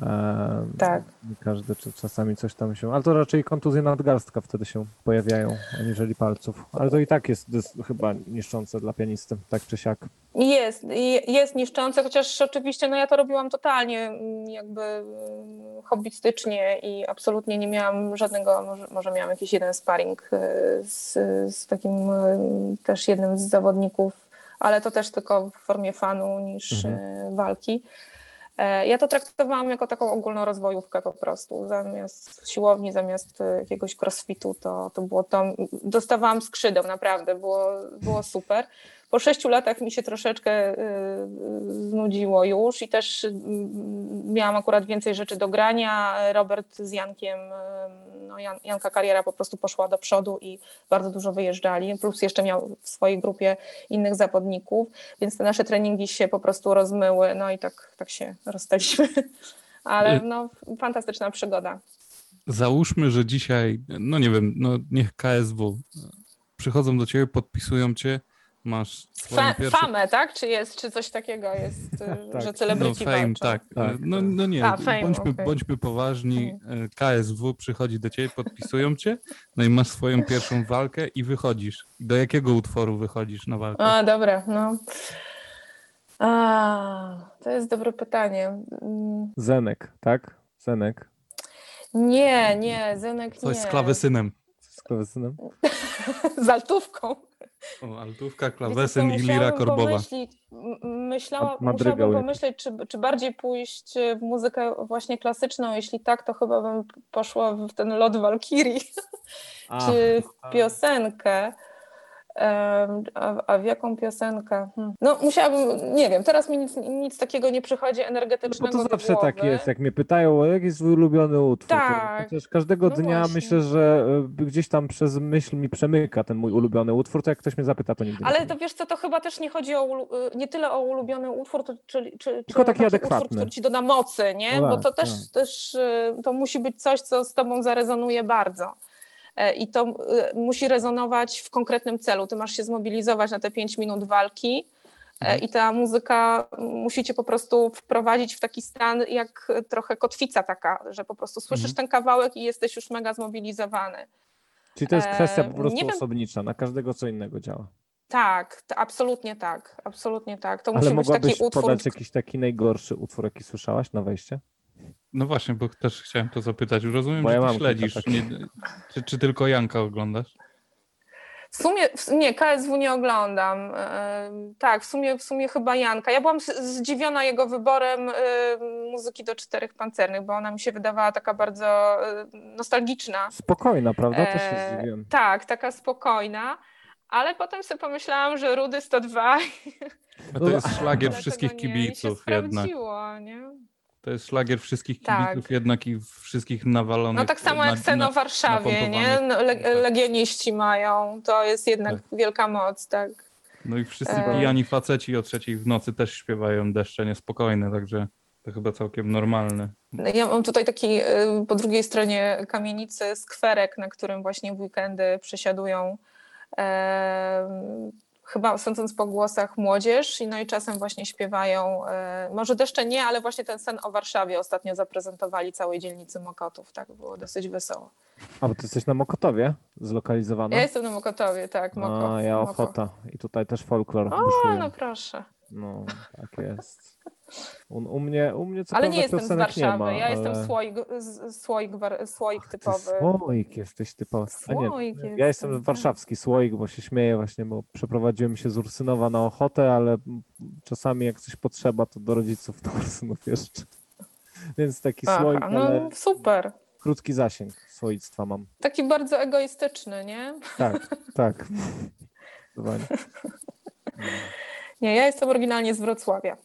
E, Tak. Każdy czasami coś tam się. Ale to raczej kontuzje nadgarstka wtedy się pojawiają, aniżeli palców. Ale to i tak jest, chyba niszczące dla pianisty, tak czy siak. Jest, jest niszczące, chociaż oczywiście no ja to robiłam totalnie mm, jakby mm, hobbystycznie i absolutnie nie miałam żadnego, może, może miałam jakiś jeden sparring e, z, z takim e, też jednym z zawodników, ale to też tylko w formie fanu niż e, walki. E, Ja to traktowałam jako taką ogólną rozwojówkę po prostu. Zamiast siłowni, zamiast e, jakiegoś crossfitu, to, to było to. Dostawałam skrzydeł, naprawdę, było, było super. Po sześciu latach mi się troszeczkę y, znudziło już i też y, miałam akurat więcej rzeczy do grania. Robert z Jankiem, y, no Jan, Janka kariera po prostu poszła do przodu i bardzo dużo wyjeżdżali, plus jeszcze miał w swojej grupie innych zawodników, więc te nasze treningi się po prostu rozmyły, no i tak, tak się rozstaliśmy. Ale no, fantastyczna przygoda. Załóżmy, że dzisiaj, no nie wiem, no niech KSW przychodzą do ciebie, podpisują cię, masz swoją Fa- pierwszą... famę, tak? Czy jest, czy coś takiego jest, y, Tak. że No celebryci fame, walczą? tak. Tak, No, tak. no nie, A, fame, bądźmy, okej. bądźmy poważni. E, KSW przychodzi do ciebie, podpisują cię, no i masz swoją pierwszą walkę i wychodzisz. Do jakiego utworu wychodzisz na walkę? A, dobra, no. A, to jest dobre pytanie. Mm, Zenek, tak? Zenek Nie, nie, Zenek nie. Coś z klawesynem. z klawesynem. Z altówką. O, altówka, klawesyn i lira korbowa. Pomyśleć, m- myślała, Ma- madrygał musiałabym pomyśleć, czy, czy bardziej pójść w muzykę właśnie klasyczną. Jeśli tak, to chyba bym poszła w ten lot Walkirii, czy w piosenkę. A, a w jaką piosenkę? Hmm. No musiałabym, nie wiem, teraz mi nic, nic takiego nie przychodzi No bo energetycznego to zawsze głowy. tak jest, jak mnie pytają, o jaki jest twój ulubiony utwór. Tak. Chociaż każdego No dnia właśnie. myślę, że y, gdzieś tam przez myśl mi przemyka ten mój ulubiony utwór, to jak ktoś mnie zapyta, to nigdy nie Ale powiem. to wiesz co, to chyba też nie chodzi o, ulu- nie tyle o ulubiony utwór, to, czy, czy, Tylko taki utwór, adekwatny. który ci doda mocy, nie? No Bo tak, to też, tak. też y, to musi być coś, co z tobą zarezonuje bardzo. E, I to y, musi rezonować w konkretnym celu. Ty masz się zmobilizować na te 5 minut walki e, Mhm. i ta muzyka musi cię po prostu wprowadzić w taki stan jak trochę kotwica taka, że po prostu słyszysz Mhm. ten kawałek i jesteś już mega zmobilizowany. Czyli to jest kwestia po e, prostu wiem- osobnicza, na każdego co innego działa. Tak, to absolutnie tak, absolutnie tak. To Ale musi być taki utwór, podać jakiś taki najgorszy utwór, jaki słyszałaś na wejście? No właśnie, bo też chciałem to zapytać. Rozumiem, Bo ja że ty śledzisz. Nie, czy, czy tylko Janka oglądasz? W sumie, w, nie, KSW nie oglądam. E, tak, w sumie, w sumie chyba Janka. Ja byłam zdziwiona jego wyborem e, muzyki do czterech pancernych, bo ona mi się wydawała taka bardzo e, nostalgiczna. Spokojna, prawda? Też się E, tak, taka spokojna. Ale potem sobie pomyślałam, że Rudy 102 A to jest szlagier wszystkich nie? I się kibiców jednak. sprawdziło, nie? To jest szlagier wszystkich Tak. kibiców jednak i wszystkich nawalonych. No tak samo jak na- Seno na- w Warszawie, nie? No, le, Tak. legioniści mają, to jest jednak wielka moc, tak. No i wszyscy E. pijani faceci o trzeciej w nocy też śpiewają deszcze niespokojne, także to chyba całkiem normalne. Ja mam tutaj taki y, po drugiej stronie kamienicy skwerek, na którym właśnie w weekendy przesiadują chyba sądząc po głosach młodzież i no i czasem właśnie śpiewają, e, może deszcze nie, ale właśnie ten sen o Warszawie ostatnio zaprezentowali całej dzielnicy Mokotów, tak było dosyć wesoło. A, bo ty jesteś na Mokotowie zlokalizowana? Ja jestem na Mokotowie, tak, Moko. A, ja Moko. Ochota. I tutaj też folklor O, buszuje. no proszę. No, tak jest. U, u mnie, u mnie co Ale nie jestem z Warszawy, ma, ja jestem ale... słoik, z- słoik, słoik Ty typowy. słoik jesteś typowy. A nie, Słoik ja jestem, jestem tak. warszawski słoik, bo się śmieję właśnie, bo przeprowadziłem się z Ursynowa na Ochotę, ale czasami jak coś potrzeba, to do rodziców do Ursynów jeszcze. Więc taki słoik, Aha, no ale super. krótki zasięg swoictwa mam. Taki bardzo egoistyczny, nie? Tak, tak. Nie, ja jestem oryginalnie z Wrocławia.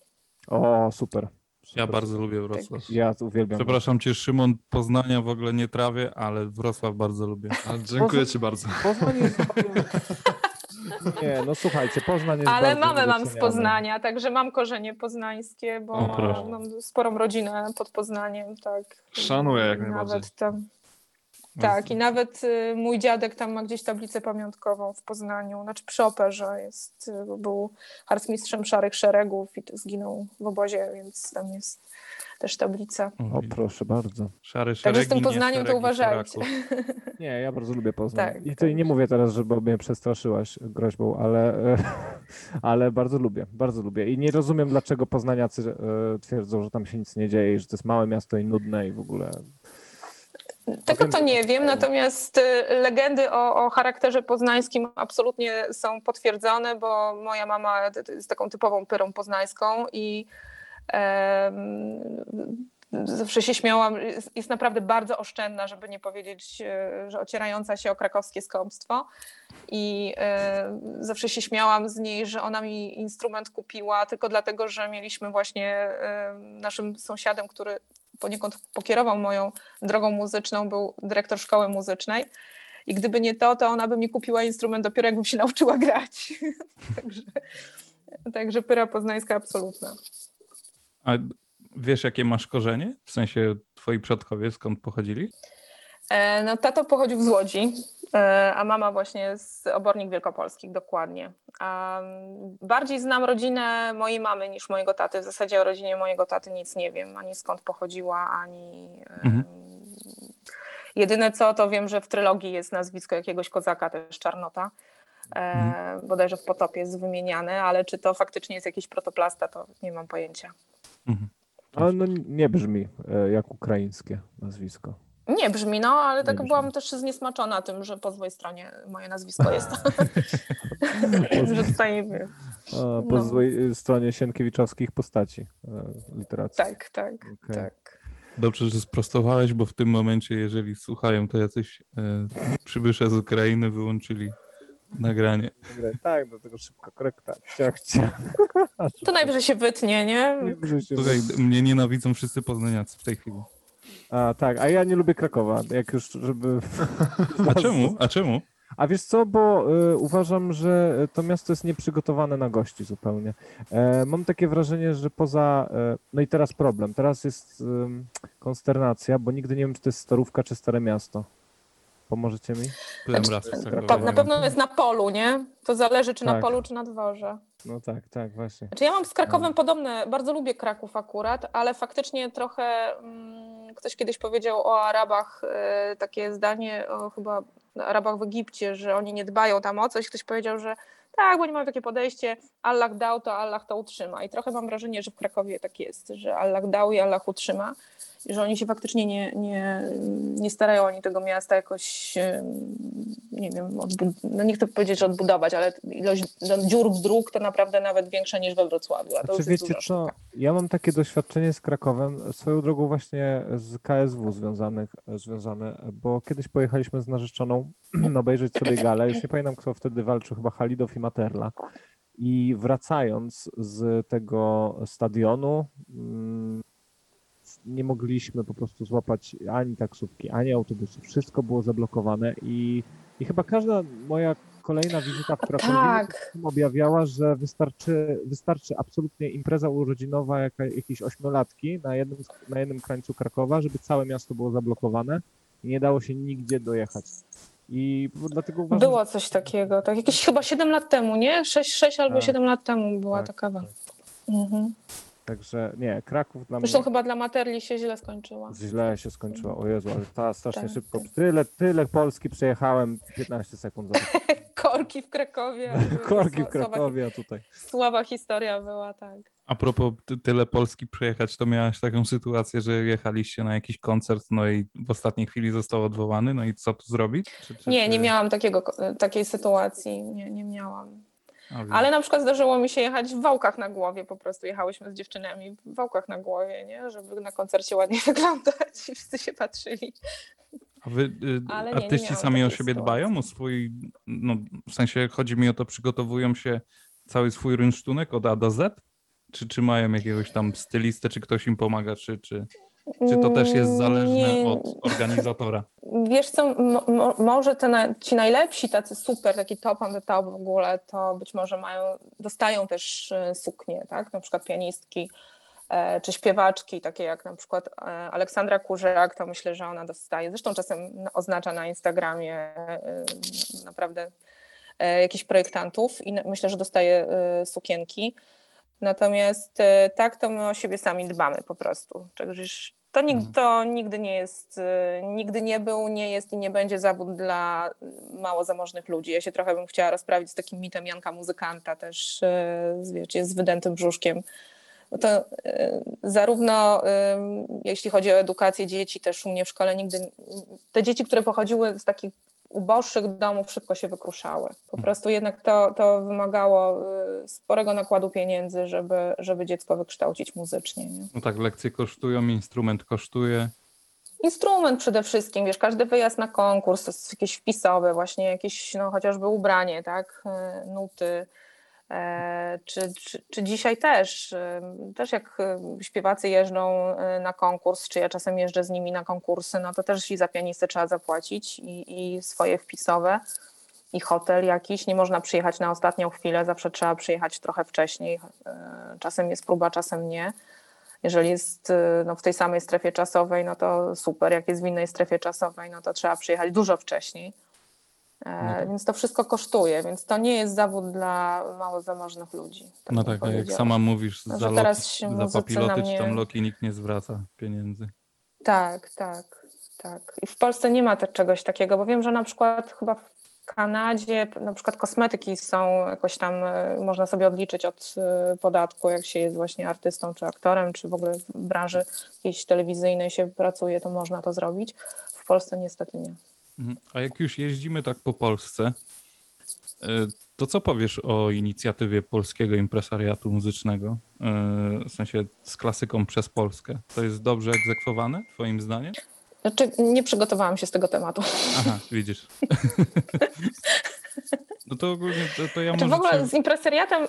O, super. Ja bardzo lubię Wrocław. Ja uwielbiam. Przepraszam cię, Szymon, Poznania w ogóle nie trawię, ale Wrocław bardzo lubię. A, dziękuję ci bardzo. Poznań jest... Nie, no słuchajcie, Poznań jest Ale mamę mam z. Poznania, także mam korzenie poznańskie, bo O, mam sporą rodzinę pod Poznaniem, tak. Szanuję jak I najbardziej. Nawet tam, tak, i nawet y, mój dziadek tam ma gdzieś tablicę pamiątkową w Poznaniu, znaczy przy operze jest, y, był harcmistrzem szarych szeregów i to zginął w obozie, więc tam jest też tablica. O, proszę bardzo. Szary Także z szeregi, tym nie Poznaniem to szeregi uważajcie. szaraków. Nie, ja bardzo lubię Poznań. Tak, I to tak. nie mówię teraz, żeby mnie przestraszyłaś groźbą, ale, ale bardzo lubię, bardzo lubię. I nie rozumiem, dlaczego poznaniacy e, twierdzą, że tam się nic nie dzieje, i że to jest małe miasto i nudne i w ogóle. Tego to nie wiem, natomiast y, legendy o, o charakterze poznańskim absolutnie są potwierdzone, bo moja mama jest taką typową pyrą poznańską i em, zawsze się śmiałam, jest, naprawdę bardzo oszczędna, żeby nie powiedzieć, e, że ocierająca się o krakowskie skąpstwo. I e, zawsze się śmiałam z niej, że ona mi instrument kupiła tylko dlatego, że mieliśmy właśnie naszym sąsiadem, który poniekąd pokierował moją drogą muzyczną, był dyrektor szkoły muzycznej. I gdyby nie to, to ona by mi kupiła instrument dopiero jakbym się nauczyła grać. także, także pyra poznańska absolutna. A wiesz, jakie masz korzenie? W sensie twoi przodkowie skąd pochodzili? E, No, tato pochodził z Łodzi, a mama właśnie z Obornik Wielkopolskich, dokładnie. A mm, bardziej znam rodzinę mojej mamy niż mojego taty. W zasadzie o rodzinie mojego taty nic nie wiem, ani skąd pochodziła, ani... Mhm. Jedyne co, to wiem, że w trylogii jest nazwisko jakiegoś kozaka, też Czarnota. E, Mhm. bodajże w Potopie jest wymieniane, ale czy to faktycznie jest jakiś protoplasta, to nie mam pojęcia. Mhm. Ale no nie brzmi e, jak ukraińskie nazwisko. Nie brzmi, no, ale tak byłam też zniesmaczona tym, że po złej stronie moje nazwisko jest. że tutaj, A, po No. złej e, stronie sienkiewiczowskich postaci e, literackich. tak, tak, Okej. tak. Dobrze, że sprostowałeś, bo w tym momencie, jeżeli słuchają, to jacyś e, przybysze z Ukrainy wyłączyli nagranie. Tak, do tego szybko korekta. Ciach, ciach. To najwyżej się wytnie, nie? Się Słuchaj, mnie nienawidzą wszyscy poznaniacy w tej chwili. A tak, a ja nie lubię Krakowa, jak już, żeby... A czemu? A czemu? A wiesz co, bo y, uważam, że to miasto jest nieprzygotowane na gości zupełnie. E, mam takie wrażenie, że poza... E, no i teraz problem, teraz jest ym, konsternacja, bo nigdy nie wiem, czy to jest Starówka, czy Stare Miasto. Pomożecie mi? Znaczy, raz na pewno jest na polu, nie? To zależy, czy na Tak. polu, czy na dworze. No tak, tak, właśnie. Znaczy ja mam z Krakowem podobne, bardzo lubię Kraków akurat, ale faktycznie trochę mm, ktoś kiedyś powiedział o Arabach e, takie zdanie, o chyba Arabach w Egipcie, że oni nie dbają tam o coś. Ktoś powiedział, że tak, bo oni mają takie podejście, Allah dał, to Allah to utrzyma. I trochę mam wrażenie, że w Krakowie tak jest, że Allah dał i Allah utrzyma. Że oni się faktycznie nie, nie, nie starają oni tego miasta jakoś, nie wiem, no nie chcę powiedzieć, że odbudować, ale ilość no, dziur dróg to naprawdę nawet większa niż we Wrocławiu, a to Znaczy wiecie co, ja mam takie doświadczenie z Krakowem, swoją drogą właśnie z KSW związanych, związane, bo kiedyś pojechaliśmy z narzeczoną obejrzeć sobie galę, już nie pamiętam kto wtedy walczył, chyba Halidow i Materla. I wracając z tego stadionu, mm, nie mogliśmy po prostu złapać ani taksówki, ani autobusu. Wszystko było zablokowane i, i chyba każda moja kolejna wizyta w Krakowie Tak, objawiała, że wystarczy, wystarczy absolutnie impreza urodzinowa jaka, jakiejś ośmiolatki na jednym, na jednym krańcu Krakowa, żeby całe miasto było zablokowane i nie dało się nigdzie dojechać. I dlatego uważam, było coś takiego, tak jakieś chyba 7 lat temu, nie? 6, 6 albo Tak. 7 lat temu była Tak, taka tak. Mhm. Że, także nie, Kraków dla Zresztą mnie chyba dla Materli się źle skończyła. źle się skończyła. O Jezu, ale ta strasznie Tak, szybko. Tyle, tyle Polski przejechałem, 15 sekund. Za... Korki w Krakowie. Korki w Krakowie, a tutaj. Słaba historia była, tak. A propos ty- tyle Polski przejechać, to miałaś taką sytuację, że jechaliście na jakiś koncert, no i w ostatniej chwili został odwołany, no i co tu zrobić? Czy, czy, Nie, nie miałam takiego, takiej sytuacji, nie, nie miałam. Ale na przykład zdarzyło mi się jechać w wałkach na głowie, po prostu jechałyśmy z dziewczynami w wałkach na głowie, nie? żeby na koncercie ładnie wyglądać i wszyscy się patrzyli. A wy, y, Ale nie, nie artyści miałam sami o siebie sytuacji. dbają, o swój, no w sensie chodzi mi o to, przygotowują się cały swój rynsztunek od A do Z? Czy, czy mają jakiegoś tam stylistę, czy ktoś im pomaga, czy, czy, czy to też jest zależne Nie. od organizatora? Wiesz co, mo, mo, może te na, ci najlepsi, tacy super, taki top on the top w ogóle, to być może mają, dostają też e, suknie, tak? Na przykład pianistki e, czy śpiewaczki, takie jak na przykład e, Aleksandra Kurzak, to myślę, że ona dostaje. Zresztą czasem oznacza na Instagramie e, naprawdę e, jakichś projektantów i myślę, że dostaje e, sukienki. Natomiast e, tak, to my o siebie sami dbamy po prostu. Także to, nig- Mhm. to nigdy nie jest, e, nigdy nie był, nie jest i nie będzie zawód dla mało zamożnych ludzi. Ja się trochę bym chciała rozprawić z takim mitem Janka Muzykanta też, e, z, wiecie, z wydętym brzuszkiem. To e, zarówno e, jeśli chodzi o edukację dzieci, też u mnie w szkole nigdy, te dzieci, które pochodziły z takich uboższych domów szybko się wykruszały. Po prostu jednak to, to wymagało y, sporego nakładu pieniędzy, żeby, żeby dziecko wykształcić muzycznie. Nie? No tak, lekcje kosztują, instrument kosztuje. Instrument przede wszystkim, wiesz, każdy wyjazd na konkurs to jest jakieś wpisowe, właśnie jakieś, no chociażby ubranie, tak, y, nuty, czy, czy, czy dzisiaj też, y, też jak y, śpiewacy jeżdżą na konkurs, czy ja czasem jeżdżę z nimi na konkursy, no to też i za pianistę trzeba zapłacić i, i swoje wpisowe i hotel jakiś, nie można przyjechać na ostatnią chwilę, zawsze trzeba przyjechać trochę wcześniej, e, czasem jest próba, czasem nie. Jeżeli jest no, w tej samej strefie czasowej, no to super. Jak jest w innej strefie czasowej, no to trzeba przyjechać dużo wcześniej. E, Więc to wszystko kosztuje, więc to nie jest zawód dla mało zamożnych ludzi. tak No tak, a jak sama mówisz, No, za, teraz loki, się za papiloty czy tam loki nikt nie zwraca pieniędzy. Tak, tak, tak. I w Polsce nie ma też czegoś takiego, bo wiem, że na przykład chyba w Kanadzie na przykład kosmetyki są jakoś tam, e, można sobie odliczyć od e, podatku, jak się jest właśnie artystą czy aktorem, czy w ogóle w branży jakiejś telewizyjnej się pracuje, to można to zrobić. W Polsce niestety nie. Mhm. A jak już jeździmy tak po Polsce, y, to co powiesz o inicjatywie polskiego impresariatu muzycznego? Y, W sensie z klasyką przez Polskę. To jest dobrze egzekwowane, twoim zdaniem? Znaczy, nie przygotowałam się z tego tematu. Aha, widzisz. No to ogólnie to, to ja Czy Znaczy, w może ogóle cię... z impresariatem,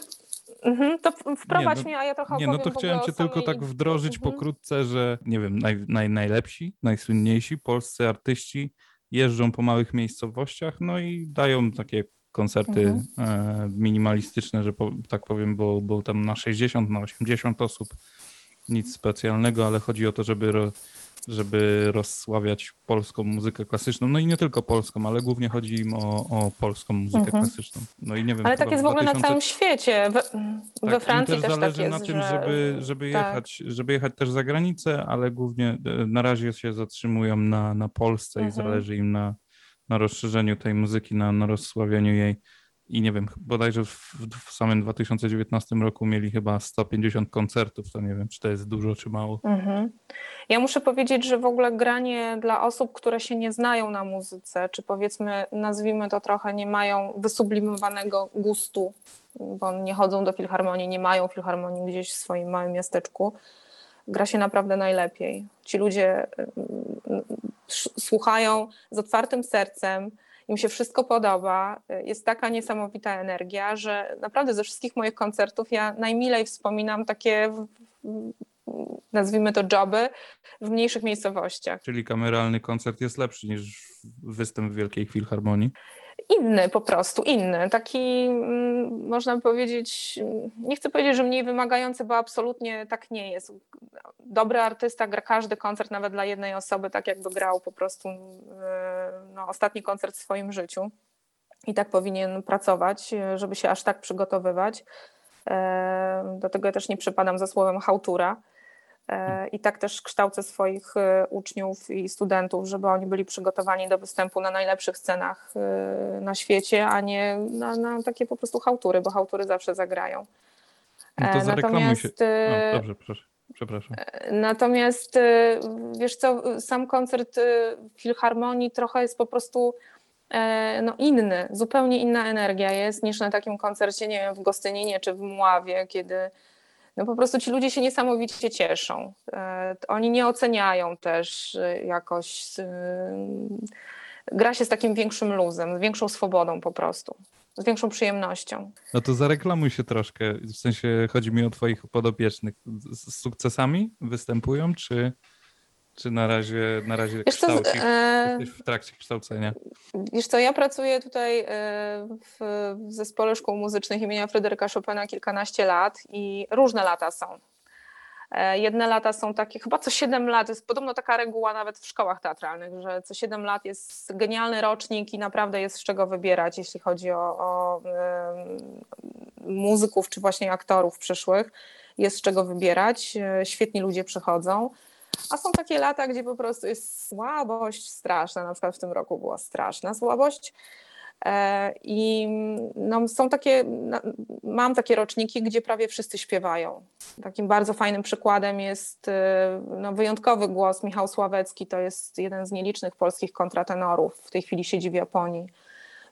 mhm, to wprowadź Nie, no- mnie, a ja trochę Nie, no to w ogóle chciałem cię tylko tak wdrożyć Mhm. pokrótce, że nie wiem, naj, naj, najlepsi, najsłynniejsi polscy artyści jeżdżą po małych miejscowościach, no i dają takie koncerty Mhm. e, minimalistyczne, że po, tak powiem, bo, bo tam na 60, na 80 osób nic specjalnego, ale chodzi o to, żeby, żeby rozsławiać polską muzykę klasyczną, no i nie tylko polską, ale głównie chodzi im o, o polską muzykę Mhm. klasyczną. No i nie wiem, Ale tak jest w ogóle na 2000 całym świecie. We, we tak, Francji im też zależy tak jest, na tym, że, żeby, żeby, tak. jechać, żeby jechać też za granicę, ale głównie e, na razie się zatrzymują na, na Polsce i Mhm. zależy im na, na rozszerzeniu tej muzyki, na, na rozsławianiu jej. I nie wiem, bodajże w, w samym 2019 roku mieli chyba 150 koncertów, to nie wiem, czy to jest dużo, czy mało. Mhm. Ja muszę powiedzieć, że w ogóle granie dla osób, które się nie znają na muzyce, czy powiedzmy, nazwijmy to trochę, nie mają wysublimowanego gustu, bo nie chodzą do filharmonii, nie mają filharmonii gdzieś w swoim małym miasteczku, gra się naprawdę najlepiej. Ci ludzie mm, słuchają z otwartym sercem, im się wszystko podoba, jest taka niesamowita energia, że naprawdę ze wszystkich moich koncertów ja najmilej wspominam takie, nazwijmy to joby, w mniejszych miejscowościach. Czyli kameralny koncert jest lepszy niż występ w Wielkiej Filharmonii. Inny po prostu, inny. Taki, mm, można powiedzieć, mm, nie chcę powiedzieć, że mniej wymagający, bo absolutnie tak nie jest. Dobry artysta gra każdy koncert, nawet dla jednej osoby, tak jakby grał po prostu yy, no, ostatni koncert w swoim życiu. I tak powinien pracować, żeby się aż tak przygotowywać. Yy, Do tego ja też nie przypadam za słowem chałtura. E, I tak też kształcę swoich e, uczniów i studentów, żeby oni byli przygotowani do występu na najlepszych scenach e, na świecie, a nie na, na takie po prostu chałtury, bo chałtury zawsze zagrają. No to się. Natomiast, e, O, dobrze, proszę. Przepraszam. Natomiast wiesz co, sam koncert w Filharmonii trochę jest po prostu no, inny, zupełnie inna energia jest niż na takim koncercie, nie wiem, w Gostyninie czy w Mławie, kiedy no po prostu ci ludzie się niesamowicie cieszą. E, Oni nie oceniają też e, jakoś. e, Gra się z takim większym luzem, z większą swobodą po prostu. z większą przyjemnością. No to zareklamuj się troszkę. W sensie chodzi mi o twoich podopiecznych. Z sukcesami występują, czy, czy na razie, na razie Wiesz co, e, w trakcie kształcenia. Wiesz co, ja pracuję tutaj e, w Zespole Szkół Muzycznych imienia Fryderyka Chopina kilkanaście lat i różne lata są. E, Jedne lata są takie, chyba co 7 lat, jest podobno taka reguła nawet w szkołach teatralnych, że co 7 lat jest genialny rocznik i naprawdę jest z czego wybierać, jeśli chodzi o, o muzyków czy właśnie aktorów przyszłych. Jest z czego wybierać, e, świetni ludzie przychodzą. A są takie lata, gdzie po prostu jest słabość straszna. Na przykład w tym roku była straszna słabość. E, I no, są takie, mam takie roczniki, gdzie prawie wszyscy śpiewają. Takim bardzo fajnym przykładem jest e, no, wyjątkowy głos Michał Sławecki. To jest jeden z nielicznych polskich kontratenorów. W tej chwili siedzi w Japonii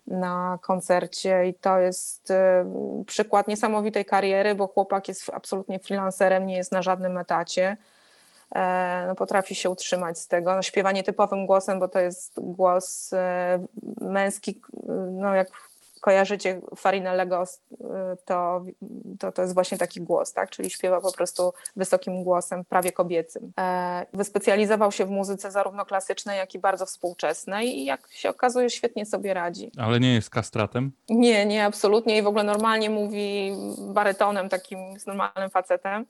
na koncercie i to jest e, przykład niesamowitej kariery, bo chłopak jest absolutnie freelancerem, nie jest na żadnym etacie no, potrafi się utrzymać z tego. No, śpiewa nietypowym głosem, bo to jest głos e, męski, no jak kojarzycie Farinellego, e, to, to, to jest właśnie taki głos, tak? czyli śpiewa po prostu wysokim głosem, prawie kobiecym. E, Wyspecjalizował się w muzyce zarówno klasycznej, jak i bardzo współczesnej i jak się okazuje świetnie sobie radzi. Ale nie jest kastratem. Nie, nie, absolutnie. I w ogóle normalnie mówi barytonem, takim z normalnym facetem.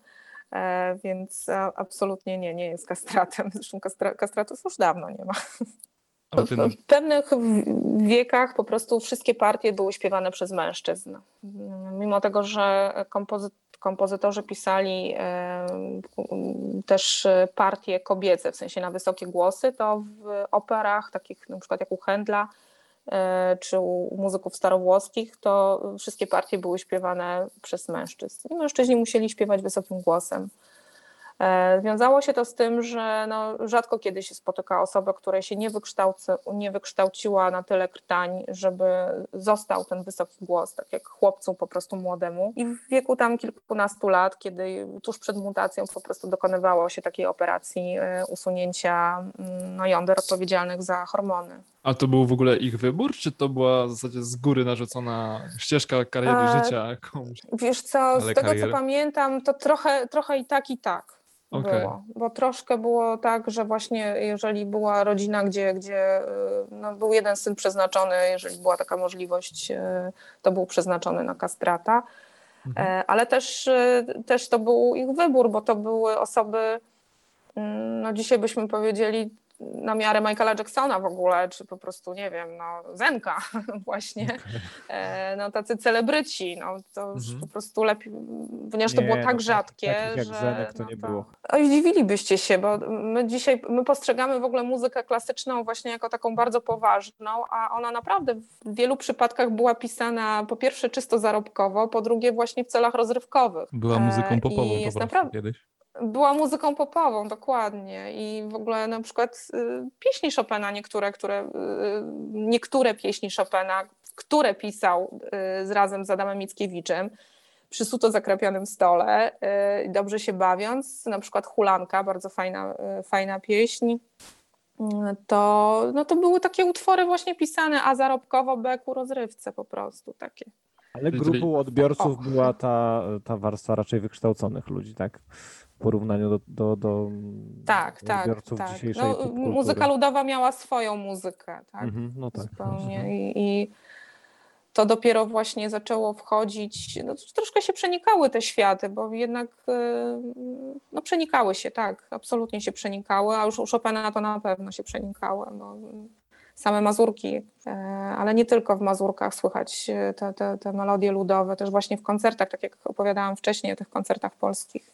E, więc absolutnie nie, nie jest kastratem. Zresztą kastra, kastratów już dawno nie ma. W pewnych wiekach po prostu wszystkie partie były śpiewane przez mężczyzn. Mimo tego, że kompozy kompozytorzy pisali e, też partie kobiece, w sensie na wysokie głosy, to w operach, takich na przykład jak u Händla, czy u muzyków starowłoskich, to wszystkie partie były śpiewane przez mężczyzn. I mężczyźni musieli śpiewać wysokim głosem. E, Wiązało się to z tym, że no, rzadko kiedy się spotyka osobę, która się nie, nie wykształciła na tyle krtań, żeby został ten wysoki głos, tak jak chłopcu po prostu młodemu. I w wieku tam kilkunastu lat, kiedy tuż przed mutacją po prostu dokonywało się takiej operacji e, usunięcia mm, no, jąder odpowiedzialnych za hormony. A to był w ogóle ich wybór, czy to była w zasadzie z góry narzucona ścieżka kariery E, życia jakąś? Wiesz co, z Ale tego karierę? co pamiętam, to trochę, trochę i tak, i tak Okej. było. Bo troszkę było tak, że właśnie jeżeli była rodzina, gdzie, gdzie y, no, był jeden syn przeznaczony, jeżeli była taka możliwość, y, to był przeznaczony na kastrata. E, Ale też, y, też to był ich wybór, bo to były osoby, mm, no dzisiaj byśmy powiedzieli, na miarę Michaela Jacksona w ogóle, czy po prostu, nie wiem, no Zenka właśnie, e, no tacy celebryci, no to już Mhm. po prostu lepiej, ponieważ to Nie, było no, tak tak- rzadkie, takich jak że... Zenek to no nie było. Oj, zdziwilibyście się, bo my dzisiaj, my postrzegamy w ogóle muzykę klasyczną właśnie jako taką bardzo poważną, a ona naprawdę w wielu przypadkach była pisana po pierwsze czysto zarobkowo, po drugie właśnie w celach rozrywkowych. była E, muzyką popową i po jest naprawdę- kiedyś. Była muzyką popową, dokładnie. I w ogóle na przykład y, pieśni Chopina, niektóre, które, y, niektóre pieśni Chopina, które pisał y, z razem z Adamem Mickiewiczem przy suto zakrapionym stole, y, dobrze się bawiąc, na przykład Hulanka, bardzo fajna, y, fajna pieśń, y, to, no to były takie utwory właśnie pisane, a zarobkowo, B ku rozrywce po prostu takie. Ale grupą odbiorców była ta, ta warstwa raczej wykształconych ludzi, tak? Porównaniu do, do, do Tak, tak, tak. dzisiejszej No, muzyka ludowa miała swoją muzykę, tak? Mhm, no tak. zupełnie. I, I to dopiero właśnie zaczęło wchodzić. No, troszkę się przenikały te światy, bo jednak y, no, przenikały się, tak, absolutnie się przenikały, a już u Chopina to na pewno się przenikały. Bo same mazurki, e, ale nie tylko w mazurkach słychać e, te, te, te melodie ludowe, też właśnie w koncertach, tak jak opowiadałam wcześniej o tych koncertach polskich.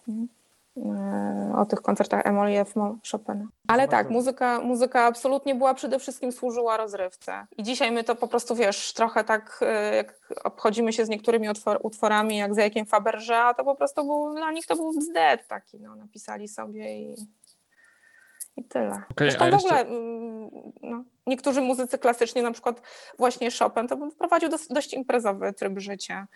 O tych koncertach Emily F. Chopina. Ale tak, muzyka, muzyka absolutnie była przede wszystkim służyła rozrywce. I dzisiaj my to po prostu, wiesz, trochę tak e, jak obchodzimy się z niektórymi utwor, utworami, jak za jakiem Faberge, a to po prostu był, dla nich to był bzdet taki, no, napisali sobie i, i tyle. Okej, Zresztą w jeszcze- ogóle mm, no, niektórzy muzycy klasyczni, na przykład właśnie Chopin, to wprowadził dos, dość imprezowy tryb życia.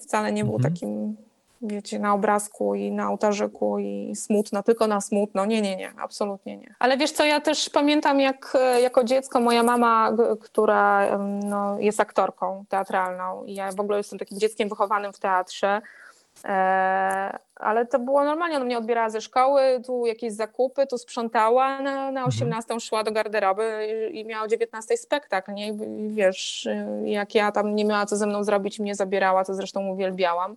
Wcale nie był Mhm. takim wiecie, na obrazku i na ołtarzyku i smutno, tylko na smutno. Nie, nie, nie, absolutnie nie. Ale wiesz co, ja też pamiętam jak e, jako dziecko moja mama, która no, jest aktorką teatralną i ja w ogóle jestem takim dzieckiem wychowanym w teatrze, e, ale to było normalnie, ona mnie odbierała ze szkoły, tu jakieś zakupy, tu sprzątała, na, na 18 szła do garderoby i, i miała o 19 spektakl, nie? I, wiesz, jak ja tam nie miała co ze mną zrobić, mnie zabierała, co zresztą uwielbiałam,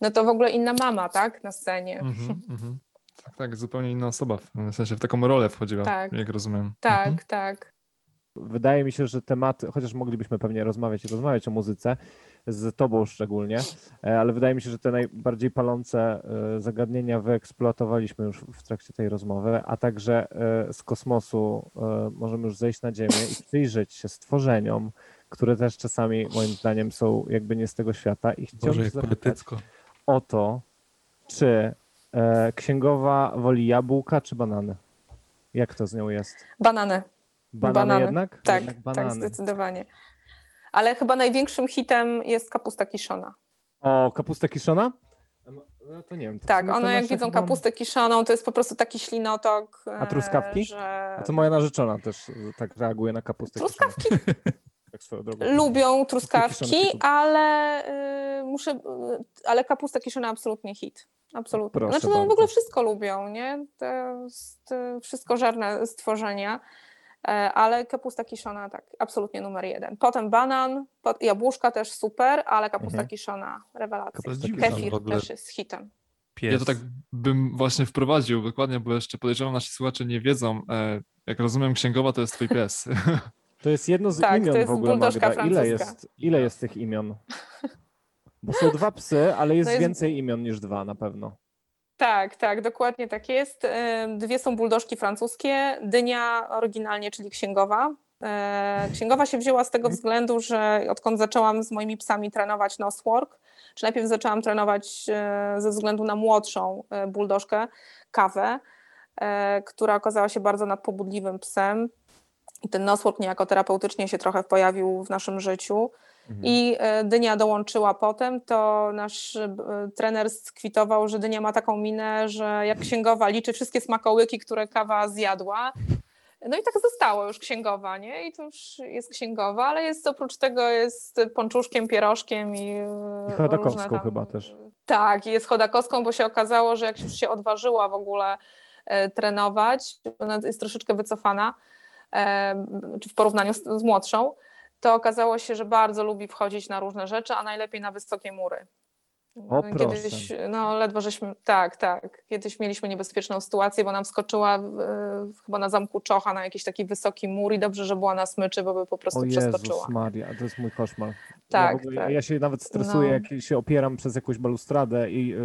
no to w ogóle inna mama, tak, na scenie. Mhm, mhm. Tak, tak, zupełnie inna osoba. W sensie w taką rolę wchodziła, Tak. jak rozumiem. Tak, Mhm. tak. Wydaje mi się, że tematy, chociaż moglibyśmy pewnie rozmawiać i rozmawiać o muzyce, z tobą szczególnie, e, ale wydaje mi się, że te najbardziej palące e, zagadnienia wyeksploatowaliśmy już w trakcie tej rozmowy, a także e, z kosmosu możemy już zejść na Ziemię i przyjrzeć się stworzeniom, które też czasami moim zdaniem są jakby nie z tego świata i Boże, chciałbym jak zapytać poetycko. O to, czy e, księgowa woli jabłka czy banany? Jak to z nią jest? Banany. Banany, Banany. jednak? Tak, jednak tak, banany. zdecydowanie. Ale chyba największym hitem jest kapusta kiszona. O, kapusta kiszona? No, no to nie wiem. to Tak, one jak widzą chyba- kapustę kiszoną, to jest po prostu taki ślinotok. A truskawki? e, Że A to moja narzeczona też tak reaguje na kapustę Truskawki kiszoną. Tak swoją drogą. lubią truskawki, ale y, muszę, y, ale kapusta kiszona absolutnie hit. Absolutnie. Proszę znaczy no, w ogóle wszystko lubią, nie? To jest y, wszystko żarne stworzenia. E, Ale kapusta kiszona, tak, absolutnie numer jeden. Potem banan, pot, jabłuszka też super, ale kapusta Mhm. kiszona, rewelacja. Kefir też jest hitem. pies. Ja to tak bym właśnie wprowadził dokładnie, bo jeszcze podejrzewam nasi słuchacze nie wiedzą. E, jak rozumiem, księgowa to jest twój pies. To jest jedno z Tak, to imion jest w ogóle, Magda. Ile jest, ile jest tych imion? Bo są dwa psy, ale jest, No jest- więcej imion niż dwa na pewno. Tak, tak, dokładnie tak jest. Dwie są buldożki francuskie, dynia oryginalnie, czyli księgowa. E, Księgowa się wzięła z tego względu, że odkąd zaczęłam z moimi psami trenować noswork, czy najpierw zaczęłam trenować e, ze względu na młodszą e, buldożkę, kawę, która okazała się bardzo nadpobudliwym psem. I ten noswork niejako terapeutycznie się trochę pojawił w naszym życiu. I e, Dynia dołączyła potem, to nasz e, trener skwitował, że Dynia ma taką minę, że jak księgowa liczy wszystkie smakołyki, które kawa zjadła. No i tak zostało już księgowa, nie? I to już jest księgowa, ale jest oprócz tego jest pączuszkiem, pierożkiem i, e, I chodakowską tam- chyba też. Tak, jest chodakowską, bo się okazało, że jak już się odważyła w ogóle trenować, ona jest troszeczkę wycofana, czy w porównaniu z, z młodszą, to okazało się, że bardzo lubi wchodzić na różne rzeczy, a najlepiej na wysokie mury. O, Kiedyś, proszę. no ledwo żeśmy, tak, tak, kiedyś mieliśmy niebezpieczną sytuację, bo nam skoczyła e, chyba na zamku Czocha na jakiś taki wysoki mur i dobrze, że była na smyczy, bo by po prostu O przeskoczyła. Jezus Maria, to jest mój koszmar. Tak, ja, ogóle, tak. ja się nawet stresuję, No. jak się opieram przez jakąś balustradę i y,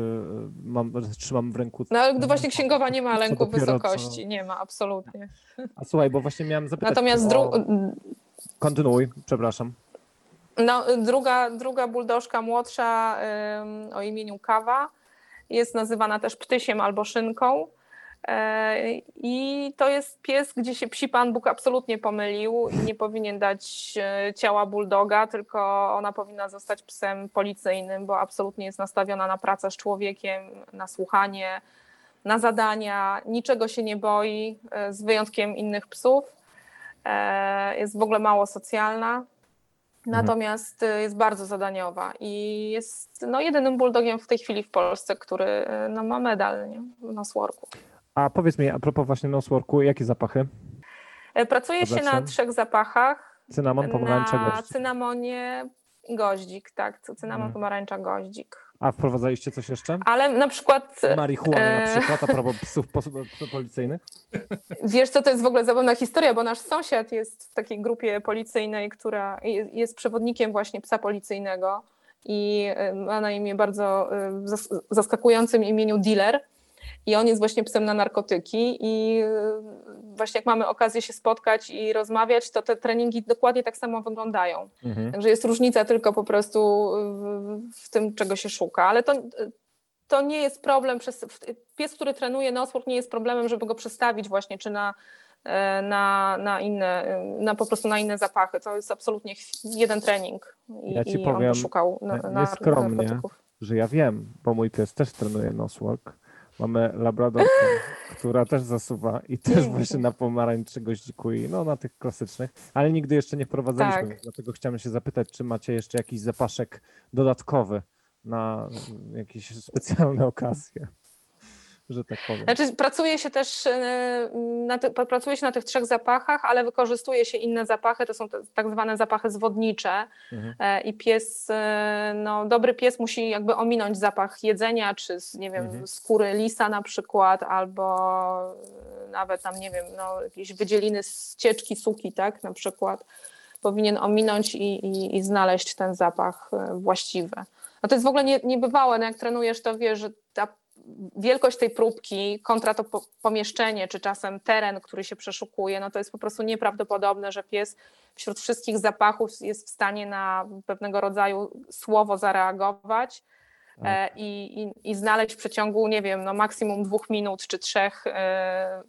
mam, trzymam w ręku. No ale gdy właśnie księgowa nie ma lęku dopiero co- wysokości, nie ma, absolutnie. A słuchaj, bo właśnie miałem zapytać. Natomiast o... Kontynuuj, przepraszam. No, druga, druga buldożka młodsza o imieniu Kawa jest nazywana też ptysiem albo szynką. E, I to jest pies, gdzie się psi Pan Bóg absolutnie pomylił i nie powinien dać e, ciała bulldoga, tylko ona powinna zostać psem policyjnym, bo absolutnie jest nastawiona na pracę z człowiekiem, na słuchanie, na zadania, niczego się nie boi, e, z wyjątkiem innych psów. Jest w ogóle mało socjalna. Natomiast y, jest bardzo zadaniowa i jest no, jedynym bulldogiem w tej chwili w Polsce, który y, no, ma medal nie? w nosworku. A powiedz mi, a propos właśnie nosworku, jakie zapachy? E, Pracuje się na trzech zapachach. Cynamon, pomarańcza, na gość. cynamonie i goździk, tak, cynamon, Mm. pomarańcza, goździk. A wprowadzaliście coś jeszcze? Ale na przykład, Marihuanę na e, przykład, a propos psów policyjnych? wiesz co, to jest w ogóle zabawna historia, bo nasz sąsiad jest w takiej grupie policyjnej, która je- jest przewodnikiem właśnie psa policyjnego i y, ma na imię bardzo zas- zaskakującym imieniu dealer. I on jest właśnie psem na narkotyki i y, właśnie jak mamy okazję się spotkać i rozmawiać, to te treningi dokładnie tak samo wyglądają. Mhm. Także jest różnica tylko po prostu w, tym, czego się szuka. Ale to, to nie jest problem. Przez, pies, który trenuje noswork, nie jest problemem, żeby go przestawić właśnie, czy na, e, na, na inne, e, na po prostu na inne zapachy. To jest absolutnie jeden trening. I, Ja ci i on powiem, by szukał na, nie- na narkotyków. że ja wiem, bo mój pies też trenuje noswalk. Mamy labradorkę, która też zasuwa i też właśnie na pomarańczy goździku i no na tych klasycznych, ale nigdy jeszcze nie wprowadzaliśmy, Tak. dlatego chciałem się zapytać, czy macie jeszcze jakiś zapaszek dodatkowy na jakieś specjalne okazje, że tak powiem. Znaczy, pracuje się też e, na, ty, pracuje się na tych trzech zapachach, ale wykorzystuje się inne zapachy, to są te, tak zwane zapachy zwodnicze Mhm. e, i pies, e, no dobry pies musi jakby ominąć zapach jedzenia, czy z, nie wiem, Mhm. skóry lisa na przykład, albo nawet tam, nie wiem, no jakieś wydzieliny z cieczki suki, tak, na przykład powinien ominąć i, i, i znaleźć ten zapach właściwy. No to jest w ogóle nie, niebywałe, no jak trenujesz, to wiesz, że wielkość tej próbki kontra to po, pomieszczenie, czy czasem teren, który się przeszukuje, no to jest po prostu nieprawdopodobne, że pies wśród wszystkich zapachów jest w stanie na pewnego rodzaju słowo zareagować i, i, i znaleźć w przeciągu, nie wiem, no maksimum dwóch minut czy trzech e, e,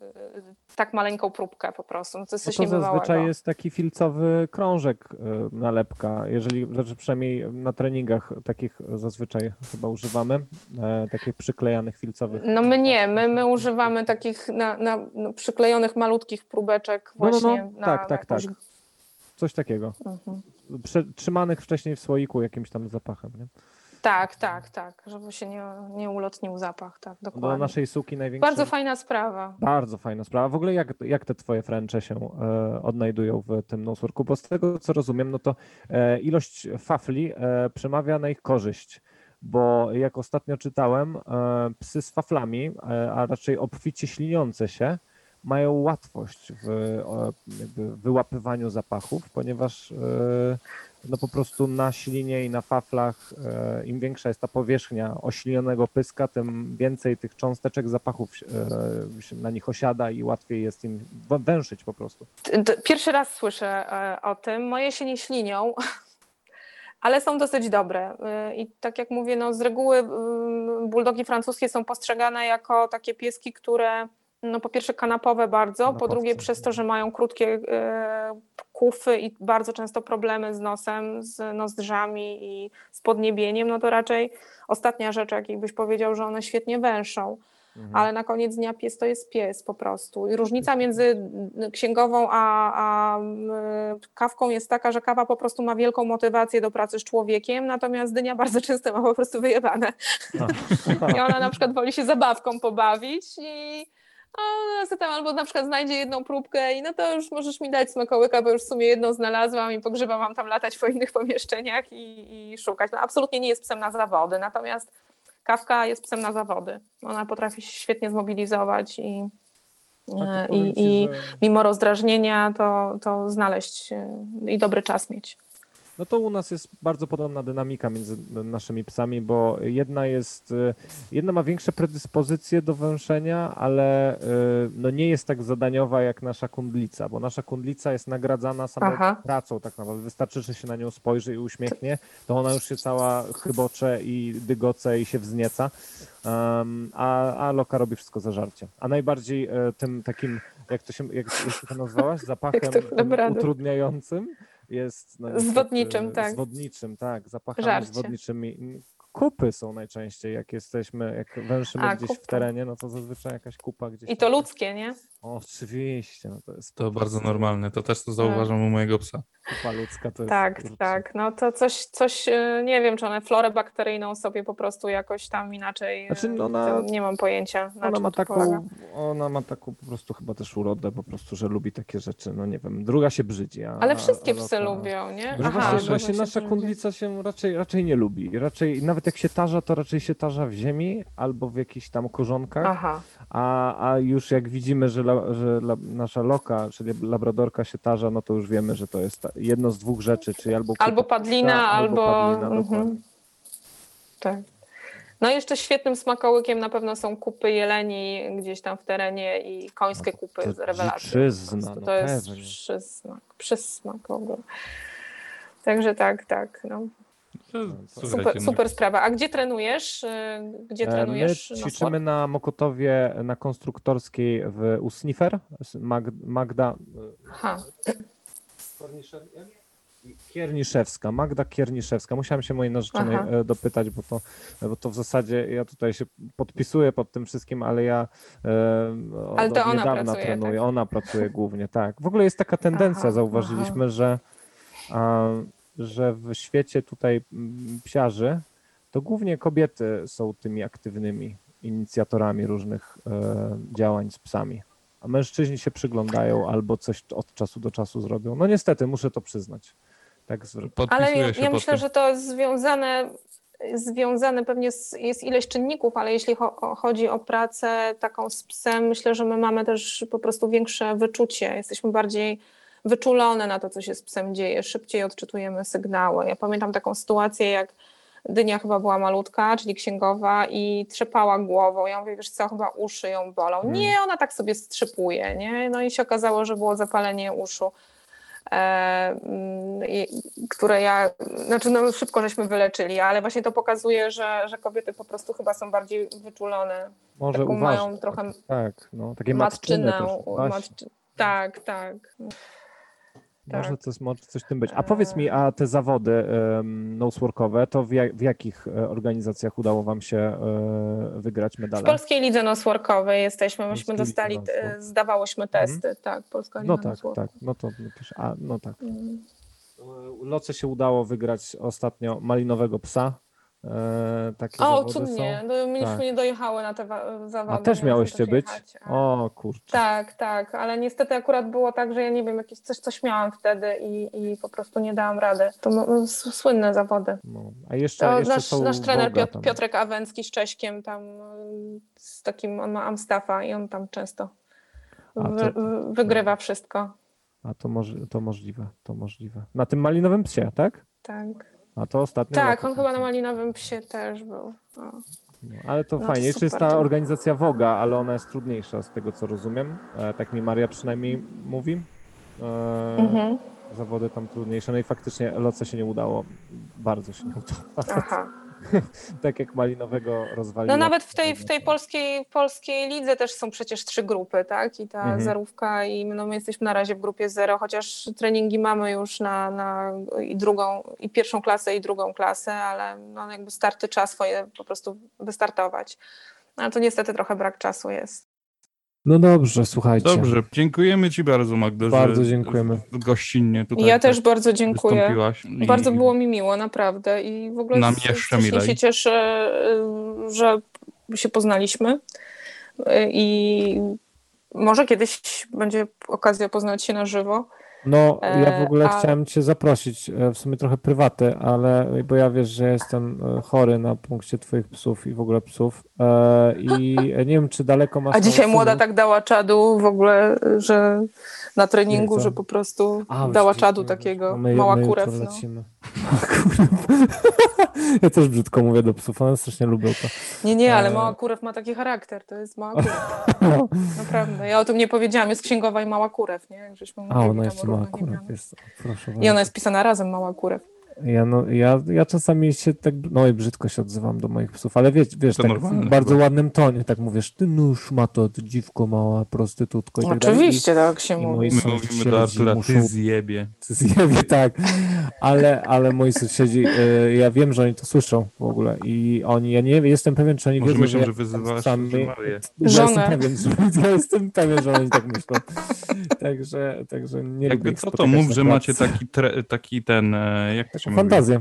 tak maleńką próbkę po prostu. No to jest No to niebywałego. zazwyczaj jest taki filcowy krążek, nalepka, jeżeli, znaczy przynajmniej na treningach takich zazwyczaj chyba używamy, e, takich przyklejanych filcowych. No my nie, my, my używamy takich na, na, no, przyklejonych malutkich próbeczek No, no, no. właśnie na Tak, tak, jakąś... tak. Coś takiego. Mhm. Wcześniej w słoiku jakimś tam zapachem. Nie? Tak, tak, tak, żeby się nie, nie ulotnił zapach, tak, Do dokładnie. naszej suki największy. Bardzo fajna sprawa. Bardzo fajna sprawa. W ogóle jak, jak te twoje Frencze się e, odnajdują w tym noseworku? Bo z tego co rozumiem, no to e, ilość fafli e, przemawia na ich korzyść. Bo jak ostatnio czytałem, e, psy z faflami, e, a raczej obficie śliniące się, mają łatwość w wyłapywaniu zapachów, ponieważ e, no po prostu na ślinie i na faflach, e, im większa jest ta powierzchnia oślinionego pyska, tym więcej tych cząsteczek zapachów e, na nich osiada i łatwiej jest im węszyć po prostu. Pierwszy raz słyszę o tym. Moje się nie ślinią, ale są dosyć dobre. I tak jak mówię, no z reguły y, buldogi francuskie są postrzegane jako takie pieski, które no po pierwsze kanapowe bardzo, po drugie przez to, że mają krótkie e, kufy i bardzo często problemy z nosem, z nozdrzami i z podniebieniem, no to raczej ostatnia rzecz, jakiej byś powiedział, że one świetnie węszą. Mhm. ale na koniec dnia pies to jest pies po prostu. I różnica między księgową a, a kawką jest taka, że kawa po prostu ma wielką motywację do pracy z człowiekiem, natomiast dynia bardzo często ma po prostu wyjebane. I ona na przykład woli się zabawką pobawić i a tam albo na przykład znajdzie jedną próbkę i no to już możesz mi dać smakołyka, bo już w sumie jedną znalazłam i pogrzebam mam tam latać po innych pomieszczeniach i, i szukać. No absolutnie nie jest psem na zawody, natomiast kawka jest psem na zawody. Ona potrafi się świetnie zmobilizować i, Tak, i, ci, i że- mimo rozdrażnienia to, to znaleźć e, i dobry czas mieć. No to u nas jest bardzo podobna dynamika między naszymi psami, bo jedna jest, y, jedna ma większe predyspozycje do węszenia, ale y, no nie jest tak zadaniowa jak nasza kundlica, bo nasza kundlica jest nagradzana samą Aha. pracą tak naprawdę. Wystarczy, że się na nią spojrzy i uśmiechnie, to ona już się cała chybocze i dygoce i się wznieca, a, a Loka robi wszystko za żarcie. A najbardziej e, tym takim, jak to się, jak, jak to nazwałaś, zapachem utrudniającym jest no, niestety, Zwodniczym, tak. Zwodniczym, tak. Zapachami Żarcie. zwodniczymi. Kupy są najczęściej, jak jesteśmy, jak węszymy A, gdzieś w kupy. terenie, no to zazwyczaj jakaś kupa gdzieś. I to tam- ludzkie, nie? O, oczywiście, no to jest To bardzo normalne. To też to zauważam u mojego psa. Kupa ludzka to jest. Tak, kurczę. tak. No to coś, coś, e, nie wiem, czy one florę bakteryjną sobie po prostu jakoś tam inaczej. e, Znaczy, no ona- to nie mam pojęcia. Na Ona czym ma, polega. taką, ona ma taką po prostu chyba też urodę, po prostu, że lubi takie rzeczy, no nie wiem, druga się brzydzi. A, Ale wszystkie a psy Loka- lubią, nie? Że właśnie, że właśnie nasza kundlica się raczej, raczej nie lubi. Raczej, nawet jak się tarza, to raczej się tarza w ziemi albo w jakichś tam korzonkach. Aha. A, a już jak widzimy, że, la, że la, nasza loka, czyli labradorka się tarza, no to już wiemy, że to jest ta, jedno z dwóch rzeczy, czyli albo Albo padlina, albo. padlina, mhm. Tak. No i jeszcze świetnym smakołykiem na pewno są kupy jeleni gdzieś tam w terenie i końskie No kupy z rewelacji. prostu no to jest pewnie. przysmak, przysmak w ogóle. Także tak, tak. No. To, Super, słuchajcie, Super, no, super sprawa. A gdzie trenujesz? Y, Gdzie E, trenujesz? My na ćwiczymy sport? na Mokotowie na konstruktorskiej w u Sniffer. Mag, Magda. Aha. Kierniszewska, Magda Kierniszewska. Musiałem się mojej narzeczonej Aha. e, dopytać, bo to, bo to w zasadzie ja tutaj się podpisuję pod tym wszystkim, ale ja e, od, Ale to od ona niedawna pracuje, trenuję. tak? Ona pracuje głównie, tak. W ogóle jest taka tendencja, Aha, zauważyliśmy, że, a, że w świecie tutaj psiarzy to głównie kobiety są tymi aktywnymi inicjatorami różnych e, działań z psami. A mężczyźni się przyglądają albo coś od czasu do czasu zrobią. No niestety, muszę to przyznać. Tak Ale ja, ja myślę, tym. że to jest związane, związane pewnie z, jest ileś czynników, ale jeśli cho, chodzi o pracę taką z psem, myślę, że my mamy też po prostu większe wyczucie. Jesteśmy bardziej wyczulone na to, co się z psem dzieje, szybciej odczytujemy sygnały. Ja pamiętam taką sytuację, jak Dynia chyba była malutka, czyli księgowa i trzepała głową. Ja mówię, wiesz co, chyba uszy ją bolą. Mm. Nie, ona tak sobie strzypuje, nie? No i się okazało, że było zapalenie uszu e, mm, które ja, znaczy no szybko żeśmy wyleczyli, ale właśnie to pokazuje, że, że kobiety po prostu chyba są bardziej wyczulone. Może Taką mają trochę Tak, no, takie matczynę. też. u- Właśnie. matczy- tak, tak. Może coś, może coś w tym być. A powiedz mi, a te zawody um, to w, jak, w jakich e, organizacjach udało wam się e, wygrać W medale? Polskiej Lidze Nosworkowej jesteśmy, myśmy dostali, e, zdawałyśmy testy, tak, Polska Liga No tak, tak, no to no a, no tak. E, Loce się udało wygrać ostatnio malinowego psa. E, takie O, cudnie, są. no, myśmy Tak. nie dojechały na te zawody. A też miałyście być? jechać, O kurczę. Tak, tak, ale niestety akurat było tak, że ja nie wiem, jakieś coś, coś miałam wtedy i, i po prostu nie dałam rady. To słynne zawody. No. A jeszcze, To jeszcze nasz, są nasz trener Piotr. Piotrek Awęcki z Cześkiem tam z takim, on ma Amstaffa i on tam często to- wy- wygrywa wszystko. A to, moż, to możliwe, to możliwe. Na tym malinowym psie, tak? Tak, A to ostatnio. tak on chyba na malinowym psie też był. No, ale to No, fajnie. Jeszcze jest ta organizacja Woga, ale ona jest trudniejsza z tego co rozumiem. E, tak mi Maria przynajmniej mówi. E, Mhm. Zawody tam trudniejsze. No i faktycznie Loce się nie udało. Bardzo się nie udało. Aha. tak jak Malinowego rozwaliło. No nawet w tej, w tej polskiej, polskiej lidze też są przecież trzy grupy, tak? I ta Mhm. zerówka i no my jesteśmy na razie w grupie zero, chociaż treningi mamy już na, na i drugą, i pierwszą klasę, i drugą klasę, ale no jakby starty trzeba swoje po prostu wystartować. Ale to niestety trochę brak czasu jest. No dobrze, słuchajcie. Dobrze, dziękujemy Ci bardzo, Magdo, Bardzo że dziękujemy. gościnnie tutaj ja też bardzo dziękuję. I- Bardzo było mi miło, naprawdę. I w ogóle Nam s- jeszcze milej. się cieszę, y, że się poznaliśmy. Y, I może kiedyś będzie okazja poznać się na żywo. No, ja w E, ogóle a- chciałem cię zaprosić, e, w sumie trochę prywaty, ale bo ja wiesz, że jestem e, chory na punkcie twoich psów i w ogóle psów. E, I nie wiem, czy daleko masz. A dzisiaj młoda tak dała czadu w ogóle, że na treningu, że po prostu A, dała czadu takiego. no my- Mała my kurew. No. Ja też brzydko mówię do psów, one strasznie lubią to. Nie, nie, ale E. mała kurew ma taki charakter. To jest mała kurew. Naprawdę. Ja o tym nie powiedziałam. Jest księgowa i mała kurew, nie? Żeśmy A, ona jeszcze mała kurew jest. Proszę I bardzo. ona jest pisana razem, mała kurew. Ja, no, ja, ja czasami się tak, no i brzydko się odzywam do moich psów, ale wiesz, wiesz To tak w bardzo chyba. ładnym tonie, tak mówisz, ty no szmato, ty dziwko mała, prostytutko i tak. Oczywiście tak się i mówi. moi My sąsiedzi mówimy do Artura, muszą- ty zjebie. Zjawie, tak, ale, ale moi sąsiedzi, e, ja wiem, że oni to słyszą w ogóle i oni, ja nie jestem pewien, czy oni Może wiedzą, myślą, ja że wyzywasz sami- Marię. Ja jestem pewien, że, ja jestem pewien, że oni tak myślą. Także, także nie Jakby co to mów, że macie taki, tre, taki ten, e, jak to się Taką mówi? fantazję.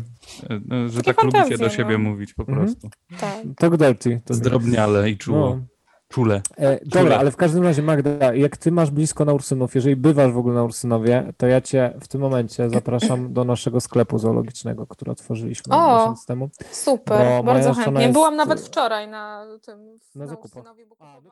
E, e, Że Takie tak lubicie fantazje, do siebie no. mówić po Mhm. prostu. Tak. Talk dirty. To Zdrobniale i czuło. No. Czule. E, dobra, ale w każdym razie Magda, jak ty masz blisko na Ursynów, jeżeli bywasz w ogóle na Ursynowie, to ja cię w tym momencie zapraszam do naszego sklepu zoologicznego, który otworzyliśmy O! miesiąc temu. Super, Bo bardzo chętnie. jest- Byłam nawet wczoraj na tym Na na zakupach. Ursynowie, bo kupowałam.